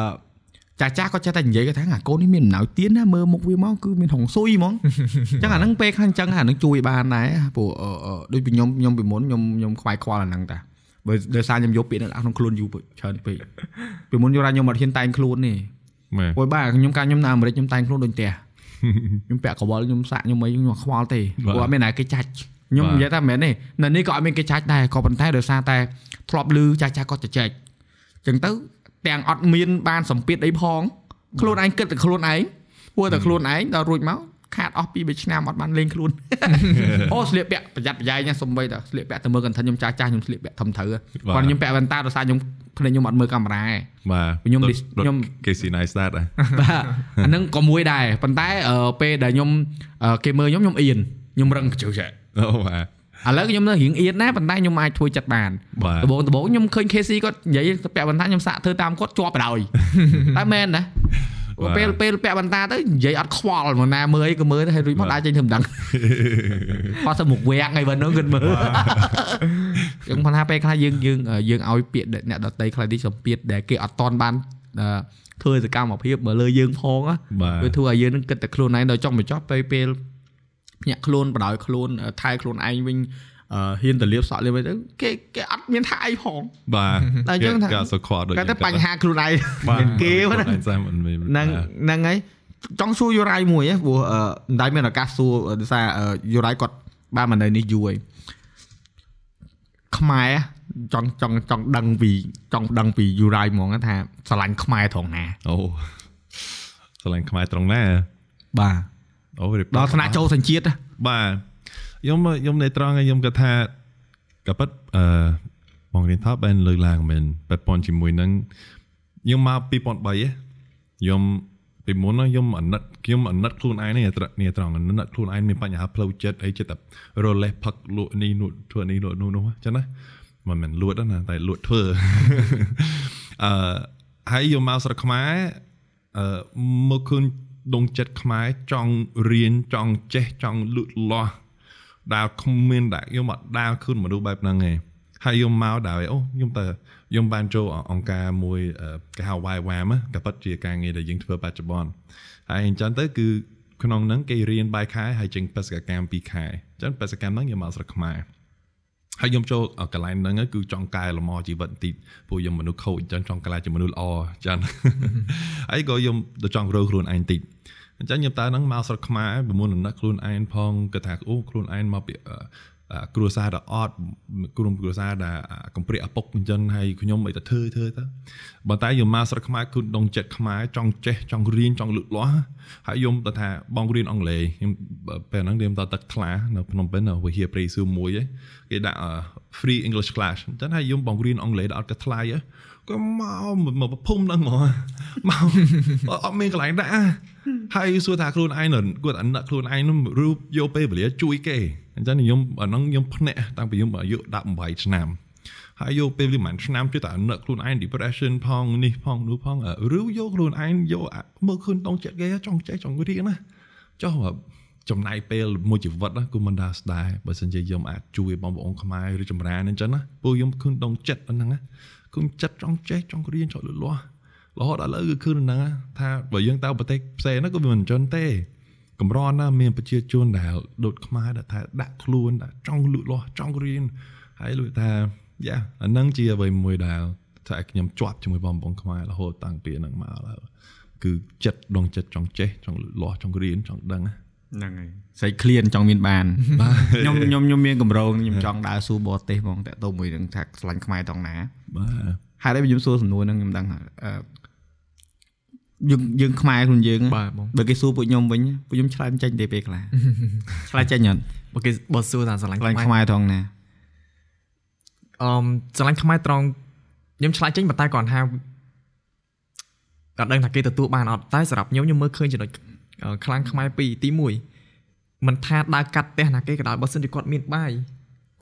ចាស់ចាស់គាត់ចេះតែនិយាយគាត់ថាអាកូននេះមានអំណោយទៀនណាមើលមុខវាមកគឺមានហងស៊ុយហ្មងអញ្ចឹងអាហ្នឹងពេលខ្លះអញ្ចឹងអាហ្នឹងជួយបានដែរព្រោះអឺអឺដូចពីខ្ញុំខ្ញុំពីមុនខ្ញុំខ្ញុំខ្វាយខ្វល់អាហ្នឹងតាបើដោយសារខ្ញុំយកពាក្យហ្នឹងដាក់ក្នុងខ្លួនយូរពេកច្រើនពេកពីមុនយករ៉ាខ្ញុំអត់ហ៊ានតែងខ្លួនទេមែន ព្រោះបាទខ្ញុំកាលខ្ញុំនៅអាមេរិកខ្ញុំតែងខ្លួនដូចផ្ទះខ្ញុំពាក់កវលខ្ញុំសាក់ខ្ញុំអីខ្ញុំអត់ខ្វល់ទេព្រោះអត់មានណាគេចាច់ខ្ញុំនិយាយថាមិនមែនទេនៅនេះក៏អត់មានគេចាច់ដែរក៏ប៉ុន្តែដោយសារតែធ្លាប់លឺចាស់ចាស់គាត់ចែកអញ្ចឹងទៅទាំងអត់មានបានសម្ពាធអីផងខ្លួនឯងគិតតែខ្លួនឯងព្រោះតែខ្លួនឯងដល់រួចមកខាតអស់ពី3ឆ្នាំអត់បានលេងខ្លួនអូស្លៀកពាក់ប្រយ័ត្នប្រយែងណាសំបីតែស្លៀកពាក់ទៅមើលកន្ទិនខ្ញុំចាស់ចាស់ខ្ញុំស្លៀកពាក់ធំត្រូវគាត់ខ្ញុំពាក់វ៉ែនតាដោយសារខ្ញុំ ភ្នែកខ្ញុំអត់មើលកាមេរ៉ាទេបាទខ្ញុំដូច dis- ដូចខ្ញុំ Casey Neistat ដែរបាទអាហ្នឹងក៏មួយដែរប៉ុន្តែអឺពេលដែលខ្ញុំអឺគេមើលខ្ញុំខ្ញុំអៀនខ្ញុំរឹងជើងចែអូបាទឥឡូវខ្ញុំនៅរៀងអៀនណាប៉ុន្តែខ្ញុំអាចធ្វើចិត្តបានបាទដំបូងដំបូងខ្ញុំឃើញ KC គាត់និយាយពាក់បន្តាខ្ញុំសាក់ធ្វើតាមគាត់ជាប់បដ ாய் តែមែនណាបាទ ពេលពេលពាក់បន្តាទៅនិយាយអត់ខ្វល់មកណាមើលអីក៏មើលទៅហើយរួចមកដាក់ចេញធ្វើមិនដឹងគាត់ទៅមុខវាំងហើយបើនោះគិតមើលខ្ញុំគាត់ថាពេលខ្លះយើងយើងយើងឲ្យពាក្យអ្នកដតីខ្លះទីសម្ពាធដែលគេអត់តន់បានអឺធ្វើសកម្មភាពមកលើយើងផងណាបាទវាធ្វើឲ្យយើងនឹងគិតតែខ្លួនឯងដល់ចុងបញ្ចប់ពេលពេលភ្ញាក់ខ្លួនបដ ாய் ខ្លួនថែខ្លួនឯងវិញអឺ ហ៊ានទៅលាបសក់លាបអីទៅគេគេអត់មានថាអីផងបាទតែអញ្ចឹងថាគេអត់សូវខ្វល់ដូចគាត់ទៅបញ្ហាខ្លួនឯងបាទមានគេហ្នឹងខ្លួនឯងចាំមិនមានហ្នឹងហ្នឹងហើយចង់សួរយូរ៉ៃមួយហ៎ព្រោះអឺមិនដែលមានឱកាសសួរដោយសារអឺយូរ៉ៃគាត់បានមកនៅនេះយូរហើយខ្មែរចង់ចង់ចង់ដឹងពីចង់ដឹងពីយូរ៉ៃហ្មងថាស្រឡាញ់ខ្មែរត្រង់ណាអូស្រឡាញ់ខ្មែរត្រង់ណាបាទអូរៀបដល់ថ្នាក់ចូលសញ្ជាតិណាបាទ ខ្ញុំខ្ញុំនៅត្រង់ឯងខ្ញុំគាត់ថាក៏ប៉ិតអឺបងរៀនថាបានលើកឡើងមែនប៉ិតប៉ុនជាមួយនឹងខ្ញុំមក2003ហ៎ខ្ញុំពីមុនណាខ្ញុំអាណិតខ្ញុំអាណិតខ្លួនឯងនេះត្រនេះត្រង់អាណិតខ្លួនឯងមានបញ្ហាផ្លូវចិត្តអីចិត្តតែរលេះផឹកលក់នេះនោះធ្វើនេះលក់នោះនោះចឹងណាមិនមែនលួចទេណាតែលក់ធ្វើអឺហើយយកមកស្រុកខ្មែរអឺមកឃើញដងចិត្តខ្មែរចង់រៀនចង់ចេះចង់លូតលាស់ ដែលគ្មានដែលខ្ញុំអត់ដើរឃើញមនុស្សបែបហ្នឹងឯងហើយខ្ញុំមកដែរអូខ្ញុំទៅខ្ញុំបានចូលអង្គការមួយអឺគេហៅ YWAM ក៏ពិតជាការងារដែលយើងធ្វើបច្ចុប្បន្នហើយអញ្ចឹងទៅគឺក្នុងហ្នឹងគេរៀនបាយខែហើយចេញបេសកកម្ម2ខែអញ្ចឹងបេសកកម្មហ្នឹងខ្ញុំមកស្រុកខ្មែរហើយខ្ញុំចូលកន្លែងហ្នឹងគឺចង់កែលម្អជីវិតបន្តិចព្រោះខ្ញុំមនុស្សខូចអញ្ចឹងចង់កន្លែងជាមនុស្សល្អអញ្ចឹងហើយក៏ខ្ញុំទៅចង់រើខ្លួនឯងតិច អញ្ចឹងខ្ញុំតើហ្នឹងមកស្រុកខ្មែរប្រមុនដំណាក់ខ្លួនឯងផងគាត់ថាអូខ្លួនឯងមកពីអឺអឺគ្រួសារដ៏អត់ក្រុមគ្រួសារដែលកំព្រាឪពុកអញ្ចឹងហើយខ្ញុំអីទៅធ្វើធ្វើទៅប៉ុន្តែខ្ញុំមកស្រុកខ្មែរគឺដងចិត្តខ្មែរចង់ចេះចង់រៀនចង់លូតលាស់ហើយខ្ញុំទៅថាបងរៀនអង់គ្លេសខ្ញុំពេលហ្នឹងខ្ញុំទៅទឹកថ្លានៅភ្នំពេញនៅវិហារព្រៃស៊ូមួយឯងគេដាក់ free English class អញ្ចឹងហើយខ្ញុំបងរៀនអង់គ្លេសដល់អត់ក៏ថ្លៃហ៎ ក៏មកមកប្រភពហ្នឹងហ្មងមកអត់មានកន្លែងដាក់ហើយសួរថាខ្លួនឯងនឹងគាត់អាណិតខ្លួនឯងនឹងរូបយកពេលវេលាជួយគេអញ្ចឹងខ្ញុំអាហ្នឹងខ្ញុំភ្នាក់តាំងពីខ្ញុំអាយុ18ឆ្នាំហើយយកពេលវេលាប្រហែលឆ្នាំជួយតែអាណិតខ្លួនឯង depression ផងនេះផងនោះផងឬយកខ្លួនឯងយកមើលឃើញតង់ចិត្តគេចង់ចេះចង់រៀនណាចុះចំណាយពេលមួយជីវិតណាគឺមិនដាស្ដាយបើសិនជាខ្ញុំអាចជួយបងប្អូនខ្មែរឬចម្រើនអញ្ចឹងណាពួកខ្ញុំឃើញដងចិត្តហ្នឹងណា ឃើញចិត្តចង់ចេះចង់រៀនចង់លូតលាស់រហូតដល់ឥឡូវគឺឃើញហ្នឹងថាបើយើងទៅប្រទេសផ្សេងហ្នឹងក៏វាមិនអញ្ចឹងទេកម្រណាមានប្រជាជនដែលដូចខ្មែរដែលថាដាក់ខ្លួនដែលចង់លូតលាស់ចង់រៀនហើយលុយថាយ៉ាអាហ្នឹងជាអ្វីមួយដែលថាខ្ញុំជាប់ជាមួយបងប្អូនខ្មែររហូតតាំងពីហ្នឹងមកឡើយគឺចិត្តដងចិត្តចង់ចេះចង់លូតលាស់ចង់រៀនចង់ដឹងណា ហ្នឹងហើយស្អីឃ្លានចង់មានបានខ្ញុំខ្ញុំខ្ញុំមានកម្រងខ្ញុំចង់ដើរស៊ូបរទេសហ្មងតាក់ទងមួយនឹងថាឆ្លាញ់ខ្មែរតង់ណាបាទហេតុអីខ្ញុំសួរសំណួរហ្នឹងខ្ញុំដឹងថាអឺយើងយើងខ្មែរខ្លួនយើងបាទបងបើគេសួរពួកខ្ញុំវិញពួកខ្ញុំឆ្លើយមិនចេញទេពេលខ្លះឆ្លើយចេញអត់បើគេបើសួរថាស្រឡាញ់ឆ្លើយខ្មែរខ្មែរតង់ណាអឺស្រឡាញ់ខ្មែរត្រង់ខ្ញុំឆ្លើយចេញប៉ុន្តែគាត់ថាគាត់ដឹងថាគេទទួលបានអត់តែសម្រាប់ខ្ញុំខ្ញុំមើលឃើញចំណុចអឺ ខ្លាំងខ្មែរពីរទី1មិនថាដើរកាត់ផ្ទះណាគេក៏ដោយបើសិនជាគាត់មានបាយ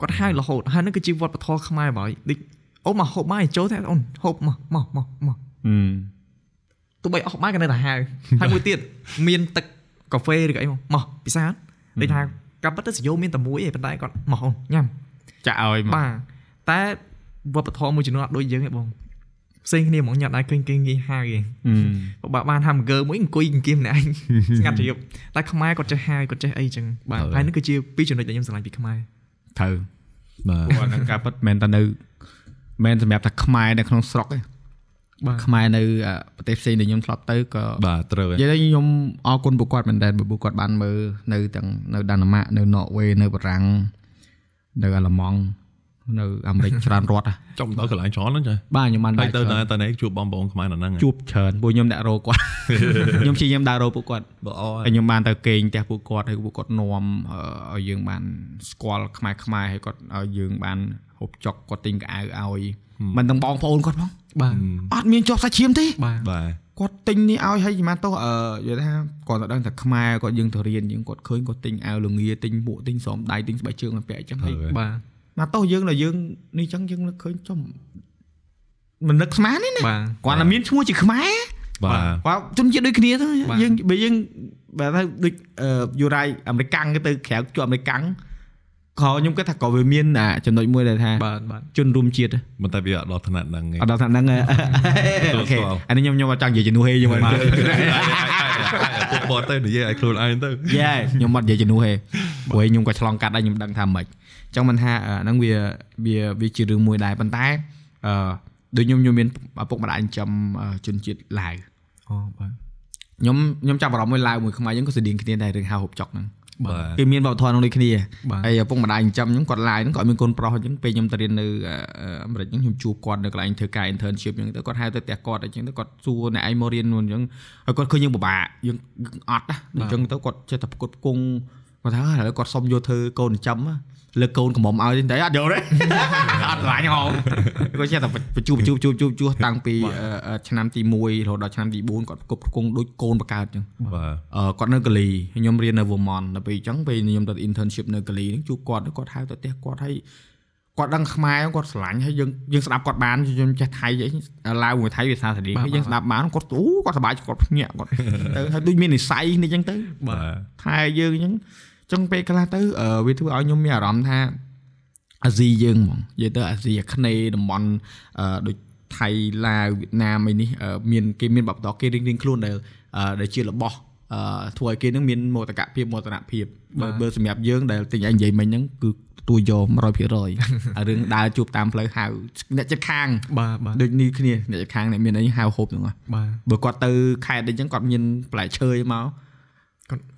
គាត់ហៅរហូតហើយនឹងគឺជាវប្បធម៌ខ្មែរបើដូចអូមកហូបបាយចូលតែអូនហូបមកមកមកមកហឹមទោះបីអស់បាយក៏នៅតែហៅហើយមួយទៀតមានទឹកកាហ្វេឬក៏អីមកមកពិសាដូចថាកាប់ពិតទៅសយោមានតែមួយឯងប៉ុន្តែគាត់មកអូនញ៉ាំចាក់ឲ្យមកបាទតែវប្បធម៌មួយចំនួនអត់ដូចយើងទេបង ផ្សេងគ្នាហ្មងញ៉ាំដែរឃើញគេងាយហៅឯងហឹមបើបានហាំប៊ឺហ្គឺមួយអង្គុយអង្គៀមម្នាក់ឯងស្ងាត់ជ្រាបតែខ្មែរគាត់ចេះហៅគាត់ចេះអីចឹងបាទហើយនេះគឺជាពីរចំណុចដែលខ្ញុំស្រឡាញ់ពីខ្មែរត្រូវបាទព្រោះហ្នឹងការពិតមិនមែនតែនៅមិនមែនសម្រាប់តែខ្មែរនៅក្នុងស្រុកទេបាទខ្មែរនៅអឺប្រទេសផ្សេងដែលខ្ញុំធ្លាប់ទៅក៏បាទត្រូវហើយនិយាយទៅខ្ញុំអរគុណពួកគាត់មែនតើពួកគាត់បានមើលនៅទាំងនៅដាណាម៉ាកនៅណ័រវេនៅបារាំងនៅអាល្លឺម៉ង់ នៅអាមេរិកច្រើនរដ្ឋហ៎ចង់ទៅកន្លែងច្រើនហ្នឹងចាបាទខ្ញុំបានហើយដើរទៅច្រើនណាទៅណាជួបបងប្អូនខ្មែរនៅហ្នឹងជួបច្រើនពួកខ្ញុំអ្នករោគាត់ខ្ញុំព្យាយាមដើររោពួកគាត់បើអហើយខ្ញុំបានទៅគេងផ្ទះពួកគាត់ហើយពួកគាត់នាំអឺឲ្យយើងបានស្គាល់ខ្មែរខ្មែរហើយគាត់ឲ្យយើងបានហូបចុកគាត់ទិញកៅអៅឲ្យមិនទាំងបងប្អូនគាត់ផងបាទអត់មានជាប់សាច់ឈាមទេបាទបាទគាត់ទិញនេះឲ្យហើយចំណាទោះអឺនិយាយថាគាត់ទៅដឹងថាខ្មែរគាត់យើងទៅរៀនយើងគាត់ឃើញគាត់ទិញអាវលងាទិញមួកទិញស្រោមដៃទិញស្បែកជើងឲ្យពាក់អញ្ចឹងហើយបាទ ណាទោះយើងដល់យើងនេះអញ្ចឹងយើងនឹកឃើញចំមិននឹកស្មានទេណាបាទគាត់តែមានឈ្មោះជាខ្មែរបាទគាត់ជនជាតិដូចគ្នាទៅបាទយើងបើយើងបើថាដូចអឺយូរ៉ៃអាមេរិកាំងគេទៅក្រៅជាប់អាមេរិកាំង ក៏ខ្ញុំគិតថាក៏វាមានអាចំណុចមួយដែលថាបាទបាទជនរួមជាតិមិនតែវាអត់ដល់ថ្នាក់ហ្នឹងឯងអត់ដល់ថាហ្នឹងអូខេអានេះខ្ញុំខ្ញុំអត់ចង់និយាយជំនួសទេខ្ញុំអត់ពួកបត់ទៅនិយាយឲ្យខ្លួនឯងទៅយេខ្ញុំអត់និយាយជំនួសទេព្រោះខ្ញុំក៏ឆ្លងកាត់ដែរខ្ញុំដឹងថាមិនអញ្ចឹងមិនថាអាហ្នឹងវាវាវាជារឿងមួយដែរប៉ុន្តែអឺដូចខ្ញុំខ្ញុំមានឪពុកម្ដាយចិញ្ចឹមអឺជនជាតិឡាវអូបាទខ្ញុំខ្ញុំចាប់អារម្មណ៍មួយឡាវមួយខ្មែរយើងក៏ស្តៀងគ្នាដែររឿងហៅហូបចុកហ្នឹងបាទ គេមានវប្បធម៌ហ្នឹងដូចគ្នាបាទហើយឪពុកម្ដាយចិញ្ចឹមខ្ញុំគាត់ឡាយហ្នឹងគាត់មានកូនប្រុសអញ្ចឹងពេលខ្ញុំទៅរៀននៅអឺអាមេរិកហ្នឹងខ្ញុំជួបគាត់នៅកន្លែងធ្វើការ internship អញ្ចឹងទៅគាត់ហៅទៅផ្ទះគាត់អញ្ចឹងទៅគាត់សួរអ្នកឯងមករៀនนู่នអញ្ចឹងហើយគាត់ឃើញយើងពិបាកយើងយើងអត់ណាអញ្ចឹងទៅគាត់ចេះតែផ្គត់ផ្គង់គាត់ថាឥឡូវគាត់សុំយកធ្វើកូនចិញ្ចឹមណា លើកកូនកំមុំឲ្យតែអត់យកទេអត់ឆ្លាញ់ហងគាត់ចេះតែបញ្ជូបញ្ជូបញ្ជូបញ្ជូបញ្ជូតាំងពីអឺអឺឆ្នាំទី1រហូតដល់ឆ្នាំទី4គាត់គប់គង់ដូចកូនបកើតអញ្ចឹងបាទអឺគាត់នៅកាលីខ្ញុំរៀននៅ Vermont ដល់ពេលអញ្ចឹងពេលខ្ញុំទៅ internship នៅកាលីហ្នឹងជួបគាត់គាត់ហៅទៅផ្ទះគាត់ឲ្យគាត់ដឹងខ្មែរគាត់ស្រឡាញ់ហើយយើងយើងស្ដាប់គាត់បានខ្ញុំចេះថៃអីឡាវមួយថៃភាសាសេរីហើយយើងស្ដាប់បានគាត់អូគាត់សប្បាយគាត់ភ្ញាក់គាត់ទៅហើយដូចមាននិស័យនេះអញ្ចឹងទៅបាទថែយើងអញ្ចឹងអញ្ចឹងពេលខ្លះទៅអឺវាធ្វើឲ្យខ្ញុំមានអារម្មណ៍ថាអាស៊ីយើងហ្មងនិយាយទៅអាស៊ីអាគ្នេយ៍តំបន់អឺដូចថៃឡាវវៀតណាមអីនេះអឺមានគេមានបបតគេរៀងរៀងខ្លួនដែលអឺដែលជារបស់អឺធ្វើឲ្យគេនឹងមានមោទកភាពមោទនភាពបើបើសម្រាប់យើងដែលទិញឯងនិយាយមិញហ្នឹងគឺទួយក100%អារឿងដើរជួបតាមផ្លូវហៅអ្នកចិត្តខាងបាទបាទដូចនេះគ្នាអ្នកចិត្តខាងអ្នកមានអីហៅហូបហ្នឹងហ៎បាទបើគាត់ទៅខេត្តអីចឹងគាត់មានផ្លែឈើអីមក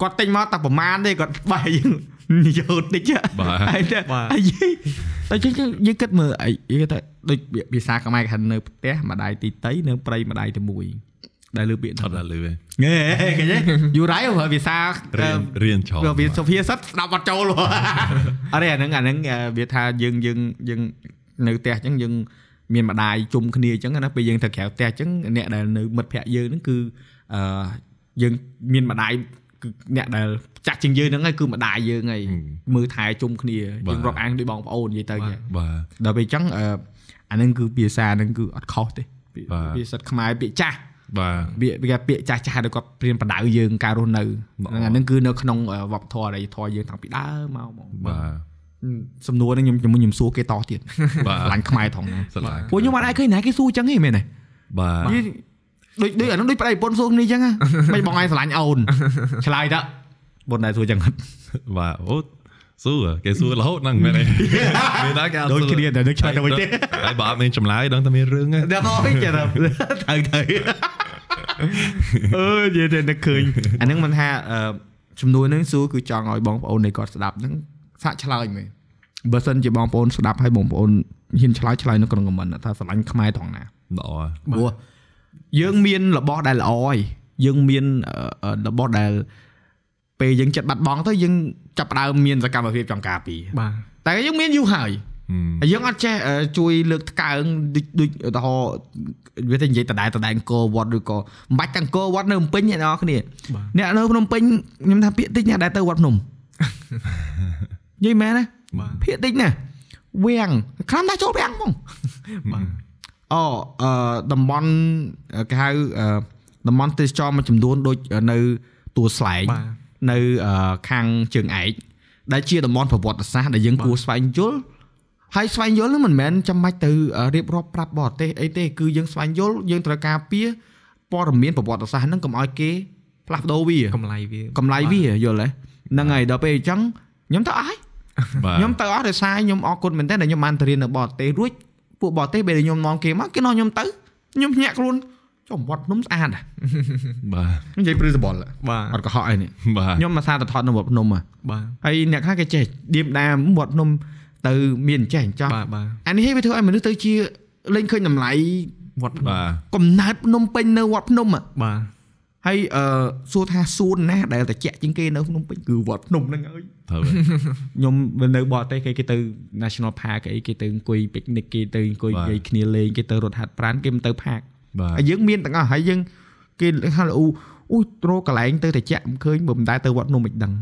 គាត់ទិញមកតែប្រមាណទេគាត់បែរយើងយកតិចហ៎បាទហើយតែហើយយីតែចឹងចឹងយើងគិតមើលអីគេថាដូចភាសាខ្មែរគេថានៅផ្ទះម្ដាយទីតីនៅព្រៃម្ដាយទីមួយដែលលើពាក្យអត់ដល់លឺទេងេឃើញទេយូរ៉ៃប្រើភាសារៀនរៀនច្រើនវាវាសុភាសិតស្ដាប់អត់ចូលអរេអាហ្នឹងអាហ្នឹងវាថាយើងយើងយើងនៅផ្ទះចឹងយើងមានម្ដាយជុំគ្នាចឹងណាពេលយើងទៅក្រៅផ្ទះចឹងអ្នកដែលនៅមិត្តភ័ក្ដិយើងហ្នឹងគឺអឺយើងមានម្ដាយគឺ អ្នកដែលចាស់ជាងយើងហ្នឹងហើយគឺម្ដាយយើងហើយមើលថែជុំគ្នាយើងរាប់អានដូចបងប្អូននិយាយទៅចឹងបាទដល់ពេលចឹងអឺអាហ្នឹងគឺភាសាហ្នឹងគឺអត់ខុសទេពាក្យបាទភាសាខ្មែរពាក្យចាស់បាទពាក្យគេពាក្យចាស់ចាស់ដែលគាត់ព្រៀនបដៅយើងការរស់នៅបាទហ្នឹងអាហ្នឹងគឺនៅក្នុងអឺវប្បធម៌អរិយធម៌យើងតាំងពីដើមមកហ្មងបាទសំណួរហ្នឹងខ្ញុំខ្ញុំខ្ញុំសួរគេតទៀតបាទឆ្លាញ់ខ្មែរថងណាស្រឡាញ់ពួកខ្ញុំអត់អាចឃើញណាគេសួរចឹងទេមែនទេបាទនិយាយ ដូចដូចអាហ្នឹងដូចប្តីប្រពន្ធសួរគ្នាចឹងហ៎មិនបងឯងស្រឡាញ់អូនឆ្លើយតើបងដែរសួរចឹងអត់បាទអូសួរគេសួររហូតហ្នឹងមែនទេមានដែរគេអត់ដូចសួរគ្នាតែនឹងឆ្លើយទៅវិញទេហើយបើអត់មានចម្លើយដឹងតែមានរឿងហ្នឹងដល់ហើយចេះតែត្រូវទៅអឺនិយាយទៅនឹកឃើញអាហ្នឹងមិនថាអឺចំនួនហ្នឹងសួរគឺចង់ឲ្យបងប្អូននៃគាត់ស្ដាប់ហ្នឹងសាក់ឆ្លើយមែនបើសិនជាបងប្អូនស្ដាប់ឲ្យបងប្អូនហ៊ានឆ្លើយឆ្លើយនៅក្នុងខមមិនថាស្រឡាញ់ខ្មែរត្រង់ណាល្អព្រោះ យើងមានរបស់ដែលល្អហើយយើងមានអឺអឺរបស់ដែលពេលយើងចិត្តបាត់បង់ទៅយើងចាប់ផ្ដើមមានសកម្មភាពចង់ការពារបាទតែយើងមានយូរហើយហើយយើងអត់ចេះអឺជួយលើកថ្កើងដូចដូចឧទាហរណ៍វាទៅនិយាយដដែលដដែលអង្គរវត្តឬក៏មិនបាច់តែអង្គរវត្តនៅភ្នំពេញអ្នកនរគ្នាបាទអ្នកនៅភ្នំពេញខ្ញុំថាពាក្យតិចអ្នកដែលទៅវត្តភ្នំនិយាយមែនណាបាទពាក្យតិចណាវាំងខ្លាំងដែរចូលវាំងហ្មងបាទ អូអឺតំបន់គេហៅអឺតំបន់ទេសចរមួយចំនួនដូចនៅទួលស្លែងបាទនៅអឺខាងជើងឯកដែលជាតំបន់ប្រវត្តិសាស្ត្រដែលយើងគួរស្វែងយល់ហើយស្វែងយល់នឹងមិនមែនចាំបាច់ទៅរៀបរាប់ប្រាប់បរទេសអីទេគឺយើងស្វែងយល់យើងត្រូវការពារព័ត៌មានប្រវត្តិសាស្ត្រហ្នឹងកុំឲ្យគេផ្លាស់ប្ដូរវាកម្លៃវាកម្លៃវាយល់ទេហ្នឹងហើយដល់ពេលអញ្ចឹងខ្ញុំទៅអស់ហើយបាទខ្ញុំទៅអស់ដោយសារខ្ញុំអរគុណមែនតើដែលខ្ញុំបានទៅរៀននៅបរទេសរួច ពួកបរទេសពេលដែលខ្ញុំនាំគេមកគេនាំខ្ញុំទៅខ្ញុំភ្ញាក់ខ្លួនចុះវត្តភ្នំស្អាតហ៎បាទនិយាយព្រឺសបល់បាទអត់កុហកអីនេះបាទខ្ញុំមកសារទៅថតនៅវត្តភ្នំហ៎បាទហើយអ្នកខ្លះគេចេះឌៀមដាមវត្តភ្នំទៅមានចេះអញ្ចឹងបាទបាទអានេះវាធ្វើឲ្យមនុស្សទៅជាលេងឃើញតម្លៃវត្តភ្នំបាទកំណើតភ្នំពេញនៅវត្តភ្នំហ៎បាទ ហើយអឺសួរថាសួនណាដែលតែជាក់ជាងគេនៅភ្នំពេញគឺវត្តភ្នំហ្នឹងហើយត្រូវខ្ញុំនៅបរទេសគេគេទៅ National Park អីគេទៅអង្គុយ picnic គេទៅអង្គុយនិយាយគ្នាលេងគេទៅរត់ហាត់ប្រាណគេមិនទៅ park បាទហើយយើងមានទាំងអស់ហើយយើងគេហៅអូអូត្រកន្លែងទៅតែចាក់មិនឃើញបើមិនដែរទៅវត្តភ្នំមិនដឹង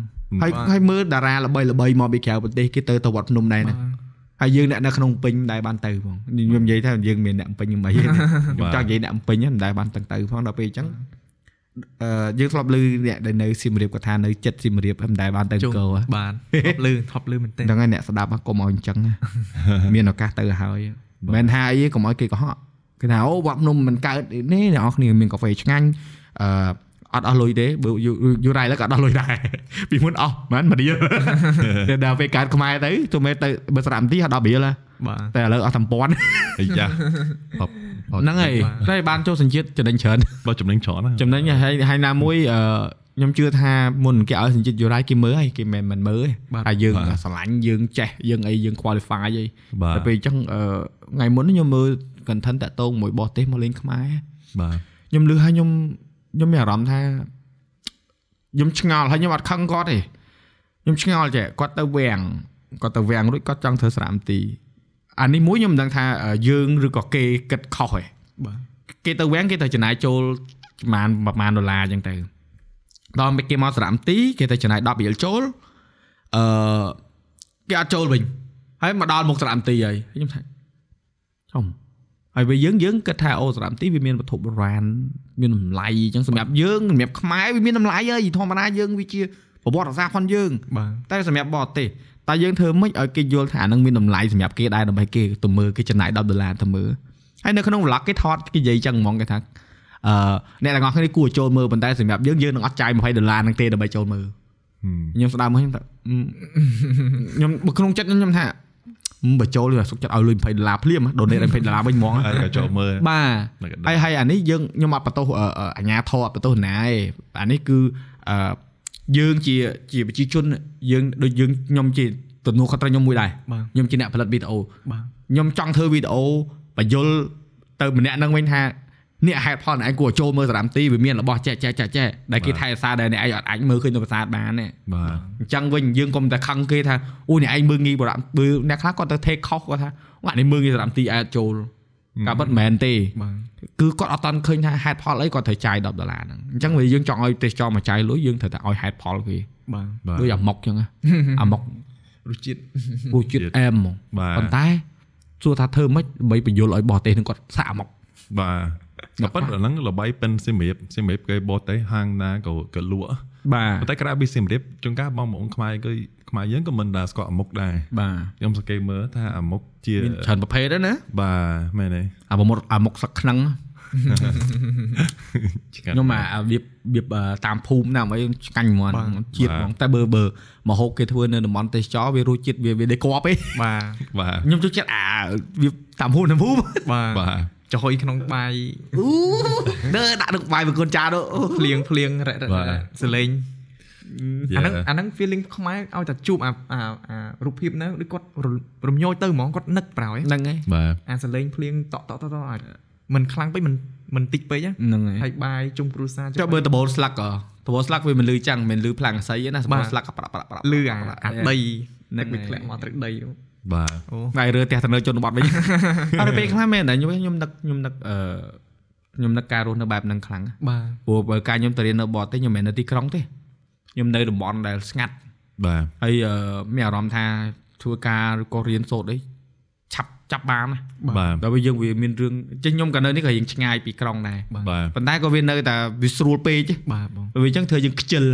ហើយហើយមើលតារាល្បីល្បីមកពីក្រៅប្រទេសគេទៅទៅវត្តភ្នំដែរណាហើយយើងអ្នកនៅក្នុងពេញមិនដែរបានទៅផងខ្ញុំនិយាយថាយើងមានអ្នកពេញខ្ញុំអីទេខ្ញុំចង់និយាយអ្នកពេញមិនដែរបានទៅទៅផងដល់ពេលអញ្ចឹងអឺ យើងធ្លាប់ឮអ្នកដែលនៅសៀមរាបគាត់ថានៅចិត្តសៀមរាបមិនដែរបានទៅជុំកោបាទថប់លឺថប់លឺមែនតើហ្នឹងហើយអ្នកស្ដាប់ហ្នឹងកុំឲ្យអញ្ចឹងណាមានឱកាសទៅហើយមិនមែនថាអីទេកុំឲ្យគេកុហកគេថាអូវត្តភ្នំមិនកើតនេះអ្នកនរគ្នាមានកាហ្វេឆ្ងាញ់អឺ អត់អស់លុយទេបើយូយូរ៉ៃឡើយក៏អត់អស់លុយដែរពីមុនអស់មិនមករៀលតែដល់ពេលកើតខ្មែរទៅទោះមែនទៅបើស្រាប់នាទីអត់ដល់រៀលហ៎បាទតែឥឡូវអស់តាមពាន់អាយ៉ាបបហ្នឹងហើយតែបានចូលសញ្ជាតិចំណេញច្រើនបើចំណេញច្រើនណាចំណេញហើយហើយណាមួយអឺខ្ញុំជឿថាមុនគេឲ្យសញ្ជាតិយូរ៉ៃគេមើលហើយគេមិនមិនមើលទេតែយើងស្រឡាញ់យើងចេះយើងអីយើង qualify អីបាទតែពេលអញ្ចឹងអឺថ្ងៃមុនខ្ញុំមើល content តាក់ទងមួយបោះទេសមកលេងខ្មែរបាទខ្ញុំលឺហើយខ្ញុំ ខ្ញុំមានអារម្មណ៍ថាខ្ញុំឆ្ងល់ហើយខ្ញុំអត់ខឹងគាត់ទេខ្ញុំឆ្ងល់ចេះគាត់ទៅវាំងគាត់ទៅវាំងរួចគាត់ចង់ធ្វើសារមន្ទីរអានេះមួយខ្ញុំមិនដឹងថាយើងឬក៏គេគិតខុសទេបាទគេទៅវាំងគេទៅចំណាយចូលប្រហែលប្រហែលដុល្លារអញ្ចឹងទៅដល់ពេលគេមកសារមន្ទីរគេទៅចំណាយ10រៀលចូលអឺគេអត់ចូលវិញហើយមកដល់មុខសារមន្ទីរហើយខ្ញុំថាចំ ហើយពេលយើងយើងគិតថាអូសារមន្ទីរវាមានវត្ថុបុរាណមានតម្លៃអញ្ចឹងសម្រាប់យើងសម្រាប់ខ្មែរវាមានតម្លៃហើយធម្មតាយើងវាជាប្រវត្តិសាស្ត្រផងយើងបាទតែសម្រាប់បរទេសតែយើងធ្វើម៉េចឲ្យគេយល់ថាអានឹងមានតម្លៃសម្រាប់គេដែរដើម្បីគេទៅមើលគេចំណាយ10ដុល្លារទៅមើលហើយនៅក្នុង vlog គេថតគេនិយាយចឹងហ្មងគេថាអឺអ្នកទាំងអស់គ្នាគួរចូលមើលប៉ុន្តែសម្រាប់យើងយើងនឹងអត់ចាយ20ដុល្លារនឹងទេដើម្បីចូលមើលខ្ញុំស្ដាប់មកខ្ញុំថាអឺខ្ញុំបើក្នុងចិត្តខ្ញុំថាអឺ បើចូលវាសុខចិត្តឲ្យលុយ20ដុល្លារភ្លាមដូនេតឲ្យ20ដុល្លារវិញហ្មងហើយក៏ចូលមើលបាទនៅកណ្ដាលហើយហើយអានេះយើងខ្ញុំអត់បន្ទោសអឺអឺអាញាធរអត់បន្ទោសណាទេអានេះគឺអឺយើងជាជាប្រជាជនយើងដូចយើងខ្ញុំជាទំនួលខុសត្រូវខ្ញុំមួយដែរបាទខ្ញុំជាអ្នកផលិតវីដេអូបាទខ្ញុំចង់ធ្វើវីដេអូបញ្យលទៅម្នាក់នឹងវិញថា នេះហេតុផលអ្នកឯងគួរចូលមើលសារ៉ាំទីវាមានរបស់ចែកចែកចែកចែកដែលគេថែរក្សាដែលអ្នកឯងអត់អាចមើលឃើញនៅប្រាសាទបានទេបាទអញ្ចឹងវិញយើងកុំតែខឹងគេថាអូអ្នកឯងមើលងាយបរំបើអ្នកខ្លះគាត់ទៅ take ខុសគាត់ថាអូអានេះមើលងាយសារ៉ាំទីអាចចូលការពិតមិនមែនទេបាទគឺគាត់អត់តាន់ឃើញថាហេតុផលអីគាត់ត្រូវចាយ10ដុល្លារហ្នឹងអញ្ចឹងវាយើងចង់ឲ្យទេសចរមកចាយលុយយើងត្រូវតែឲ្យហេតុផលគេបាទបាទដូចអាម៉ុកអញ្ចឹងណាអាម៉ុករសជាតិរសជាតិអែមហ្មងបាទប៉ុន្តែសួរថាធ្វើម៉េចដើម្បីបញ្យល់ឲ្យបរទេសនឹងគាត់សាកអាម៉ុកបាទ ក៏ប៉ុន្តែអាហ្នឹងល្បីប៉ិនសៀមរាបសៀមរាបគេបោះទៅហាងណាក៏ក៏លក់បាទប៉ុន្តែក្រៅពីសៀមរាបជួនកាលបងប្អូនខ្មែរគឺខ្មែរយើងក៏មិនដែរស្គាល់អាមុកដែរបាទខ្ញុំសង្កេតមើលថាអាមុកជាមានច្រើនប្រភេទដែរណាបាទមែនទេអាប្រមុតអាម៉ុកសឹកខ្នឹងឆ្ងាញ់ខ្ញុំអាអាវាវាបតាមភូមិណាអីឆ្កាញ់ហ្មងជាតិហ្មងតែបើបើមកហូបគេធ្វើនៅតំបន់ទេសចរវារសជាតិវាវាដេកប់ឯងបាទបាទខ្ញុំចូលចិត្តអាវាតាមភូមិតាមភូមិបាទបាទ ចុះក្នុងបាយអូដើរដាក់នឹងបាយមួយកូនចាទៅភ្លៀងភ្លៀងរ៉ាក់រ៉ាក់រ៉ាក់សលេងអាហ្នឹងអាហ្នឹង feeling ខ្មែរឲ្យតែជួបអាអាអារូបភាពហ្នឹងដូចគាត់ររំញយទៅហ្មងគាត់នឹកប្រោយហ្នឹងហើយបាទអាសលេងភ្លៀងតក់តក់តក់តក់អាចមិនខ្លាំងពេកមិនមិនតិចពេកណាហ្នឹងហើយហើយបាយជុំគ្រួសារចុះបើដបូលស្លឹកក៏ដបូលស្លឹកវាមិនលឺចឹងមិនលឺផ្លាំងអាស័យទេណាដបូលស្លឹកក៏ប្រាក់ប្រាក់ប្រាក់លឺអាអាដីនឹនឹកកវាវាធ្ធ្លាលាក់ក់មកមកទឹកដីអូ បាទអូថ្ងៃរើផ្ទះទៅនៅជនបទវិញអត់ពេលខ្លះមែនតែខ្ញុំខ្ញុំនឹកខ្ញុំនឹកអឺខ្ញុំនឹកការរស់នៅបែបហ្នឹងខ្លាំងបាទព្រោះបើការខ្ញុំទៅរៀននៅបរទេសខ្ញុំមិនមែននៅទីក្រុងទេខ្ញុំនៅតំបន់ដែលស្ងាត់បាទហើយអឺមានអារម្មណ៍ថាធ្វើការឬក៏រៀនសូត្រអីឆាប់ចាប់បានណាបាទដល់ពេលយើងវាមានរឿងចេះខ្ញុំក៏នៅនេះក៏រៀងឆ្ងាយពីក្រុងដែរបាទប៉ុន្តែក៏វានៅតែវាស្រួលពេកទេបាទបងវាអញ្ចឹងធ្វើយើងខ្ជិល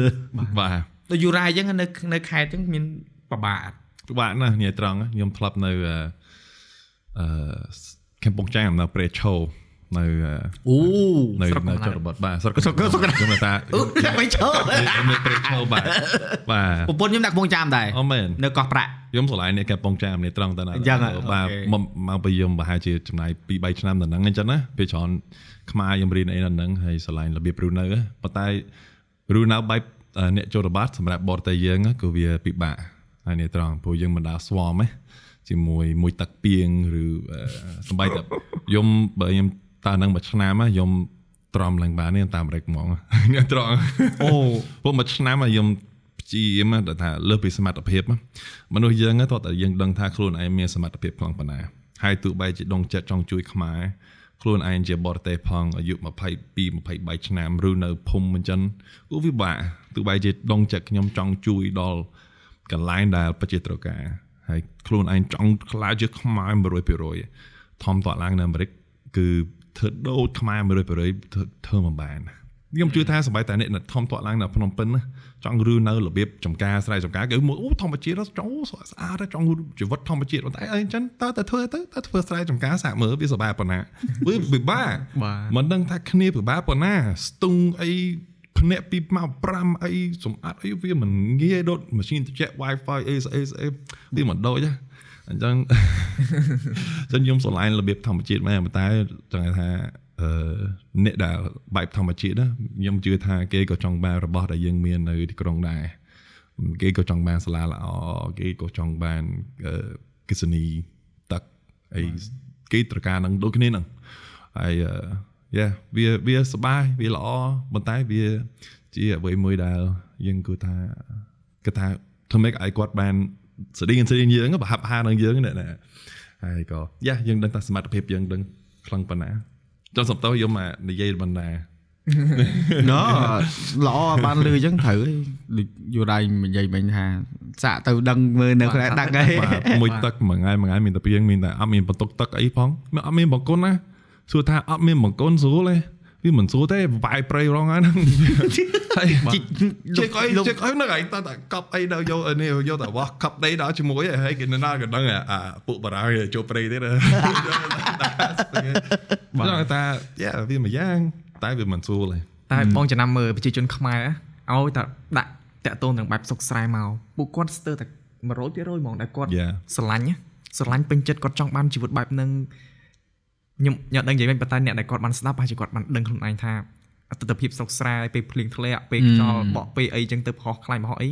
បាទដូចយូរ៉ាអញ្ចឹងនៅនៅខេត្តអញ្ចឹងមានប្របាក បាទណាស់និយាយត្រង់ណាខ្ញុំធ្លាប់នៅអឺអឺកំពង់ចាមនៅព្រែឈោនៅអឺអូនៅនៅចរបត់បាទស្រុកស្រុកស្រុកខ្ញុំថាអូដាក់មិនឈើខ្ញុំនៅព្រែឈោបាទបាទប្រពន្ធខ្ញុំដាក់កំពង់ចាមដែរអូមែននៅកោះប្រាក់ខ្ញុំឆ្លៃនេះកំពង់ចាមនេះត្រង់តែណាអញ្ចឹងហ៎បាទអូខេមកមកពីខ្ញុំប្រហែលជាចំណាយ2 3ឆ្នាំដល់ហ្នឹងអញ្ចឹងណាពេលច្រើនខ្មែរខ្ញុំរៀនអីដល់ហ្នឹងហើយឆ្លៃរបៀបរស់នៅហ៎ប៉ុន្តែរស់នៅបែបអឺអ្នកចូលរបត់សម្រាប់បរទេសយើងហ៎ក៏វាពិបាក ហើយនេះត្រង់ព្រោះយើងមិនដាស្វមហ៎ជាមួយមួយទឹកពីងឬអឺសំបីតែខ្ញុំបើខ្ញុំតើហ្នឹងមួយឆ្នាំហ៎ខ្ញុំទ្រាំឡើងបាននេះតាមអាមេរិកហ្មងនេះត្រង់អូពួកមួយឆ្នាំមកខ្ញុំព្យាយាមណាថាលើសពីសមត្ថភាពណាមនុស្សយើងណាតើតើយើងដឹងថាខ្លួនឯងមានសមត្ថភាពខ្លាំងប៉ុណ្ណាហើយទោះបីជាដងចិត្តចង់ជួយខ្មែរខ្លួនឯងជាបរទេសផងអាយុ22 23ឆ្នាំឬនៅភូមិអញ្ចឹងគឺវាបាក់ទោះបីជាដងចិត្តខ្ញុំចង់ជួយដល់ កន្លែងដែលប្រជាត្រូវការហើយខ្លួនឯងចង់ខ្លាចជាខ្មែរ100%ធំតឡើងនៅអាមេរិកគឺធ្វើដូចខ្មែរ100%ធ្វើធ្វើមិនបានខ្ញុំជឿថាសម្បីតែអ្នកដែលធំតាក់ឡើងនៅភ្នំពេញណាចង់រស់នៅរបៀបចំការស្រែចំការគឺមកអូធម្មជាតិចង់អូស្រស់ស្អាតចង់ជីវិតធម្មជាតិប៉ុន្តែអីអញ្ចឹងតើតែធ្វើទៅតើធ្វើស្រែចំការសាកមើលវាសប្បាយប៉ុណ្ណាវាពិបាកបាទមិនដឹងថាគ្នាពិបាកប៉ុណ្ណាស្ទង់អី ភ្នាក់ពីមក5អីសម្អាតអីវាមិនងាយដូចម៉ាស៊ីនត្រជាក់ Wi-Fi អីស្អីស្អីវាមិនដូចទេអញ្ចឹងចឹងខ្ញុំស្រឡាញ់របៀបធម្មជាតិមែនប៉ុន្តែចង់ថាអឺអ្នកដែលបែបធម្មជាតិណាខ្ញុំជឿថាគេក៏ចង់បានរបស់ដែលយើងមាននៅទីក្រុងដែរគេក៏ចង់បានសាលាល្អគេក៏ចង់បានអឺគិសនីទឹកអីគេត្រូវការនឹងដូចគ្នាហ្នឹងហើយអឺ យ៉ាវាវាសបាយវាល្អប៉ុន្តែវាជាអ្វីមួយដែលយើងគួរថាគេថា to make ឲ្យគាត់បានស្តីងស្តីងយើងប្រហាប់ហានឹងយើងណាហើយក៏យ៉ាយើងដឹងថាសមត្ថភាពយើងដឹងខ្លាំងប៉ុណ្ណាចង់សំតោយកមកនិយាយបណ្ដាណូល្អបានលឺអញ្ចឹងត្រូវដូចយូរដៃនិយាយមិញថាសាក់ទៅដឹងមើលនៅខ្លួនឯងដឹងអីមួយទឹកមួយថ្ងៃមួយថ្ងៃមានតែពីងមានតែអត់មានបន្ទុកទឹកអីផងអត់មានបង្គន់ណា សួរថាអត់មានបង្គន់ស្រួលទេវាមិនស្រួលទេវាយប្រៃរងហ្នឹងហើយជីកជិះអីជិះអីហ្នឹងឯងតើតែកប់អីដល់យកនេះយកតែវ៉ោះកប់ដីដល់ជាមួយហើយគេនៅណាក៏ដឹងអាពួកបារាំងចូលព្រៃទៀតបាទតែយ៉ាវាមួយយ៉ាងតែវាមិនស្រួលទេតែបងចំណាំមើលប្រជាជនខ្មែរឲ្យតែដាក់តាក់ទងនឹងបែបសុកស្រែមកពួកគាត់ស្ទើរតែ100%ហ្មងដែលគាត់យ៉ាស្រឡាញ់ណាស្រឡាញ់ពេញចិត្តគាត់ចង់បានជីវិតបែបហ្នឹង ខ្ញុំខ្ញុំអត់ដឹងនិយាយមិនប៉ុន្តែអ្នកដែលគាត់បានស្ដាប់ប្រហែលជាគាត់បានដឹងខ្លួនឯងថាអត្តភាពស្រុកស្រែពេលភ្លៀងធ្លាក់ពេលខ្យល់បក់ពេលអីចឹងទៅផុសខ្លាញ់បោះអី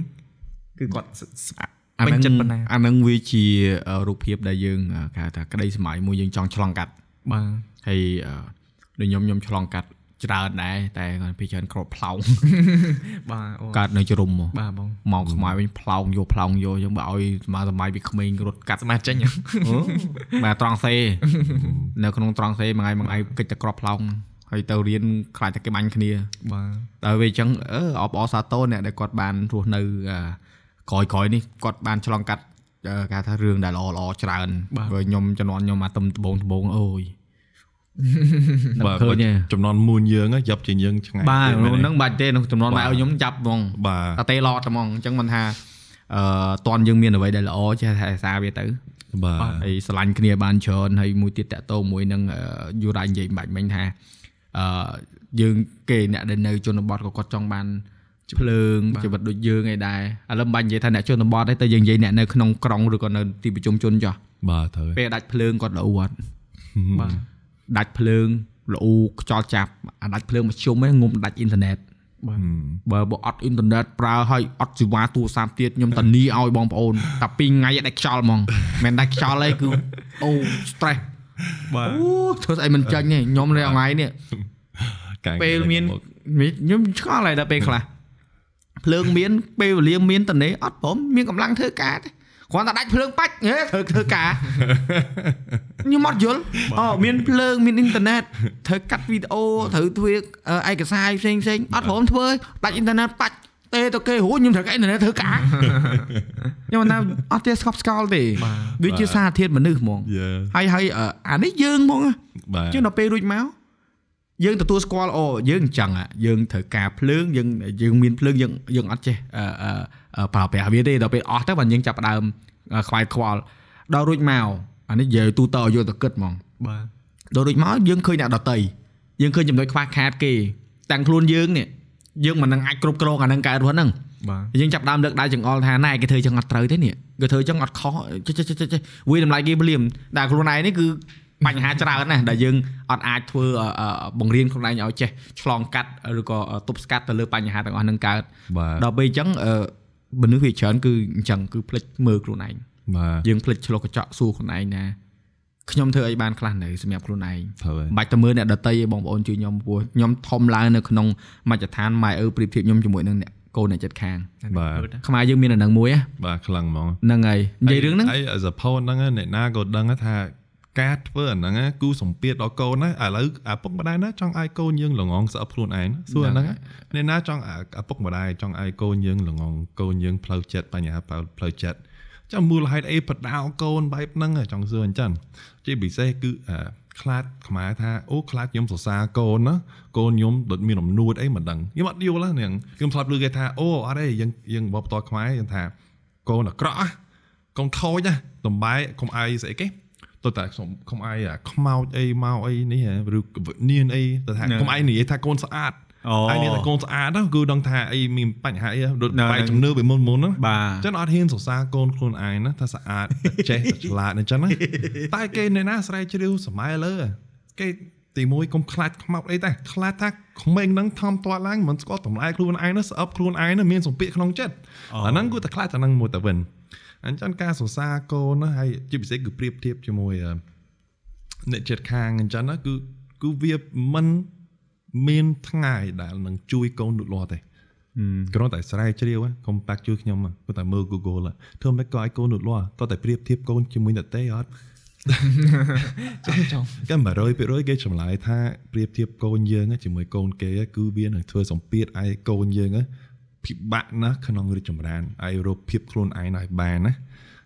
គឺគាត់សសអាពេញហ្នឹងចិត្តប៉ុណ្ណាអាហ្នឹងវាជារូបភាពដែលយើងគេហៅថាក្តីសម័យមួយយើងចង់ឆ្លងកាត់បាទហើយអឺដូចខ្ញុំខ្ញុំឆ្លងកាត់ ច្រើនដែរតែគាត់ពីច្រើនក្របផ្លោងបាទអូកាត់នៅជ្រុំមកបាទបងមកខ្មែរវិញផ្លោងយកផ្លោងយកអញ្ចឹងបើឲ្យសម័យសម័យពីក្មេងរត់កាត់សមាជចេញអូបាទត្រង់សេនៅក្នុងត្រង់សេមួយថ្ងៃមួយថ្ងៃកិច្ចតែក្របផ្លោងហើយទៅរៀនខ្លាចតែគេបាញ់គ្នាបាទដល់ពេលអញ្ចឹងអឺអបអរសាទរអ្នកដែលគាត់បានរស់នៅអឺក្រោយក្រោយនេះគាត់បានឆ្លងកាត់អឺគេហៅថារឿងដែលល្អល្អច្រើនព្រោះខ្ញុំជំនាន់ខ្ញុំមកទំដបងដបងអូយ បាទឃើញទេចំនួនមួយយើងយ៉ាប់ជាងយើងឆ្ងាយបាទទៀតមែនទេហ្នឹងបាច់ទេក្នុងចំនួនបាម៉ែទឲ្យខ្ញុំចាប់ហ្មងបាទតែទេឡតហ្មងអញ្ចឹងមិនថាអឺតន់យើងមានអ្វីដែលល្អចេះថែរក្សាវាទៅបាទហើយស្រឡាញ់គ្នាបានច្រើនហើយមួយទៀតតកតោមួយនឹងអឺយូរ៉ានិយាយមិនបាច់មិញថាអឺយើងគេអ្នកដែលនៅជនបទក៏គាត់ចង់បានភ្លើងជីវិតដូចយើងឯដែរឥឡូវមិនបាច់និយាយថាអ្នកជនបទទេតែយើងនិយាយអ្នកនៅក្នុងក្រុងឬក៏នៅទីប្រជុំជនចុះបាទត្រូវពេលដាច់ភ្លើងគាត់ល្អអត់បាទ ដាច់ភ្លើងល្អខ្យល់ចាប់អាដាច់ភ្លើងមកជុំឯងងុំដាច់អ៊ីនធឺណិតបាទបើបើអត់អ៊ីនធឺណិតប្រើឲ្យអត់សេវាទូរស័ព្ទទៀតខ្ញុំតានីឲ្យបងប្អូនតែ2ថ្ងៃដាច់ខ្យល់ហ្មងមិនដាច់ខ្យល់អីគឺអូ stress បាទអូធ្វើស្អីមិនចាញ់ទេខ្ញុំនៅថ្ងៃនេះការពេលមានខ្ញុំឆ្ងល់ហើយដល់ពេលខ្លះភ្លើងមានពេលវេលាមានតនេអត់ព្រមមានកម្លាំងធ្វើការទេ គ្រាន់តែដាច់ភ្លើងបាច់ហេធ្វើធ្វើការខ្ញុំអត់យល់អូមានភ្លើងមានអ៊ីនធឺណិតត្រូវកាត់វីដេអូត្រូវធ្វើឯកសារផ្សេងផ្សេងអត់ព្រមធ្វើដាច់អ៊ីនធឺណិតបាច់ទេទៅគេរួចខ្ញុំត្រូវកាអ៊ីនធឺណិតធ្វើការខ្ញុំថាអត់ទេស្កប់ស្កល់ទេវាជាសារធាតុមនុស្សហ្មងយ៉ាហើយហើយអឺអានេះយើងហ្មងបាទជាងដល់ពេលរួចមកយើងទទួលស្គាល់អូយើងអញ្ចឹងอะយើងត្រូវការភ្លើងយើងយើងមានភ្លើងយើងយើងអត់ចេះអឺអឺអឺ ប្រើប្រាស់វាទេដល់ពេលអស់ទៅបានយើងចាប់ផ្ដើមអឺខ្វាយខ្វល់ដល់រួចមកអានេះនិយាយទូទៅឲ្យយកទៅគិតហ្មងបាទដល់រួចមកយើងឃើញអ្នកដតីយើងឃើញចំណុចខ្វះខាតគេតាំងខ្លួនយើងនេះយើងមិននឹងអាចគ្រប់គ្រងអានឹងកើតរស់ហ្នឹងបាទយើងចាប់ផ្ដើមលើកដៃចង្អុលថាណែគេធ្វើចឹងអត់ត្រូវទេនេះគេធ្វើចឹងអត់ខុសចេះចេះចេះចេះវាតម្លៃគេភ្លាមតែខ្លួនឯងនេះគឺបញ្ហាច្រើនណាស់ដែលយើងអត់អាចធ្វើអឺអឺបង្រៀនខ្លួនឯងឲ្យចេះឆ្លងកាត់ឬក៏ទប់ស្កាត់ទៅលើបញ្ហាទាំងអស់ហ្នឹងកើតបាទដល់ពេលអញ្ចឹងអឺ មនុស្សវាច្រើនគឺអញ្ចឹងគឺផ្លិចមើលខ្លួនឯងបាទយើងផ្លិចឆ្លុះកញ្ចក់សួរខ្លួនឯងណាខ្ញុំធ្វើអីបានខ្លះនៅសម្រាប់ខ្លួនឯងត្រូវហើយមិនបាច់ទៅមើលអ្នកដតីទេបងប្អូនជួយខ្ញុំព្រោះខ្ញុំធំឡើងនៅក្នុងមជ្ឈដ្ឋានម៉ែឪប្រៀបធៀបខ្ញុំជាមួយនឹងអ្នកកូនអ្នកចិត្តខាងបាទខ្មែរយើងមានអានឹងមួយហ៎បាទខ្លាំងហ្មងហ្នឹងហើយនិយាយរឿងហ្នឹងហើយ as a point ហ្នឹងអ្នកណាក៏ដឹងថា ការធ្វើអាហ្នឹងគូសម្ពាធដល់កូនណាឥឡូវឪពុកម្ដាយណាចង់ឲ្យកូនយើងល្ងងស្អប់ខ្លួនឯងសួរអាហ្នឹងអ្នកណាចង់ឪពុកម្ដាយចង់ឲ្យកូនយើងល្ងងកូនយើងផ្លូវចិត្តបញ្ហាផ្លូវចិត្តចាំមូលហេតុអីបដោកូនបែបហ្នឹងចង់សួរអញ្ចឹងជាពិសេសគឺខ្លាចខ្មែរថាអូខ្លាចខ្ញុំសរសើរកូនណាកូនខ្ញុំដូចមានអំនួតអីមិនដឹងខ្ញុំអត់យល់ហ្នឹងខ្ញុំធ្លាប់ឮគេថាអូអត់ទេយើងយើងបបតខ្មែរយើងថាកូនអាក្រក់ណាកុំខូចណាតំបែកុំអាយស្អីគេ ទៅតែខ្ញុំកុំអាយអាខ្មោចអីមកអីនេះហ៎ឬនៀនអីទៅថាកុំអាយនិយាយថាកូនស្អាតអូអាយនិយាយថាកូនស្អាតណាគឺដឹងថាអីមានបញ្ហាអីដូចហ្នឹងបែកជំនឿពីមុនមុនណាបាទចឹងអត់ហ៊ានសរសើរកូនខ្លួនឯងណាថាស្អាតចេះតែឆ្លាតអញ្ចឹងណាតែគេនៅណាស្រែកជ្រាវសម័យលើគេទីមួយកុំខ្លាចខ្មោចអីតែខ្លាចថាក្មេងហ្នឹងថំទាត់ឡើងមិនស្គាល់តម្លៃខ្លួនឯងណាស្អប់ខ្លួនឯងណាមានសម្ពាធក្នុងចិត្តអាហ្នឹងគឺតែខ្លាចតែហ្នឹងមួយតែវិញ អញ្ចឹងការសរសើរកូនណាហើយជាពិសេសគឺប្រៀបធៀបជាមួយអឺអ្នកចិត្តខាងអញ្ចឹងណាគឺគឺវាមិនមានថ្ងៃដែលនឹងជួយកូនលូតលាស់ទេគ្រាន់តែស្រាវជ្រាវហ៎កុំបាក់ជួយខ្ញុំហ៎គាត់តែមើល Google ហ៎ធ្វើមិនក៏ឲ្យកូនលូតលាស់តោះតែប្រៀបធៀបកូនជាមួយអ្នកទេអត់ចំចំក៏100%គេចម្លើយថាប្រៀបធៀបកូនយើងហ៎ជាមួយកូនគេហ៎គឺវានឹងធ្វើសម្ពាធឲ្យកូនយើងហ៎ ពិបាកណាស់ក្នុងរីកចម្រើនឲ្យរកភាពខ្លួនឯងឲ្យបានណា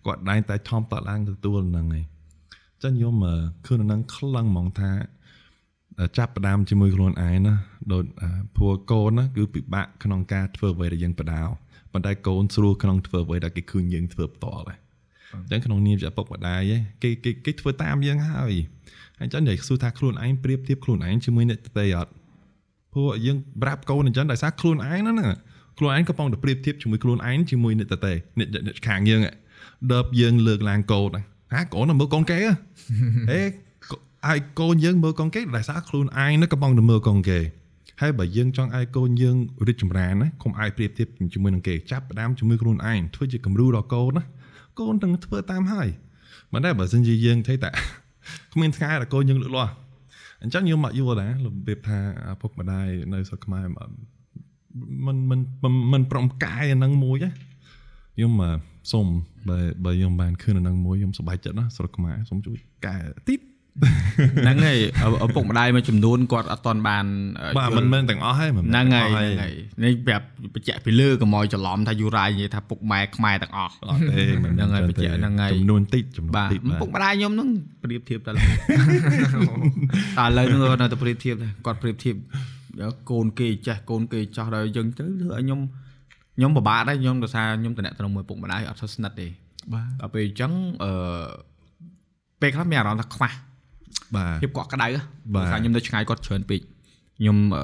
គាត់ដែងតែថំតឡើងទទួលហ្នឹងឯងចឹងខ្ញុំអឺឃើញនឹងខ្លាំងហ្មងថាអឺចាប់ផ្ដើមជាមួយខ្លួនឯងណាដូចអឺព្រោះកូនណាគឺពិបាកក្នុងការធ្វើអ្វីដែលយើងបដោប៉ុន្តែកូនស្រួលក្នុងធ្វើអ្វីដែលគេឃើញយើងធ្វើផ្ទាល់ដែរអញ្ចឹងក្នុងនាមជាឪពុកម្ដាយឯងគេគេគេធ្វើតាមយើងហើយអញ្ចឹងនិយាយសួរថាខ្លួនឯងប្រៀបធៀបខ្លួនឯងជាមួយអ្នកដទៃអត់ព្រោះយើងប្រាប់កូនអញ្ចឹងដោយសារខ្លួនឯងហ្នឹងណា ខ្លួនឯងកំពុងតែប្រៀបធៀបជាមួយខ្លួនឯងជាមួយអ្នកដទៃអ្នកអ្នកខាងយើងដើបយើងលើកឡើងកូនហ្នឹងហាកូនទៅមើលកូនគេហ៎ហេឲ្យកូនយើងមើលកូនគេដោយសារខ្លួនឯងហ្នឹងកំពុងតែមើលកូនគេហើយបើយើងចង់ឲ្យកូនយើងរីកចម្រើនណាកុំឲ្យប្រៀបធៀបជាមួយនឹងគេចាប់ផ្ដើមជាមួយខ្លួនឯងធ្វើជាគំរូដល់កូនណាកូននឹងធ្វើតាមហើយមិនដែរបើសិនជាយើង thấy តែគ្មានថ្ងៃដែលកូនយើងលូតលាស់អញ្ចឹងខ្ញុំមកយល់ដែររបៀបថាឪពុកម្ដាយនៅស្រុកខ្មែរ មិនមិនមិនមិនប្រំកាយអាហ្នឹងមួយណាខ្ញុំអឺសូមបើបើខ្ញុំបានឃើញអាហ្នឹងមួយខ្ញុំសប្បាយចិត្តណាស្រុកខ្មែរសូមជួយកែតិចហ្នឹងហើយឪឪពុកម្ដាយមួយចំនួនគាត់អត់តន់បានអឺបាទយល់មិនមែនទាំងអស់ហើយមិនមែនហ្នឹងហើយទាំងអស់ហ្នឹងហើយនេះប្រាប់បញ្ជាក់ពីលើកុំឲ្យច្រឡំថាយូរ៉ានិយាយថាពុកម៉ែខ្មែរទាំងអស់អត់ទេមិនហ្នឹងហើយមែបញ្ជាក់ទេហ្នឹងហើយចំនួនតិចចំនួនបាទតិចបាទពុកម្ដាយខ្ញុំហ្នឹងប្រៀបធៀបតែឡើយតែឥឡូវហ្នឹងគាត់នៅតែប្រៀបធៀបដែរគាត់ប្រៀបធៀប កូនគេចេះកូនគេចោះដល់យើងទៅធ្វើឲ្យខ្ញុំខ្ញុំពិបាកដែរខ្ញុំដោយសារខ្ញុំតំណែងទៅមួយពុកម្ដាយអត់សូវស្និទ្ធទេបាទដល់ពេលអញ្ចឹងអឺពេលខ្លះមានអារម្មណ៍ថាខ្វះបាទភាពកក់ក្ដៅហ៎បាទដោយសារខ្ញុំនៅឆ្ងាយគាត់ច្រើនពេកខ្ញុំអឺ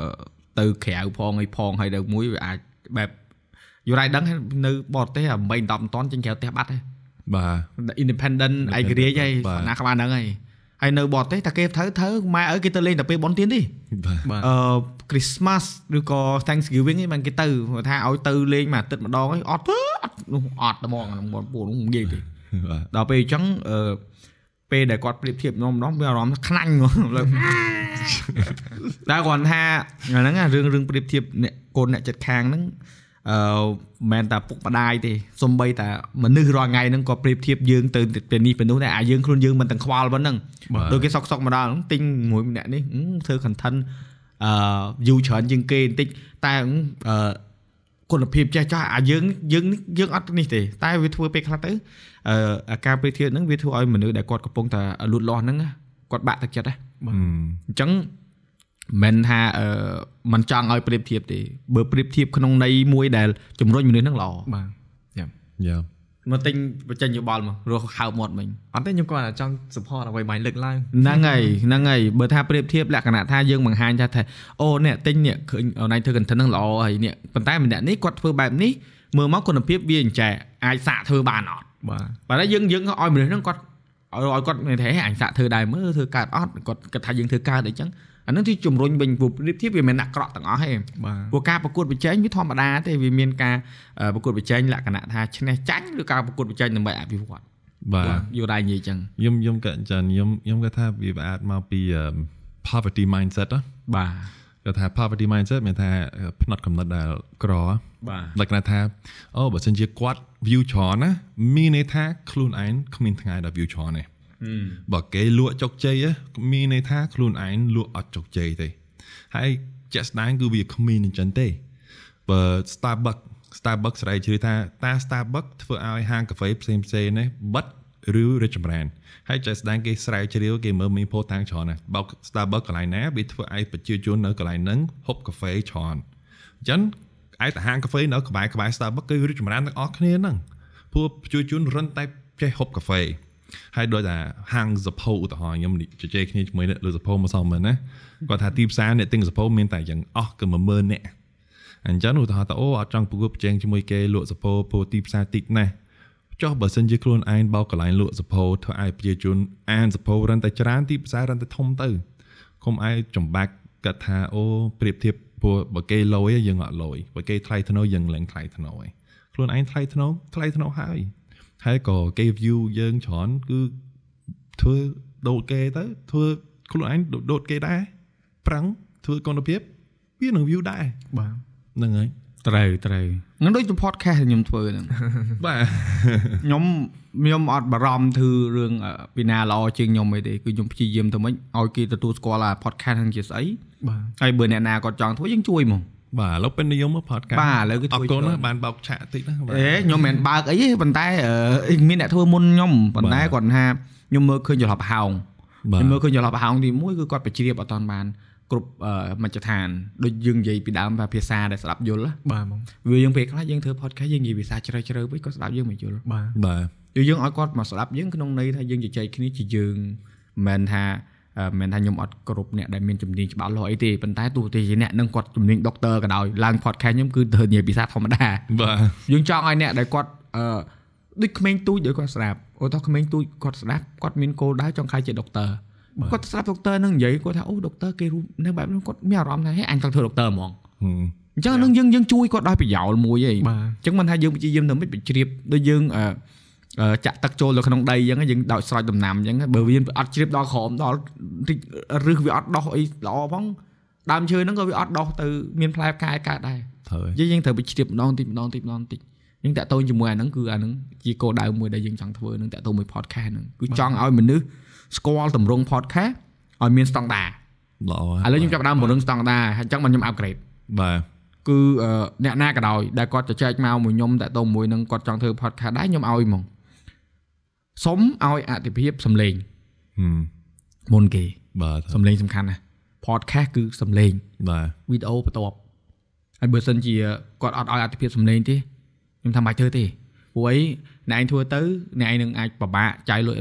ទៅក្រៅផងអីផងហើយដល់មួយវាអាចបែបយូរ៉ៃដឹងហើយនៅបរទេសអា8 10មិនតន់ចេញក្រៅផ្ទះបាត់ទេបាទ independent ឯករាជ្យហើយបាទណាក្បាលហ្នឹងហើយហើយនៅបរទេសតែគេធ្វើធ្វើម៉ែឪគេទៅលេងតែពេលបុណ្យទានទេបាទបាទអឺ Christmas ឬក៏ Thanksgiving ឯងបានគេទៅគាត់ថាឲ្យទៅលេងមួយអាទិត្យម្ដងហើយអត់ទេអត់នោះអត់តែហ្មងអាហ្នឹងបងពួកនោះនិយាយទេបាទដល់ពេលអញ្ចឹងអឺពេលដែលគាត់ប្រៀបធៀបខ្ញុំម្ដងមានអារម្មណ៍ថាខ្លាញ់ហ្មងលើកតែគាត់ថាអាហ្នឹងណារឿងរឿងប្រៀបធៀបអ្នកកូនអ្នកចិត្តខាងហ្នឹងអឺមិនមែនតែពុកម្ដាយទេសំបីតែមនុស្សរាល់ថ្ងៃហ្នឹងក៏ប្រៀបធៀបយើងទៅទៅនេះទៅនោះដែរអាយើងខ្លួនយើងមិនទាំងខ្វល់ប៉ុណ្ណឹងបាទដូចគេសុកសុកមកដល់ហ្នឹងទិញមួយម្នាក់នេះអឺធ្វើ content អឺ view ច្រើនជាងគេបន្តិចតែអឺគុណភាពចេះចោះអាយើងយើងនេះយើងអត់នេះទេតែវាធ្វើពេលខ្លះទៅអឺអាការប្រៀបធៀបហ្នឹងវាធ្វើឲ្យមនុស្សដែលគាត់កំពុងតែលូតលាស់ហ្នឹងណាគាត់បាក់ទឹកចិត្តណាអឺអញ្ចឹងមិនថាអឺมันចង់ឲ្យប្រៀបធៀបទេបើប្រៀបធៀបក្នុងន័យមួយដែលជំរុញមនុស្សហ្នឹងល្អបាទយ៉ា មកទិញបញ្ចេញយោបល់មករស់ហៅមាត់មិញអត់ទេខ្ញុំគាត់តែចង់ support អ្វីបាញ់លើកឡើងហ្នឹងហើយហ្នឹងហើយបើថាប្រៀបធៀបលក្ខណៈថាយើងបង្ហាញថាថាអូអ្នកទិញនេះឃើញអូនឯងធ្វើ content ហ្នឹងល្អហើយនេះប៉ុន្តែម្នាក់នេះគាត់ធ្វើបែបនេះមើលមកគុណភាពវាអញ្ចែអាចសាកធ្វើបានអត់បាទបើតែយើងយើងឲ្យមនុស្សហ្នឹងគាត់ឲ្យឲ្យគាត់មានថាហេអញសាកធ្វើដែរមើលធ្វើកើតអត់គាត់គិតថាយើងធ្វើកើតអីចឹង អាហ្នឹងទីជំរុញវិញព្រោះប្រៀបធៀបវាមិនអាក្រក់ទាំងអស់ទេបាទព្រោះការប្រកួតប្រជែងវាធម្មតាទេវាមានការអឺប្រកួតប្រជែងលក្ខណៈថាឈ្នះចាញ់ឬការប្រកួតប្រជែងដើម្បីអភិវឌ្ឍបាទយល់ដែរនិយាយចឹងខ្ញុំខ្ញុំក៏អញ្ចឹងខ្ញុំខ្ញុំគាត់ថាវាអាចមកពីអឺ poverty mindset ណាបាទគាត់ថា poverty mindset មានថាផ្នត់កំណត់ដែលក្របាទលក្ខណៈថាអូបើសិនជាគាត់ view ច្រើនណាមានន័យថាខ្លួនឯងគ្មានថ្ងៃដែល view ច្រើនទេ បើគេលក់ជោគជ័យហ៎មានន័យថាខ្លួនឯងលក់អត់ជោគជ័យទេហើយជាក់ស្ដែងគឺវាគ្មានអញ្ចឹងទេបើ Starbucks Starbucks ស្រីជ្រាវថាតា Starbucks ធ្វើឲ្យហាងកាហ្វេផ្សេងផ្សេងៗនេះបិទឬរីកចម្រើនហើយចេះស្ដែងគេស្រាវជ្រាវគេមើលមានផូតាំងច្រើនណាស់បើ Starbucks កន្លែងណាវាធ្វើឲ្យប្រជាជននៅកន្លែងហ្នឹងហូបកាហ្វេច្រើនអញ្ចឹងឯតាហាងកាហ្វេនៅក្បែរក្បែរ Starbucks គឺរីកចម្រើនទាំងអស់គ្នាហ្នឹងព្រោះប្រជាជនរន់តែចេះហូបកាហ្វេ ហើយដោយតែហាង Zeppo ឧទាហរណ៍ខ្ញុំជជែកគ្នាជាមួយអ្នកលើ Zeppo មកសមមែនណាគាត់ថាទីផ្សារអ្នកទិញ Zeppo មានតែយ៉ាងអស់គឺ10000នាក់អញ្ចឹងឧទាហរណ៍ថាអូអត់ចង់ប្រកួតប្រជែងជាមួយគេលក់ Zeppo ព្រោះទីផ្សារតិចណាស់ចុះបើសិនជាខ្លួនឯងបោកកន្លែងលក់ Zeppo ធ្វើឲ្យប្រជាជនអាន Zeppo រឹងតែច្រើនទីផ្សាររឹងតែធំទៅគុំឲ្យចំបាក់គាត់ថាអូប្រៀបធៀបព្រោះបើគេលយយើងអត់លយបើគេថ្លៃធ្នូយើងឡើងថ្លៃធ្នូហើយខ្លួនឯងថ្លៃធ្នូថ្លៃធ្នូហើយ ហើយក៏គេ view យើងច្រើនគឺធ្វើដូតគេទៅធ្វើខ្លួនឯងដូតគេដែរប្រឹងធ្វើគុណភាពវានឹង view ដែរបាទហ្នឹងហើយត្រូវត្រូវហ្នឹងដូចជា podcast ដែលខ្ញុំធ្វើហ្នឹងបាទខ្ញុំខ្ញុំអត់បារម្ភធ្វើរឿងអឺពីណាល្អជាងខ្ញុំអីទេគឺខ្ញុំព្យាយាមទៅមិនឲ្យគេទទួលស្គាល់ថា podcast ហ្នឹងជាស្អីបាទហើយបើអ្នកណាគាត់ចង់ធ្វើយើងជួយហ្មង បាទឥឡូវពេញនិយមមក podcast បាទឥឡូវគេអជួយរគុណច្រើនណាបានបោកឆាកតិចណាបាទអេខ្ញុំមិនមែនបើកអីទេប៉ុន្តែអឺមានអ្នកធ្វើមុនខ្ញុំប៉ុន្តែបាទគាត់ថាខ្ញុំមើលឃើញចន្លោះប្រហោងបាទខ្ញុំមើលឃើញចន្លោះប្រហោងទី1គឺគាត់បញ្ជ្រាបអត់តាន់បានគ្រប់អឺមជ្ឈដ្ឋានដូចយើងនិយាយពីដើមថាភាសាដែលស្ដាប់យល់ណាបាទហ្មងវាយើងពេលខ្លះយើងធ្វើ podcast យើងនិយាយភាសាជ្រៅជ្រៅពេកគាត់ស្ដាប់យើងមិនយល់បាទបាទគឺយើងឲ្យគាត់មកស្ដាប់យើងក្នុងន័យថាយើងជជែកគ្នាជាយើងមិនមែនថាអឺ មិនមែនថាខ្ញុំអត់គ្រប់អ្នកដែលមានជំនាញច្បាស់លាស់អីទេប៉ុន្តែទោះតែជាអ្នកនឹងគាត់ជំនាញដុកទ័រក៏ដោយឡើង podcast ខ្ញុំគឺធ្វើនិយាយភាសាធម្មតាបាទយើងចង់ឲ្យអ្នកដែលគាត់អឺដូចក្មេងទូចដូចគាត់ស្ដាប់អូតោះក្មេងទូចគាត់ស្ដាប់គាត់មានគោលដៅចង់ខ្លាចជាដុកទ័រគាត់ស្ដាប់ដុកទ័រនឹងនិយាយគាត់ថាអូដុកទ័រគេរូបនៅបែបនោះគាត់មានអារម្មណ៍ថាហេអញចង់ធ្វើដុកទ័រហ្មងហឹមអញ្ចឹងនឹងយើងយើងជួយគាត់ដោយប្រយោលមួយឯងបាទអញ្ចឹងមិនថាយើងព្យាយាមទៅមិនបញ្ជ្រាបដូចយើងអឺអឺ ចាក់ទឹកចូលទៅក្នុងដីអញ្ចឹងយើងដោចស្រោចដំណាំអញ្ចឹងបើវាអត់ជ្រាបដល់ក្រោមដល់តិចរឹសវាអត់ដោះអីល្អផងដើមឈើហ្នឹងក៏វាអត់ដោះទៅមានផ្លែផ្កាយកើតដែរត្រូវហើយយើងយើងត្រូវបញ្ជ្រាបម្ដងតិចម្ដងតិចម្ដងតិចយើងតាក់ទងជាមួយអាហ្នឹងគឺអាហ្នឹងជាគោលដៅមួយដែលយើងចង់ធ្វើនឹងតាក់ទងមួយ podcast ហ្នឹងគឺចង់ឲ្យមនុស្សស្គាល់ទម្រង់ podcast ឲ្យមានស្តង់ដារល្អឥឡូវខ្ញុំចាប់ផ្ដើមពង្រឹងស្តង់ដារហើយអញ្ចឹងមកខ្ញុំ upgrade បាទគឺអឺអ្នកណាក៏ដោយដែលគាត់ជជែកមកមួយខ្ញុំតាក់ទងមួយនឹងគាត់ចង់ធ្វើ podcast ដែរខ្ញុំឲ្យហ្មង សុំឲ្យអតិភិបសំឡេងហឹមមុនគេបាទសំឡេងសំខាន់ណាស់ podcast គឺសំឡេងបាទវីដេអូបន្ទាប់ហើយបើសិនជាគាត់អត់ឲ្យអតិភិបសំឡេងទេខ្ញុំថាមិនបាច់ធ្វើទេព្រោះអីអ្នកឯងធ្វើទៅអ្នកឯងនឹងអាចពិបាកចាយលុយ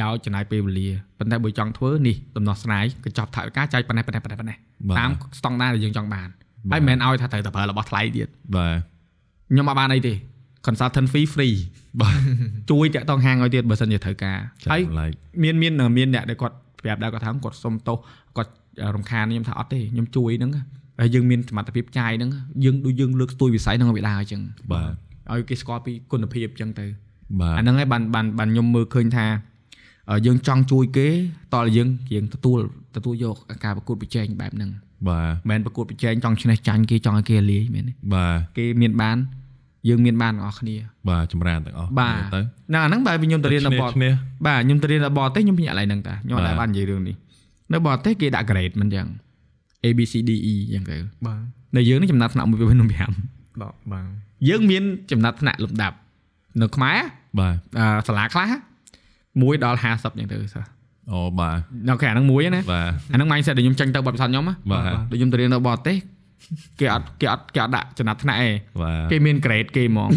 ចោលចំណាយពេលវេលាប៉ុន្តែបើចង់ធ្វើនេះដំណោះស្រាយកញ្ចប់ថវិកាចាយប៉ុណ្ណេះប៉ុណ្ណេះប៉ុណ្ណេះប៉ុណ្ណេះបាទតាមស្តង់ដារដែលយើងចង់បានបាទហើយមិនមែនឲ្យថាត្រូវតែប្រើរបស់ថ្លៃទៀតបាទខ្ញុំអត់បានអីទេ consultant fee free បាទជួយតាក់ទងហាងឲ្យទៀតបើសិនជាត្រូវការចាហើយឡៃមានមានមានអ្នកដែលគាត់ប្រាប់ដែរគាត់ថាគាត់សុំទោសគាត់រំខានខ្ញុំថាអត់ទេខ្ញុំជួយហ្នឹងហើយយើងមានសមត្ថភាពចាយហ្នឹងយើងដូចយើងលើកស្ទួយវិស័យហ្នឹងឲ្យវាដើរអញ្ចឹងបាទឲ្យគេស្គាល់ពីគុណភាពអញ្ចឹងទៅបាទអាហ្នឹងហើយបានបានបានខ្ញុំមើលឃើញថាអឺយើងចង់ជួយគេតើយើងយើងទទួលទទួលយកការប្រកួតប្រជែងបែបហ្នឹងបាទមិនមែនប្រកួតប្រជែងចង់ឈ្នះចាញ់គេចង់ឲ្យគេលាយមែនទេបាទគេមានបាន យើងមានបានទាំងអស់គ្នាបាទចម្រើនទាំងអស់បាទទៅណាអាហ្នឹងបែបខ្ញុំទៅរៀននៅបរឈ្នះបាទខ្ញុំទៅរៀននៅបរទេសខ្ញុំភ្ញាក់ឡើងហ្នឹងតាខ្ញុំអត់បាទដែរបាននិយាយរឿងនេះនៅបរទេសគេដាក់ grade មិនចឹង A B C D E ចឹងទៅបាទនៅយើងនេះចំណាត់ថ្នាក់1 2 3 4 5បាទបាទយើងមានចំណាត់ថ្នាក់លំដាប់នៅខ្មែរបាទអឺសាលាខ្លះ1ដល់50ចឹងទៅសោះអូបាទនៅខាងហ្នឹងមួយណាបាទអាហ្នឹង mindset ដែលខ្ញុំចាញ់ទៅបទពិសោធន៍ខ្ញុំណាបាទដូចខ្ញុំទៅរៀននៅបរទេស គេអត់គេអត់គេអត់ដាក់ចំណាត់ថ្នាក់ឯងបាទគេមាន grade គេហ្មង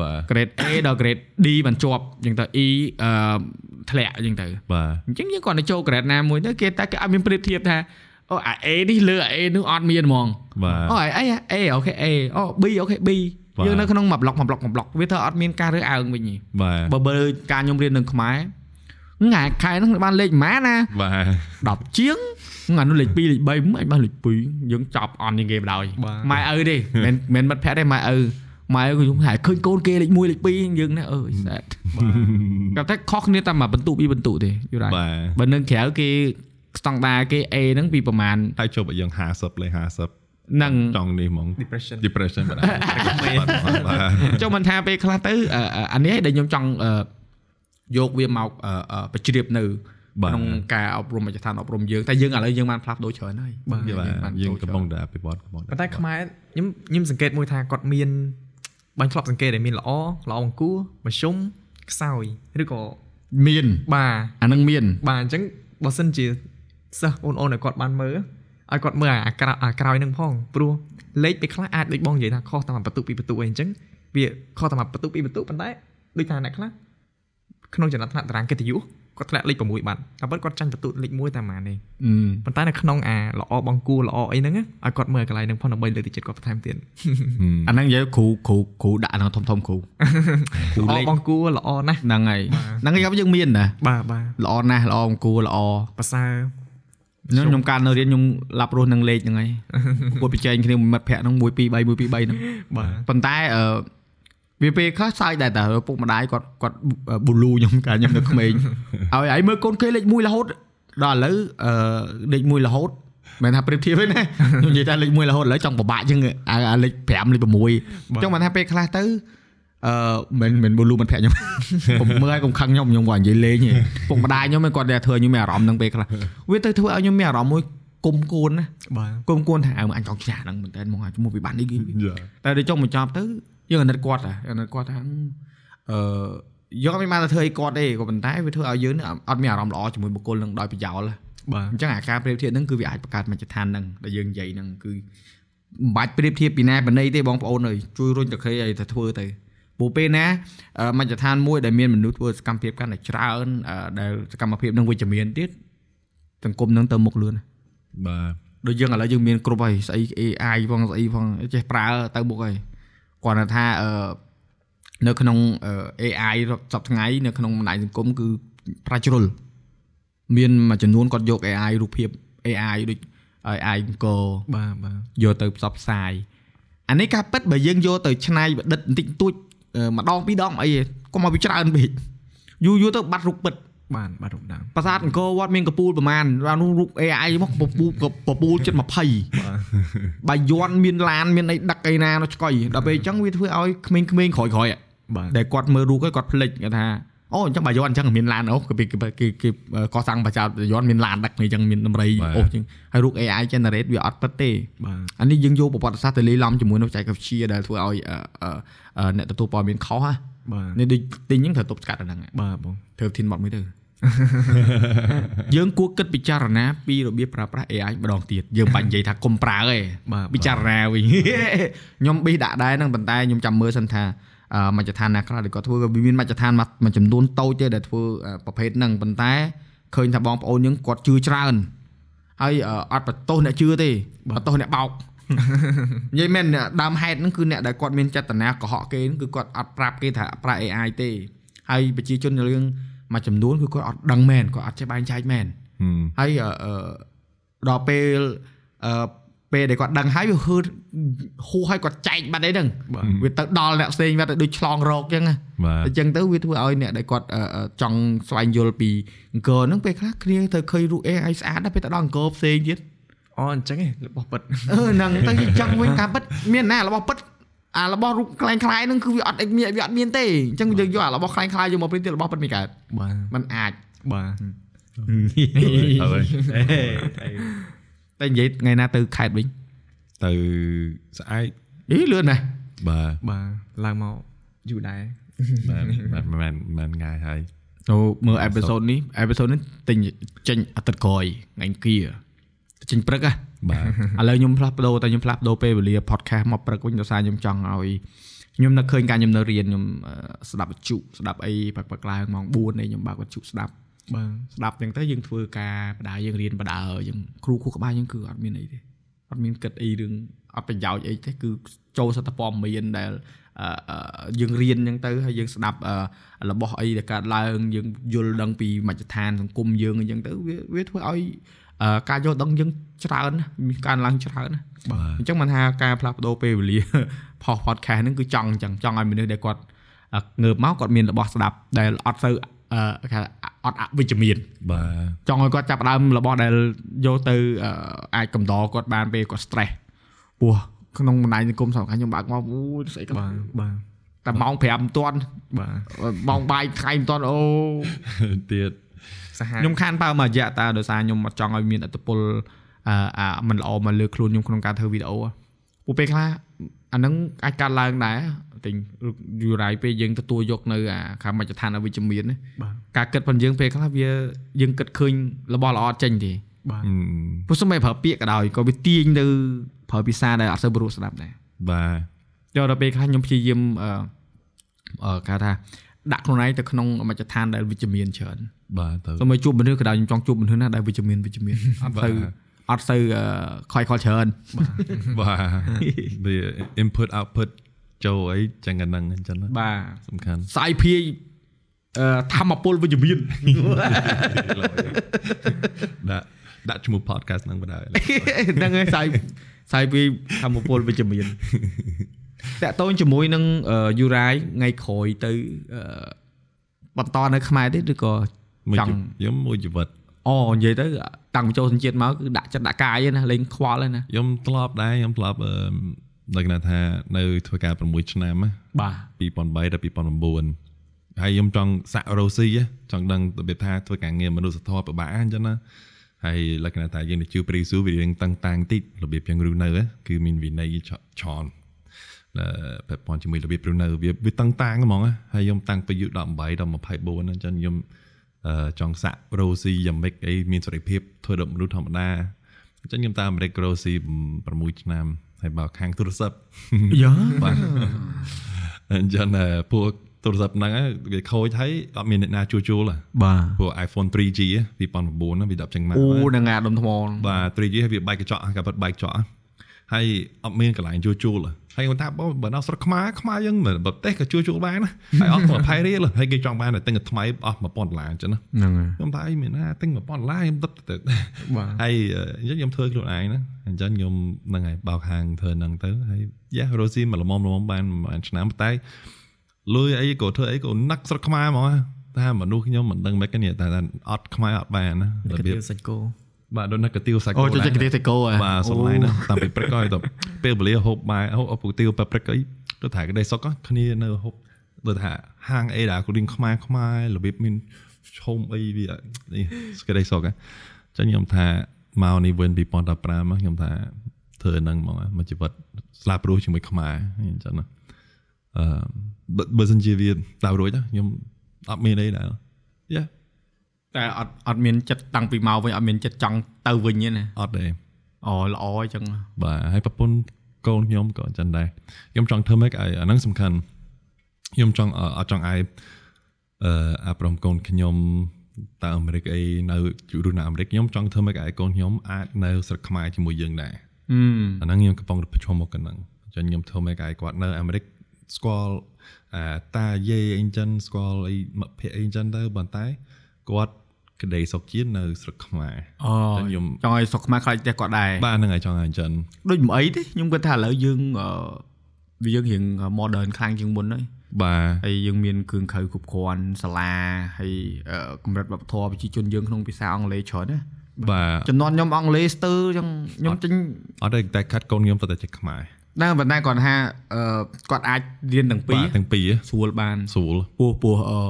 បាទ grade A ដល់ grade D បានជាប់ចឹងទៅ E អឺធ្លាក់ចឹងទៅបាទអញ្ចឹងយើងគាត់ទៅចូល grade ណាមួយទៅគេតែគេអត់មានប្រៀបធៀបថាអូអា A នេះលើអា A នោះអត់មានហ្មងបាទអូអា A A អូខេ A អូ B អូខេ B បាទយើងនៅក្នុងមួយប្លុកមួយប្លុកមួយប្លុកវាទៅអត់មានការរើសអើងវិញទេបាទបើបើការខ្ញុំរៀននៅខ្មែរ ថ្ងៃខែហ្នឹងបានលេខប៉ុន្មានណាបាទ10ជាងថ្ងៃនោះលេខ2លេខ3មិនអាចបានលេខ2យើងចប់អន់ជាងគេបដ ாய் ម៉ែឪទេមិនមិនមិត្តភក្តិទេម៉ែឪម៉ែឪខ្ញុំថាឃើញកូនគេលេខ1លេខ2យើងណាអើយសែតគាត់តែខុសគ្នាតែមួយបន្ទុពីបន្ទុទេយល់ទេបាទបើនៅក្រៅគេស្តង់ដារគេ A ហ្នឹងពីប្រហែលហើយជប់ឲ្យយើង50លេខ50នឹងចង់នេះហ្មង depression depression បាទបាទចុះមិនថាពេលខ្លះទៅអឺអឺអានេះឯងដែលខ្ញុំចង់អឺ យកវាមកអឺអឺបញ្ជ្រាបនៅបាទក្នុងការអប់រំមជ្ឈដ្ឋានអប់រំយើងតែយើងឥឡូវយើងបានផ្លាស់ប្ដូរច្រើនហើយបាទបាទយើងកំពុងតែអភិវឌ្ឍកំពុងប៉ុន្តែខ្មែរខ្ញុំខ្ញុំសង្កេតមួយថាគាត់មានបាញ់ធ្លាប់សង្កេតដែលមានល្អល្អបង្គួរមធ្យមខ្សោយឬក៏មានបាទអានឹងមានបាទអញ្ចឹងបើសិនជាសិស្សបងប្អូនឲ្យគាត់បានមើលឲ្យគាត់មើលអាក្រៅអាក្រោយនឹងផងព្រោះលេខពេលខ្លះអាចដូចបងនិយាយថាខុសតាមបន្ទុកពីបន្ទុកអីអញ្ចឹងវាខុសតាមបន្ទុកពីបន្ទុកប៉ុន្តែដូចថាអ្នកខ្លះ ក្នុងចំណាត់ថ្នាក់តារាងកិត្តិយសគាត់ធ្លាក់លេខ6បាត់តែប៉ុតគាត់ចាញ់បន្ទុកលេខ1តែប៉ុន្មានទេអឺប៉ុន្តែនៅក្នុងអាល្អបង្គួរល្អអីហ្នឹងណាឲ្យគាត់មើលកន្លែងហ្នឹងផងដើម្បីលើកទឹកចិត្តគាត់បន្ថែមទៀតអាហ្នឹងនិយាយគ្រូគ្រូគ្រូដាក់អាហ្នឹងធំធំគ្រូគ្រូល្អលេខបង្គួរល្អណាស់ហ្នឹងហើយហ្នឹងហើយយើងមានណាបាទបាទល្អណាស់ល្អអង្គួរល្អប្រសើរខ្ញុំខ្ញុំកាលនៅរៀនខ្ញុំឡាប់រស់នឹងលេខហ្នឹងហើយប្រកួតប្រជែងគ្នាមិត្តភ័ក្ដិហ្នឹង1 2 3 1 2 3ហ្នឹងបាទប៉ុន្តែអឺ វាពេលខ្លះសើចដែរតើឪពុកម្ដាយគាត់គាត់ប៊ូលូខ្ញុំកាលខ្ញុំនៅក្មេងឲ្យឲ្យមើលកូនគេលេខ1រហូតដល់ឥឡូវអឺលេខ1រហូតមិនថាប្រៀបធៀបទេណាខ្ញុំនិយាយថាលេខ1រហូតឥឡូវចង់ពិបាកជាងអាអាលេខ5លេខ6អញ្ចឹងមិនថាពេលខ្លះទៅអឺមិនមិនបលូមិនប្រាក់ខ្ញុំผมមើលឲ្យកុំខឹងខ្ញុំខ្ញុំគាត់និយាយលេងទេពុកម្ដាយខ្ញុំឯងគាត់តែធ្វើឲ្យខ្ញុំមានអារម្មណ៍ហ្នឹងពេលខ្លះវាទៅធ្វើឲ្យខ្ញុំមានអារម្មណ៍មួយគុំគួនណាបាទគុំគួនថាអើអញចង់ឈ្នះហ្នឹងមែនតើមកជាមួយវិបត្តិនេះគេយ៉ាតែដល់ចុងបញ្ចប់ទៅ យើងអាណិតគាត់ហ៎អាណិតគាត់ថាអឺយើងអត់មានបានទៅធ្វើអីគាត់ទេក៏ប៉ុន្តែវាធ្វើឲ្យយើងនេះអត់មានអារម្មណ៍ល្អជាមួយបុគ្គលនឹងដោយប្រយោលហ៎បាទអញ្ចឹងអាការប្រៀបធៀបហ្នឹងគឺវាអាចបង្កើតមជ្ឈដ្ឋានហ្នឹងដែលយើងនិយាយហ្នឹងគឺមិនបាច់ប្រៀបធៀបពីណាពីណីទេបងប្អូនអើយជួយរុញទៅក្រេឲ្យទៅធ្វើទៅព្រោះពេលណាអឺមជ្ឈដ្ឋានមួយដែលមានមនុស្សធ្វើសកម្មភាពកាន់តែច្រើនអឺដែលសកម្មភាពហ្នឹងវិជ្ជមានទៀតសង្គមហ្នឹងទៅមុខលឿនណាបាទដូចយើងឥឡូវយើងមានគ្រប់ហើយស្អី AI ផងស្អីផងចេះប្រើទៅមុខហើយ គាត់ថាអឺនៅក្នុងអឺ AI សប្តាហ៍ថ្ងៃនៅក្នុងបណ្ដាញសង្គមគឺប្រាជ្រុលមានមួយចំនួនគាត់យក AI រូបភាព AI ដូច AI អង្គរបាទបាទយកទៅផ្សព្វផ្សាយអានេះការពិតបើយើងយកទៅច្នៃប្រឌិតបន្តិចបន្តួចអឺម្ដងពីរដងអីទេកុំឲ្យវាច្រើនពេកយូរយូរទៅបាត់រូបពិត បាទបាទរូបដើមប្រាសាទអង្គរវត្តមានកពូលប្រមាណដល់នោះរូប AI មកពពូលពពូលជិត20បាទបាយ័នមានឡានមានអីដឹកអីណានៅឆ្កុយដល់ពេលអញ្ចឹងវាធ្វើឲ្យក្មេងៗក្រោយក្រោយៗបាទដែលគាត់មើលរូបហើយគាត់ភ្លេចគាត់ថាអូអញ្ចឹងបាយ័នអញ្ចឹងមានឡានអូគេគេគេគេកសាងប្រជាបាយ័នមានឡានដឹកអញ្ចឹងមានដំរីអូអញ្ចឹងហើយរូប AI generate វាអត់ពិតទេបាទអានេះយើងយកប្រវត្តិសាស្ត្រទៅលាយឡំជាមួយនឹងបច្ចេកវិទ្យាដែលធ្វើឲ្យអឺអឺអឺអ្នកទទួលព័ត៌មានខុសហ៎ បាទនេះដូចទិញអញ្ចឹងត្រូវទប់ស្កាត់អាហ្នឹងបាទបងធ្វើធានបត់មួយទៅយើងគួរគិតពិចារណាពីរបៀបប្រើប្រាស់ AI ម្ដងទៀតយើងបាច់និយាយថាកុំប្រើទេបាទពិចារណាវិញខ្ញុំប៊ីសដាក់ដែរហ្នឹងប៉ុន្តែខ្ញុំចាំមើលសិនថាអឺមជ្ឈដ្ឋានណាខ្លះដែលគាត់ធ្វើក៏វាមានមជ្ឈដ្ឋានមួយមួយចំនួនតូចទេដែលធ្វើអឺប្រភេទហ្នឹងប៉ុន្តែឃើញថាបងប្អូនយើងគាត់ជឿច្រើនហើយអឺអត់បន្ទោសអ្នកជឿទេបន្ទោសអ្នកបោក និយាយមែនអ្នកដើមហេតុហ្នឹងគឺអ្នកដែលគាត់មានចេតនាកុហកគេហ្នឹងគឺគាត់អត់ប្រាប់គេថាប្រើ AI ទេហើយប្រជាជនរឿងមួយចំនួនគឺគាត់អត់ដឹងមែនគាត់អត់ចេះបែងចែកមែនហឹមហើយអឺអឺដល់ពេលអឺពេលដែលគាត់ដឹងហើយវាហឺតហួសហើយគាត់ចែកបាត់អីហ្នឹងបាទវាទៅដល់អ្នកផ្សេងវាទៅដូចឆ្លងរោគអញ្ចឹងណាបាទអញ្ចឹងទៅវាធ្វើឲ្យអ្នកដែលគាត់អឺអឺចង់ស្វែងយល់ពីអង្គរហ្នឹងពេលខ្លះគ្នាទៅឃើញរូប AI ស្អាតដល់ពេលទៅដល់អង្គរផ្សេងទៀត អូអញ្ចឹងឯងរបស់ពិតអឺហ្នឹងទៅអញ្ចឹងវិញការពិតមានណារបស់ពិតអារបស់រូបខ្លាំងខ្លាយហ្នឹងគឺវាអត់មានវាអត់មានទេអញ្ចឹងយើងយកអារបស់ខ្លាំងខ្លាយយកមកព្រៀបទៀតរបស់ពិតមិនកើតបាទมันអាចបាទហើយតែនិយាយថ្ងៃណាទៅខេត្តវិញទៅស្អែកអីលឿនណាស់បាទបាទឡើងមកយូរដែរបាទបាទមិនមិនងាយហើយទៅមើលអេពីសូតនេះអេពីសូតនេះទិញចេញអាទិត្យក្រោយថ្ងៃគៀ ចេញព្រឹកហ៎បាទឥឡូវខ្ញុំផ្លាស់ប្ដូរតែខ្ញុំផ្លាស់ប្ដូរពេលវេលា podcast មកព្រឹកវិញដោយសារខ្ញុំចង់ឲ្យខ្ញុំនឹកឃើញការខ្ញុំនៅរៀនខ្ញុំអឺស្ដាប់វិទ្យុស្ដាប់អីព្រឹកព្រឹកឡើងម៉ោង4នេះខ្ញុំបើកវិទ្យុស្ដាប់បាទស្ដាប់ចឹងទៅយើងធ្វើការបដាយើងរៀនបដាយើងគ្រូគូក្បាលយើងគឺអត់មានអីទេអត់មានគិតអីរឿងអត់ប្រយោជន៍អីទេគឺចូលសតព័ត៌មានដែលអឺអឺយើងរៀនចឹងទៅហើយយើងស្ដាប់អឺរបស់អីដែលកើតឡើងយើងយល់ដឹងពីមជ្ឈដ្ឋានសង្គមយើងអញ្ចឹងទៅវាវាធ្វើឲ្យអឺ ការយល់ដឹងយើងច្រើនណាមានការឡើងច្រើនណាបាទអញ្ចឹងមិនថាការផ្លាស់ប្ដូរពេលវេលាផុស podcast ហ្នឹងគឺចង់អញ្ចឹងចង់ឲ្យមនុស្សដែលគាត់អឺងើបមកគាត់មានរបស់ស្ដាប់ដែលអត់ទៅអឺគេថាអត់អវិជ្ជមានបាទចង់ឲ្យគាត់ចាប់ផ្ដើមរបស់ដែលយកទៅអឺអាចកំដរគាត់បានពេលគាត់ stress ពោះក្នុងបណ្ដាញសង្គមសំខាន់ខ្ញុំបើកមកអូយស្អីក៏បាទបាទតែម៉ោង5មិនទាន់បាទម៉ោងបាយថ្ងៃមិនទាន់អូទៀតសាហាវ ខ្ញុំខានបើមករយៈតើដោយសារខ្ញុំអត់ចង់ឲ្យមានអត្តពលអឺអាមិនល្អមកលើខ្លួនខ្ញុំក្នុងការធ្វើវីដេអូពួកពេលខ្លះអាហ្នឹងអាចកើតឡើងដែរតែយូរ៉ៃពេលយើងទទួលយកនៅអាខាងមជ្ឈដ្ឋានអវិជ្ជមានណាបាទការគិតផងយើងពេលខ្លះវាយើងគិតឃើញរបស់ល្អអត់ចេញទេបាទហឹមព្រោះសូម្បីប្រើពាក្យក៏ដោយក៏វាទាញទៅប្រើភាសាដែលអត់សូវព្រោះស្ដាប់ដែរបាទយកដល់ពេលខ្លះខ្ញុំព្យាយាមអឺអឺគេថាដាក់ខ្លួនឯងទៅក្នុងមជ្ឈដ្ឋានដែលវិជ្ជមានច្រើន បាទទៅសូម្បីជួបមនុស្សក៏ដោយខ្ញុំចង់ជួបមនុស្សណាដែលវិជ្ជមានវិជ្ជមានអត់ទៅអត់ទៅអឺខ້ອຍខលច្រើនបាទវា input output ចូលអីចឹងអាហ្នឹងអញ្ចឹងណាបាទសំខាន់សាយភាយអឺធម្មពលវិជ្ជមានដាក់ដាក់ឈ្មោះ podcast ហ្នឹងបណ្ដោយហ្នឹងហើយសាយសាយភាយធម្មពលវិជ្ជមានតាក់ទងជាមួយនឹងយូរ៉ាយថ្ងៃក្រោយទៅអឺបន្តនៅខ្មែរទេឬក៏ មួយចង់ជីវិតខ្ញុំមួយជីវិតអូនិយាយទៅតាំងពីចូលសញ្ជាតិមកគឺដាក់ចិត្តដាក់កាយឯណាលេងខ្វល់ឯណាខ្ញុំធ្លាប់ដែរខ្ញុំធ្លាប់អឺដឹងថានៅធ្វើការ6ឆ្នាំណាបាទ2003ដល់2009ហើយខ្ញុំចង់សាក់រ៉ូស៊ីចង់ដឹងរបៀបថាធ្វើការងារមនុស្សធម៌ពិបាកអញ្ចឹងណាហើយលក្ខណៈថាយើងទៅជួបព្រីស៊ូវារៀងតាំងតាំងតិចរបៀបយ៉ាងរស់នៅគឺមានវិន័យច្រើនពាក់ព័ន្ធជាមួយរបៀបរស់នៅវាវាតាំងតាំងហ្មងហើយខ្ញុំតាំងពីយុ18ដល់24អញ្ចឹងខ្ញុំ ចង់សាក់រ៉ូស៊ីយ៉ាងម៉េចអីមានសេរីភាពធ្វើដល់មនុស្សធម្មតាអញ្ចឹងខ្ញុំតាមអាមេរិករ៉ូស៊ី6ឆ្នាំហើយបើខាងទូរស័ព្ទយ៉ាបាទអញ្ចឹងពួកទូរស័ព្ទហ្នឹងវាខូចហើយអត់មានអ្នកណាជួសជុលបាទពួក iPhone 3G 2009ហ្នឹងវាដប់ចេញមកអូនឹងអាដុំថ្មបាទ 3G ហើយវាបែកកញ្ចក់កាពិតបែកកញ្ចក់ ហើយអត់មានកន្លែងជួសជុលហើយគាត់ថាបើបើនៅស្រុកខ្មែរខ្មែរយើងបើប្រទេសក៏ជួសជុលបានណាហើយអស់20រៀលហើយគេចង់បានតែទិញតែថ្មីអស់1000ដុល្លារអញ្ចឹងណាហ្នឹងហើយខ្ញុំថាអីមានណាទិញ1000ដុល្លារខ្ញុំទឹកទៅបាទហើយអញ្ចឹងខ្ញុំធ្វើខ្លួនឯងណាអញ្ចឹងខ្ញុំហ្នឹងហើយបោកហាងធ្វើហ្នឹងទៅហើយយ៉ារ៉ូស៊ីមកល្មមល្មមបានប្រហែលឆ្នាំតែលុយអីក៏ធ្វើអីក៏ណាក់ស្រុកខ្មែរហ្មងថាមនុស្សខ្ញុំមិនដឹងមិនគ្នាតែអត់ខ្មែរអត់បានណាការបៀទៀបវសាច់គោ បាទដូចណាកាទៀវសាច់អូគោចូលដែរចិត្តគេទៅគោហ៎បាទសុំឡាយណាតាមពីព្រឹកហើយទៅពេលវេលាហូបបាយហូបអពុទៀវពេលព្រឹកអីទៅថាក្តីសុកគ្នានៅហូបដូចថាហាងអីដែរគូឌីងខ្មែរខ្មែររបៀបមានឈុំអីវានេះក្តីសុកអញ្ចឹងខ្ញុំថាមកនេះវិញ2015ខ្ញុំថាធ្វើហ្នឹងហ្មងមកជីវិតស្លាប់រស់ជាមួយខ្មែរអញ្ចឹងណាអឺបើបើសិនជាវាដល់រួចខ្ញុំអត់មានអីដែរយ៉ា តែអត់អត់មានចិត្តតាំងពីមកវិញអត់មានចិត្តចង់ទៅវិញទេណាអត់ទេអូល្អអញ្ចឹងបាទហើយប្រពន្ធកូនខ្ញុំក៏អញ្ចឹងដែរខ្ញុំចង់ធ្វើម៉េចឲ្យអាហ្នឹងសំខាន់ខ្ញុំចង់អអត់ចង់ឲ្យអឺអាប្រមកូនខ្ញុំតើអាមេរិកអីនៅរស់នៅអាមេរិកខ្ញុំចង់ធ្វើម៉េចឲ្យកូនខ្ញុំអាចនៅស្រុកខ្មែរជាមួយយើងដែរហឹមអាហ្នឹងខ្ញុំកំពុងតែប្រឈមមុខกับហ្នឹងអញ្ចឹងខ្ញុំធ្វើម៉េចឲ្យគាត់នៅអាមេរិកស្គាល់អាតាយាយអីអញ្ចឹងស្គាល់អីមិត្តភក្តិអីអញ្ចឹងទៅប៉ុន្តែគាត់ ក្តីសុខជាតិនៅស្រុកខ្មែរអូអញ្ចឹងខ្ញុំចង់ឲ្យសុខខ្មែរខ្លាចតែគាត់ដែរបាទហ្នឹងហើយចង់ឲ្យអញ្ចឹងដូចមិនអីទេខ្ញុំគិតថាឥឡូវយើងអឺវាយើងរៀង modern ខ្លាំងជាងមុនហើយបាទហើយយើងមានគ្រឿងក្រៅគ្រប់គ្រាន់សាលាហើយអឺកម្រិតវប្បធម៌ប្រជាជនយើងក្នុងភាសាអង់គ្លេសច្រើនណាបាទចំនួនខ្ញុំអង់គ្លេសស្ទើរចឹងខ្ញុំចេញអត់ទេតែខាត់កូនខ្ញុំទៅតែចេះខ្មែរតែប៉ុន្តែគាត់ថាអឺគាត់អាចរៀនទាំងពីរបាទទាំងពីរស្រួលបានស្រួលពោះពោះអឺ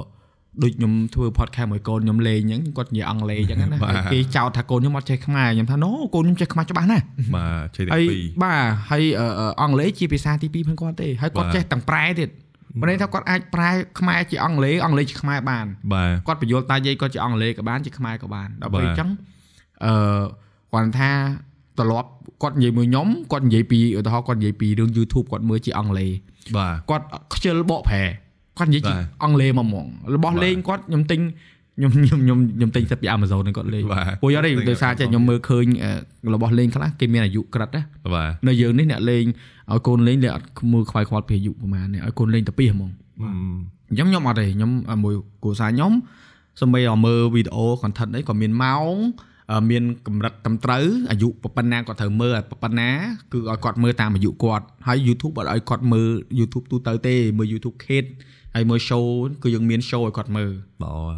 ដូចខ្ញុំធ្វើ podcast មួយកូនខ្ញុំលេងអញ្ចឹងគាត់និយាយអង់គ្លេសអញ្ចឹងណាបាទហើយគេចោទថាកូនខ្ញុំអត់ចេះខ្មែរខ្ញុំថា no កូនខ្ញុំចេះខ្មែរច្បាស់ណាស់បាទចេះតែហើយពីរបាទហើយអឺអឺអង់គ្លេសជាភាសាទី2ផងគាត់ទេហើយគាត់បាទចេះទាំងប្រែទៀតបើន័យថាគាត់អាចប្រែខ្មែរជាអង់គ្លេសអង់គ្លេសជាខ្មែរបានបាទគាត់បញ្យល់តាយាយគាត់ជាអង់គ្លេសក៏បានជាខ្មែរក៏បានដល់បាទពេលអញ្ចឹងអឺគាត់ថាត្រឡប់គាត់និយាយមួយខ្ញុំគាត់និយាយពីឧទាហរណ៍គាត់និយាយពីរឿង YouTube គាត់មើលជាអង់គ្លេសបាទគាត់ខ្ជិលបកប្រែ គាត់និយាយជាបាទអង់គ្លេសមកហ្មងរបស់បាទលេងគាត់ខ្ញុំទិញខ្ញុំខ្ញុំខ្ញុំខ្ញុំទិញសិតពី Amazon ហ្នឹងគាត់លេងបាទពួកយកទេទិញដោយសារចេះខ្ញុំមើលឃើញអឺរបស់លេងខ្លះគេមានអាយុក្រិតណាបាទនៅយើងនេះអ្នកលេងឲ្យកូនលេងលេងអត់មើលខ្វាយខ្វល់ពីអាយុប្រហែលនេះឲ្យកូនលេងតែពីហ្មងអឺអញ្ចឹងខ្ញុំអត់ទេខ្ញុំអាមួយគ្រួសារខ្ញុំសម្បីតែមើលវីដេអូ content អីក៏មានម៉ោងអឺមានកម្រិតត្រឹមត្រូវអាយុប៉ុណ្ណាគាត់ត្រូវមើលឲ្យប៉ុណ្ណាគឺឲ្យគាត់មើលតាមអាយុគាត់ហើយ YouTube អត់ឲ្យគាត់មើល YouTube ទូទៅទេមើល YouTube Kids ហើយមើល show គឺយើងមាន show ឲ្យគាត់មើល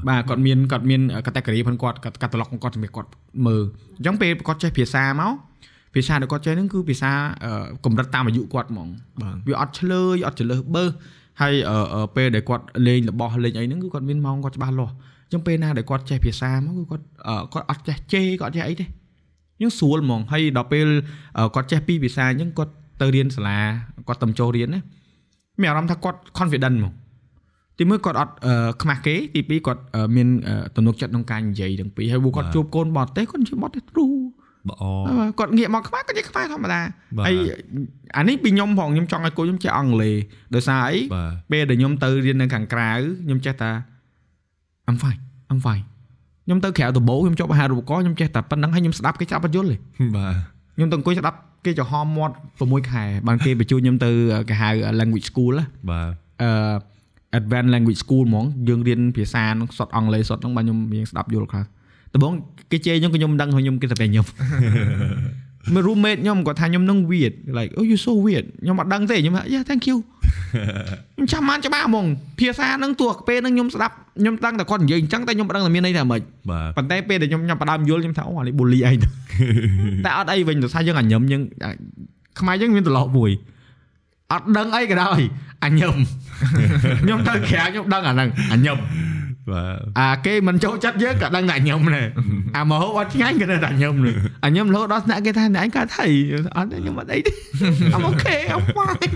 បាទគាត់មានគាត់មាន category ផងគាត់គាត់ catalog គាត់សម្រាប់គាត់មើលអញ្ចឹងពេលគាត់ចេះភាសាមកភាសាដែលគាត់ចេះហ្នឹងគឺភាសាកម្រិតតាមអាយុគាត់ហ្មងវាអត់ឆ្លើយអត់ចលឹះបើហើយពេលដែលគាត់លេងរបស់លេងអីហ្នឹងគឺគាត់មានម៉ោងគាត់ច្បាស់លាស់អញ្ចឹងពេលណាដែលគាត់ចេះភាសាមកគឺគាត់គាត់អត់ចេះជេគាត់អត់ចេះអីទេយើងស្រួលហ្មងហើយដល់ពេលគាត់ចេះពីរភាសាអញ្ចឹងគាត់ទៅរៀនសាលាគាត់ទៅចូលរៀនណាមានអារម្មណ៍ថាគាត់ confident ហ្មង ទីមួយគាត់អត់អឺខ្មាស់គេទីពីរគាត់អឺមានអឺទំនុកចិត្តក្នុងការនិយាយទាំងពីរហើយពួកគាត់ជួបកូនបរទេសគាត់និយាយបរទេសទ្រូល្អគាត់ងាកមកខ្មែរគាត់និយាយខ្មែរធម្មតាបាទហើយអានេះពីខ្ញុំផងខ្ញុំចង់ឲ្យកូនខ្ញុំចេះអង់គ្លេសដោយសារអីបាទពេលដែលខ្ញុំទៅរៀននៅខាងក្រៅខ្ញុំចេះតែ I'm fine I'm fine ខ្ញុំទៅក្រៅដំបូងខ្ញុំជាប់អាហារូបករណ៍ខ្ញុំចេះតែប៉ុណ្្នឹងហើយខ្ញុំស្ដាប់គេចាប់បញ្យល់ទេបាទខ្ញុំទៅអង្គុយស្ដាប់គេចំហមមាត់6ខែបានគេបញ្ជូនខ្ញុំទៅគេហៅ language school ណាបាទអឺ advanced language school ហ្មងយើងរៀនភាសាហ្នឹងសុទ្ធអង់គ្លេសសុទ្ធហ្នឹងបាទខ្ញុំរៀនស្ដាប់យល់ខ្លះដំបូងគេជេរខ្ញុំក៏ខ្ញុំមិនដឹងខ្ញុំគេតែពេលខ្ញុំមើល roommate ខ្ញុំគាត់ថាខ្ញុំនឹង weird like oh you so weird ខ្ញុំអត់ដឹងទេខ្ញុំថា yeah thank you ខ្ញុំចាំបានច្បាស់ហ្មងភាសាហ្នឹងទោះពេលហ្នឹងខ្ញុំស្ដាប់ខ្ញុំដឹងតែគាត់និយាយអញ្ចឹងតែខ្ញុំមិនដឹងថាមានន័យថាម៉េចបាទប៉ុន្តែពេលដែលខ្ញុំខ្ញុំផ្ដើមយល់ខ្ញុំថាអូអានេះបូលីឯងទៅតែអត់អីវិញដោយសារយើងអញញឹមយើងខ្មែរយើងមានទម្លាប់មួយអត់ដឹងអីក៏ដោយអញញឹម ខ្ញុំទៅក្រៅខ្ញុំដឹងអាហ្នឹងអញញឹមបាទអាគេមិនចូលចិត្តយើងក៏ដឹងតែអញញឹមដែរអាមកហូបអត់ឆ្ងាញ់ក៏នៅតែអញញឹមដែរអញញឹមរហូតដល់ស្នាក់គេថាអ្នកឯងកើតថៃអត់ទេខ្ញុំអត់អីទេ I'm okay I'm fine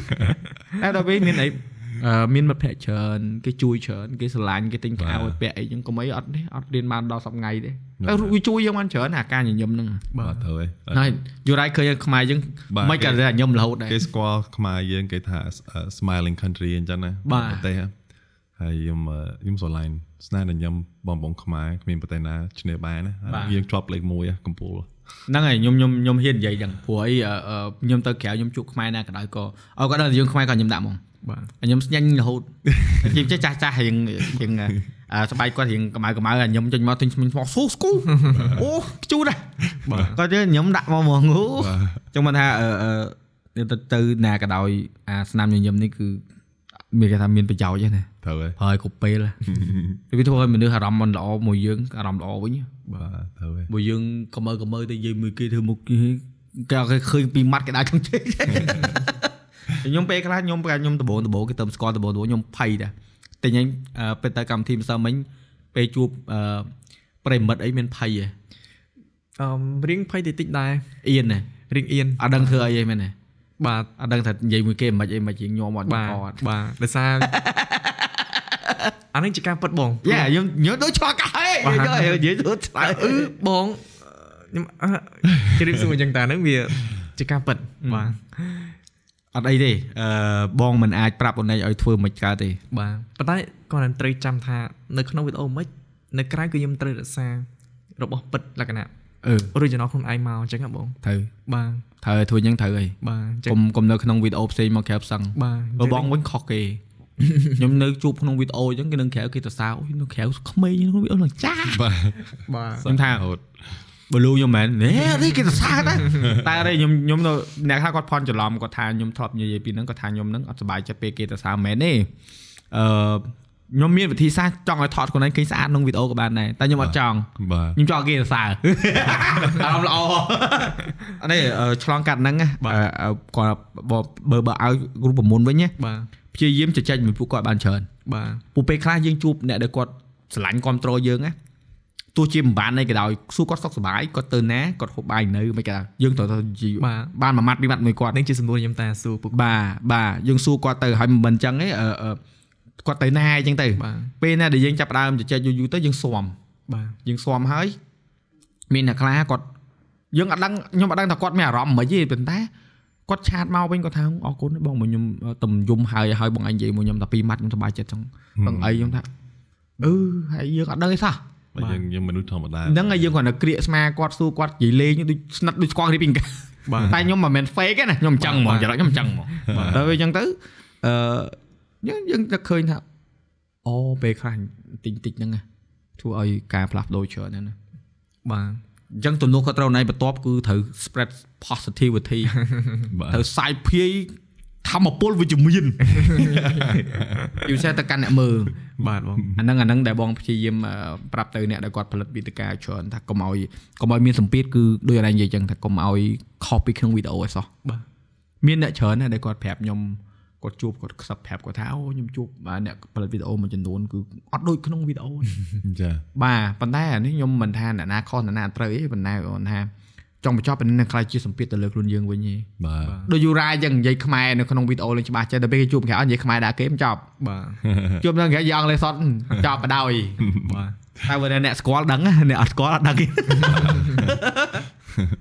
តែដល់ពេលមានអីអឺ មានមិត្តភក្តិច្រើនគេជួយច្រើនគេស្រឡាញ់គេទិញខោឲ្យពាក់អីចឹងកុំអីអត់ទេអត់រៀនបានដល់10ថ្ងៃទេតែវាជួយយើងបានច្រើនអាការញញឹមហ្នឹងបាទត្រូវហើយហើយយូរ៉ៃឃើញខ្មែរយើងបាទមិនក៏តែញញឹមរហូតដែរគេស្គាល់ខ្មែរយើងគេថា uh, smiling country អញ្ចឹងណាបាទប្រទេសហើយខ្ញុំអឺខ្ញុំស្រឡាញ់ស្នាដៃញឹមបងបងខ្មែរគ្មានប្រទេសណាឈ្នះបានណាបាទយើងជាប់លេខ1ហ៎កំពូលហ្នឹងហើយខ្ញុំខ្ញុំខ្ញុំហ៊ាននិយាយចឹងព្រោះអីអឺអឺខ្ញុំទៅក្រៅខ្ញុំជួបខ្មែរណាក៏ដោយក៏អក៏ដឹងថាយើងខ្មែរក៏ខ្ញុំដាក់ហ្មង បាទខ្ញុំស្ញាញ់រហូតខ្ញុំចេះចាស់ចាស់រៀងរៀងអឺស្បែកគាត់រៀងកម្ៅកម្ៅហើយខ្ញុំចេញមកទិញស្មិញមកស៊ូស្គូអូខ្ជូតដែរគាត់ទៅខ្ញុំដាក់មកហ្មងអូបាទចឹងមិនថាអឺអឺទៅទៅណាក៏ដោយអាស្នាមញញឹមនេះគឺមានគេថាមានប្រយោជន៍ហ្នឹងណាត្រូវហើយប្រើឲ្យគ្រប់ពេលវាធ្វើឲ្យមនុស្សអារម្មណ៍មិនល្អមួយយើងអារម្មណ៍ល្អវិញបាទត្រូវហើយបើយើងកម្មើកម្មើទៅនិយាយមួយគេធ្វើមុខគេគេអត់គេឃើញពីម៉ាត់គេដើរក្នុងជ័យ ខ្ញុំពេលខ្លះខ្ញុំប្រហែលខ្ញុំដបងដបងគេទៅស្គាល់ដបងដបងខ្ញុំភ័យដែរតែញ៉ាំអឺពេលទៅកម្មវិធីម្សិលមិញពេលជួបអឺប្រិមិត្តអីមានភ័យហ៎អឺរៀងភ័យតិចតិចដែរអៀនណារៀងអៀនអត់ដឹងធ្វើអីហីមែនទេបាទអត់ដឹងថានិយាយមួយគេមិនអីមិនជាញោមអត់បាទកអត់បាទដោយសារអានេះជាការពិតបងយ៉ាខ្ញុំខ្ញុំដូចឆ្លងកាហេបាទនិយាយនិយាយទៅឆ្លើយអឺបងខ្ញុំអឺជម្រាបសួរអញ្ចឹងតាហ្នឹងវាជាការពិតបាទ អត់អីទេអឺបងមិនអាចប្រាប់អូនឯងឲ្យធ្វើមិនកើតទេបាទប៉ុន្តែគាត់នឹងត្រូវចាំថានៅក្នុងវីដេអូមិននៅក្រៅគឺខ្ញុំត្រូវរក្សារបស់ពិតលក្ខណៈអឺ original ខ្លួនឯងមកអញ្ចឹងហ៎បងត្រូវបាទត្រូវឲ្យធ្វើអញ្ចឹងត្រូវហើយបាទអញ្ចឹកុងំកុំនៅក្នុងវីដេអូផ្សេងមកក្រៅផ្សឹងបាទបើបងវិញខុសគេខ្ញុំនៅជួបក្នុងវីដេអូអញ្ចឹងគេនឹងក្រៅគេទៅសើអូយនៅក្រៅក្មេងក្នុងវីដេអូឡើងចាស់បាទបាទខ្ញុំថារហូត បលូខ្ញុំមែនណែនេះគេទៅសើដែរតែអីខ្ញុំខ្ញុំនៅអ្នកថាគាត់ផន់ច្រឡំគាត់ថាខ្ញុំធ្លាប់និយាយពីហ្នឹងគាត់ថាខ្ញុំហ្នឹងអត់សប្បាយចិត្តពេលគេទៅសើមែនទេអឺខ្ញុំមានវិធីសាស្ត្រចង់ឲ្យថតខ្លួនឯងឃើញស្អាតក្នុងវីដេអូក៏បានដែរតែខ្ញុំអត់ចង់បាទខ្ញុំចង់ឲ្យគេទៅសើអារម្មណ៍ល្អអានេះអឺឆ្លងកាត់ហ្នឹងណាអឺអឺគាត់បើបើបើឲ្យរូបមន្តវិញណាបាទព្យាយាមជជែកជាមួយពួកគាត់បានច្រើនបាទពួកពេលខ្លះយើងជួបអ្នកដែលគាត់ស្រឡាញ់គ្រប់ត្រូលយើងណា ទោះជាមិនបានអីក៏ដោយសួរគាត់សុខសប្បាយគាត់ទៅណាគាត់ហូបបាយនៅមិនក៏ដោយយើងត្រូវទៅនិយាយបាទបានមួយម៉ាត់ពីរម៉ាត់មួយគាត់នេះជាសំណួរខ្ញុំតាសួរពួកបាទបាទយើងសួរគាត់ទៅហើយមិនអញ្ចឹងទេអឺអឺគាត់ទៅណាអញ្ចឹងទៅបាទពេលណាដែលយើងចាប់ផ្ដើមជជែកយូរយូរទៅយើងស៊ាំបាទយើងស៊ាំហើយមានអ្នកខ្លះគាត់យើងអត់ដឹងខ្ញុំអត់ដឹងថាគាត់មានអារម្មណ៍មិនទេប៉ុន្តែគាត់ឆាតមកវិញគាត់ថាអរគុណបងមកខ្ញុំតំយំហើយហើយបងឯងនិយាយមួយខ្ញុំតែពីរម៉ាត់ខ្ញុំសប្បាយចិត្តចឹងបងអីខ្ញុំថាអឺហើយយើងអត់ដឹងទេសោះ បាទយើងយើងមនុស្សធម្មតាហ្នឹងហើយយើងគ្រាន់តែក្រៀកស្មាគាត់សួរគាត់និយាយលេងដូចស្និទ្ធដូចស្គាល់គ្នាពីកាបាទតែខ្ញុំមិនមែន fake ទេណាខ្ញុំអញ្ចឹងហ្មងចរិតខ្ញុំអញ្ចឹងហ្មងដល់ពេលអញ្ចឹងទៅអឺយើងយើងតែឃើញថាអូពេលខ្លះតិចតិចហ្នឹងណាធ្វើឲ្យការផ្លាស់ប្ដូរច្រើនណាស់ណាបាទអញ្ចឹងទំនួលខុសត្រូវណៃបន្ទាប់គឺត្រូវ spread positivity បាទត្រូវសាយភាយ ធម្មពលវិជ្ជមានយូរសេទៅកាន់អ្នកមើលបាទបងអាហ្នឹងអាហ្នឹងដែលបងព្យាយាមអឺប្រាប់ទៅអ្នកដែលគាត់ផលិតវីដេកាច្រើនថាកុំឲ្យកុំឲ្យមានសម្ពាធគឺដូចអរ៉ៃនិយាយអញ្ចឹងថាកុំឲ្យខុសពីក្នុងវីដេអូឲ្យសោះបាទមានអ្នកច្រើនណាស់ដែលគាត់ប្រាប់ខ្ញុំគាត់ជួបគាត់ខ្សឹបប្រាប់គាត់ថាអូខ្ញុំជួបអាអ្នកផលិតវីដេអូមួយចំនួនគឺអត់ដូចក្នុងវីដេអូទេចាបាទប៉ុន្តែអានេះខ្ញុំមិនថាអ្នកណាខុសអ្នកណាត្រូវទេប៉ុន្តែគាត់ថា ចង់បញ្ចប់ប៉ុន្តែនឹងខ្លាចជាសម្ពាធទៅលើខ្លួនយើងវិញទេបាទដូចយូរ៉ាអញ្ចឹងនិយាយខ្មែរនៅក្នុងវីដេអូលេងច្បាស់ចេះតែពេលគេជួបក្រៅនិយាយខ្មែរដាក់គេមិនចប់បាទជួបនឹងក្រៅយ៉ាងអង់គ្លេសសតចប់បដ ாய் បាទតែបើអ្នកស្គាល់ដឹងណាអ្នកអត់ស្គាល់អត់ដឹងទេ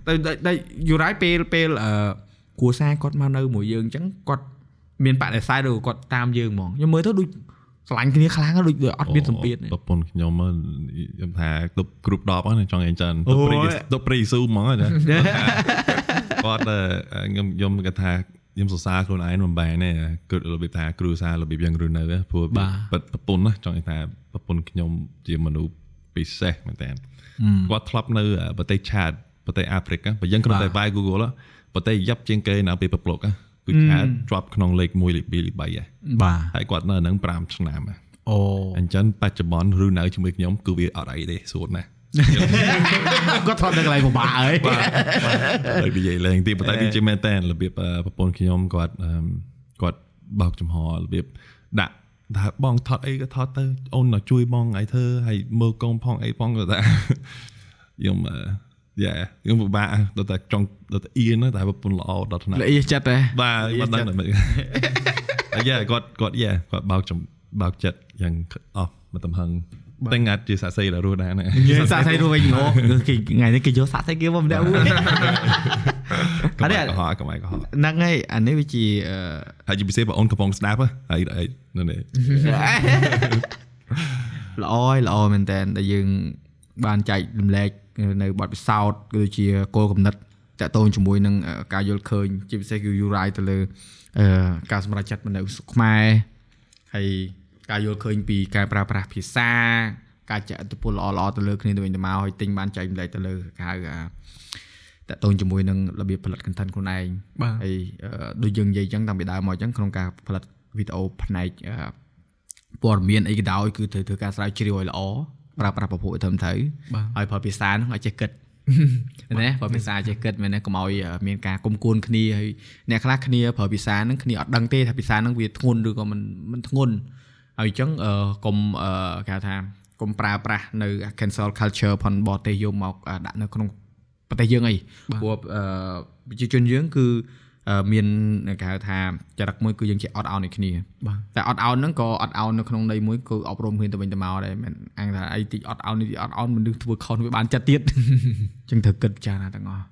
តែតែយូរ៉ាពេលពេលអឺគ្រួសារគាត់មកនៅមួយយើងអញ្ចឹងគាត់មានបដិសេធឬគាត់តាមយើងហ្មងខ្ញុំមើលទៅដូច ស្រឡាញ់គ្នាខ្លាំងណាស់ដូចដូចអត់មានសម្ពាធទេប្រពន្ធខ្ញុំហ៎ខ្ញុំថាគ្រប់គ្រប់10ហ្នឹងចង់អីចឹងអូទៅយព្រីទៅព្រីស៊ូហ្មងណាគាត់អឺខ្ញុំខ្ញុំគាត់ថាខ្ញុំសរសើរខ្លួនឯងមិនបែរទេគឺរបៀបថាគ្រួសាររបៀបយ៉ាងរស់នៅហ៎ព្រោះបាទពិតប្រពន្ធណាចង់និយាយថាប្រពន្ធខ្ញុំជាមនុស្សពិសេសមែនតើគាត់ធ្លាប់នៅប្រទេសឆាតប្រទេសអាហ្វ្រិកហ៎បើយើងគ្រាន់តែបាទវាយ Google ហ៎ប្រទេសយ៉ាប់ជាងគេនៅពេលប្រប្លុកហ៎ គឺគឺខាត drop ក្នុងលេខ1លេខ2លេខ3ហ៎បាទហើយគាត់នៅហ្នឹង5ឆ្នាំហ៎អូអញ្ចឹងបច្ចុប្បន្នឬនៅជាមួយខ្ញុំគឺវាអត់អីទេសួនណាស់គាត់ថតនៅកន្លែងពិបាកហើយហើយនិយាយលេងទីប៉ុន្តែវាជាមែនតើរបៀបអឺប្រពន្ធខ្ញុំគាត់អឺគាត់បោកចំហរបៀបដាក់ថាបងថតអីក៏ថតទៅអូនមកជួយបងអីធ្វើហើយមើលកូនផងអីផងក៏ថាខ្ញុំអឺ យ៉ាខ្ញុំពិបាកដល់តែចង់ដល់តែអៀនណាតែប្រពន្ធល្អដល់ថ្នាក់ល្អិតចិត្តទេបាទគាត់ដឹងតែមិនអាយ៉ាគាត់គាត់យ៉ាគាត់បោកចំបោកចិត្តយ៉ាងអស់មកទំហឹងតែងាត់ជាសាក់សីដល់រស់ដែរហ្នឹងនិយាយសាក់សៃរួចវិញអូគេថ្ងៃនេះគេយកសាក់សៃគេមកម្នាក់មួយកុំអត់ទេឲ្យកុហកកុំឲ្យកុហកហ្នឹងហើយអានេះវាជាអឺហើយជាពិសេសបងអូនកំពុងស្ដាប់ហ៎ហើយអីនៅនេះល្អហើយល្អមែនតើដែលយើងបានចែករំលែក នៅបទពិសោធន៍ក៏ដូចជាគោលគំនិតតកតូនជាមួយនឹងអឺការយល់ឃើញជាពិសេសគឺ URI ទៅលើអឺការសម្រេចចិត្តនៅស្រុកខ្មែរហើយការយល់ឃើញពីការប្រើប្រាស់ភាសា ការចាក់ឥទ្ធិពលល្អៗទៅលើគ្នាទៅវិញទៅមកហើយទិញបានចែករំលែកទៅលើគេហៅអាតកតូនជាមួយនឹងរបៀបផលិត content ខ្លួនឯងបាទហើយអឺដូចយើងនិយាយអញ្ចឹងតាំងពីដើមមកអញ្ចឹងក្នុងការផលិតវីដេអូផ្នែកអឺព័ត៌មានអីក៏ដោយគឺត្រូវធ្វើការស្រាវជ្រាវឲ្យល្អ ប្រើប្រាស់ប្រភពឲ្យត្រឹមត្រូវបាទហើយប្រើភាសាហ្នឹងឲ្យចេះគិតណាប្រើភាសាចេះគិតមែនទេកុំឲ្យអឺមានការគុំគួនគ្នាហើយអ្នកខ្លះគ្នាប្រើភាសាហ្នឹងគ្នាអត់ដឹងទេថាភាសាហ្នឹងវាធ្ងន់ឬក៏មិនមិនធ្ងន់ហើយអញ្ចឹងអឺកុំអឺគេហៅថាកុំប្រើប្រាស់នៅ cancel culture ផនបរទេសយកមកអឺដាក់នៅក្នុងប្រទេសយើងអីព្រោះអឺប្រជាជនយើងគឺអឺ មានគេហៅថាចរិតមួយគឺយើងចេះអត់អោនឲ្យគ្នាបាទតែអត់អោនហ្នឹងក៏អត់អោននៅក្នុងន័យមួយគឺអប់រំគ្នាទៅវិញទៅមកដែរមិនអញថាអីតិចអត់អោននេះតិចអត់អោនមនុស្សធ្វើខុសវាបានចិត្តទៀតអញ្ចឹងត្រូវគិតពិចារណាទាំងអស់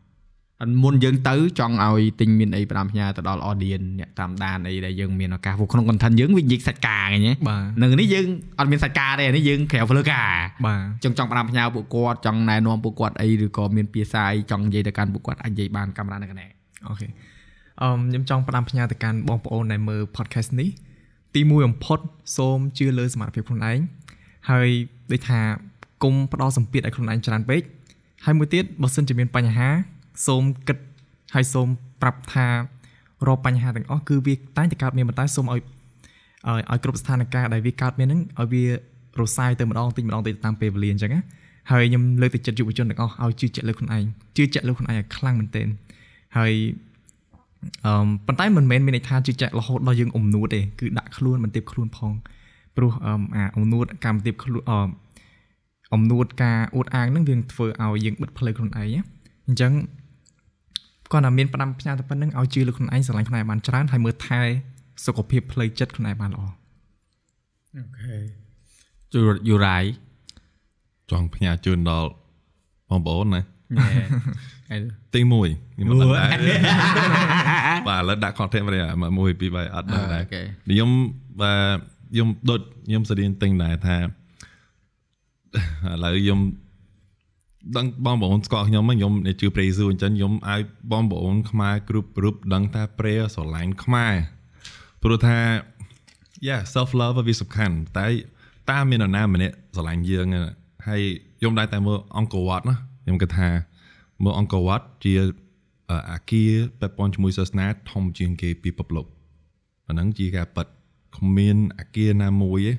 អត់មុនយើងទៅចង់ឲ្យទិញមានអីផ្ដាំផ្ញើទៅដល់ audience អ្នកតាមដានអីដែលយើងមានឱកាសព្រោះក្នុង content យើងវានិយាយសាច់ការហ្នឹងណាបាទនៅនេះយើងអត់មានសាច់ការទេអានេះយើងក្រៅធ្វើការបាទចង់ចង់ផ្ដាំផ្ញើពួកគាត់ចង់ណែនាំពួកគាត់អីឬក៏មានភាសាអីចង់និយាយទៅកាន់ពួកគាត់អាចនិយាយបានកាមេរ៉ានៅកណែអូខេអឺ ខ្ញុំចង់ផ្ដាំផ្ញើទៅកាន់បងប្អូនដែលមើល podcast នេះទីមួយបំផុតសូមជឿលើសមត្ថភាពខ្លួនឯងហើយដូចថាគុំផ្ដោតសម្ពាធឲ្យខ្លួនឯងច្រើនពេកហើយមួយទៀតបើសិនជាមានបញ្ហា សូមគិតហើយសូមប្រាប់ថារាល់បញ្ហាទាំងអស់គឺវាតែងតែកើតមានប៉ុន្តែសូមឲ្យឲ្យឲ្យគ្រប់ស្ថានភាពដែលវាកើតមានហ្នឹងឲ្យវារសាយទៅម្ដងតិចម្ដងទៅតាមពេលវេលាអញ្ចឹងណាហើយខ្ញុំលើកទឹកចិត្តយុវជនទាំងអស់ឲ្យជឿជាក់លើខ្លួនឯងជឿជាក់លើខ្លួនឯងឲ្យខ្លាំងមែនទែនហើយ អឺប៉ុន្តែមិនមែនមានន័យថាជឿជាក់រហូតដល់យើងអំនួតទេគឺដាក់ខ្លួនបន្ទាបខ្លួនផងព្រោះអឺអាអំនួតការបន្ទាបខ្លួនអឺអំនួតការអួតអាងហ្នឹងវាធ្វើឲ្យយើងបិទផ្លូវខ្លួនឯងណាអញ្ចឹងគាត់តែមានផ្ដាំផ្ញើតែប៉ុណ្្នឹងឲ្យជឿលើខ្លួនឯងស្រឡាញ់ខ្លួនឯងបានច្រើនហើយមើលថែសុខភាពផ្លូវចិត្តខ្លួនឯងបានល្អអូខេយូយូរ៉ៃចង់ផ្ញើជូនដល់បងប្អូនណាអី ទី1ខ្ញុំមិនដឹងដែរបាទឥឡូវដាក់ content វិញមួយពីរបីអត់ដឹងដែរអូខេខ្ញុំបាទខ្ញុំដូចខ្ញុំស្រៀងទិញដែរថាឥឡូវខ្ញុំដឹងបងប្អូនស្គាល់ខ្ញុំហ្នឹងខ្ញុំអ្នកជឿប្រេស៊ូអញ្ចឹងខ្ញុំឲ្យបងប្អូនខ្មែរគ្រប់គ្រប់ដឹងថាប្រេស្រឡាញ់ខ្មែរព្រោះថា yeah self love វាសំខាន់តែតើមាននរណាម្នាក់ស្រឡាញ់យើងហ្នឹងហើយខ្ញុំដែរតែមើលអង្គរវត្តណាខ្ញុំគិតថា មើលអង្គរវត្តជាអឺអាគារពាក់ព័ន្ធជាមួយសាសនាធំជាងគេពីពិភពលោកអាហ្នឹងជាការប៉ັດគ្មានអាគារណាមួយទេ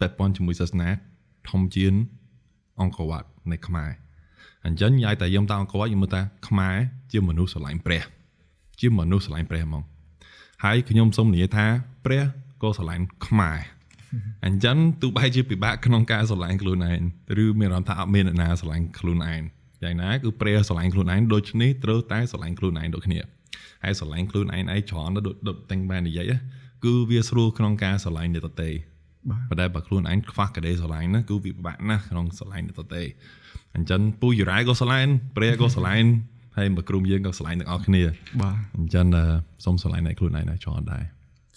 ពាក់ព័ន្ធជាមួយសាសនាធំជាងអង្គរវត្តនៃខ្មែរអញ្ចឹងញ៉ាយតែយើងទៅអង្គរវត្តយើងមើលថាខ្មែរជាមនុស្សស្រឡាញ់ព្រះ ជាមនុស្សស្រឡាញ់ព្រះហ្មងហើយខ្ញុំសូមនិយាយថាព្រះក៏ស្រឡាញ់ខ្មែរអញ្ចឹងទោះបីជាពិបាកក្នុងការស្រឡាញ់ខ្លួនឯងឬមានអារម្មណ៍ថាអត់មានអ្នកណាស្រឡាញ់ខ្លួនឯង យ៉ាងណាគឺព្រះស្រឡាញ់ខ្លួនឯងដូច្នេះត្រូវតែស្រឡាញ់ខ្លួនឯងដូចគ្នាហើយស្រឡាញ់ខ្លួនឯងឯងច្រើនណាស់ដូចដូចតែងបាននិយាយណាគឺវាស្រួលក្នុងការស្រឡាញ់អ្នកដទៃបាទប៉ុន្តែបើខ្លួនឯងខ្វះក្តីស្រឡាញ់ណាគឺវាពិបាកណាស់ក្នុងស្រឡាញ់អ្នកដទៃអញ្ចឹងពូយូរ៉ាក៏ស្រឡាញ់ព្រះក៏ស្រឡាញ់ហើយមកក្រុមយើងក៏ស្រឡាញ់ទាំងអស់គ្នាបាទអញ្ចឹងអឺសូមស្រឡាញ់អ្នកខ្លួនឯងដែរច្រើនដែរ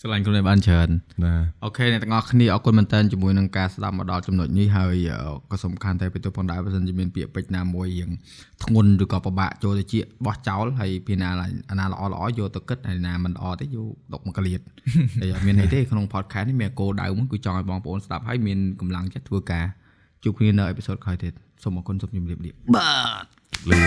ស្រឡាញ់ខ្លួនឯងបានច្រើនណាអូខេអ្នកទាំងអស់គ្នាអរគុណមែនតើជាមួយនឹងការស្ដាប់មកដល់ចំណុចនេះហើយអឺក៏សំខាន់តែពីទៅផងដែរបើសិនជាមានពាក្យពេចន៍ណាមួយយើងធ្ងន់ឬក៏ពិបាកចូលទៅជាបោះចោលហើយពីណាអាណាល្អល្អយកទៅគិតហើយណាមិនល្អទេយកដកមកកលៀតហើយអត់មានអីទេក្នុង podcast នេះមានគោលដៅមួយគឺចង់ឲ្យបងប្អូនស្ដាប់ហើយមានកម្លាំងចិត្តធ្វើការជួបគ្នានៅអេពីសូតក្រោយទៀតសូមអរគុណសូមជម្រាបលាបាទលឺ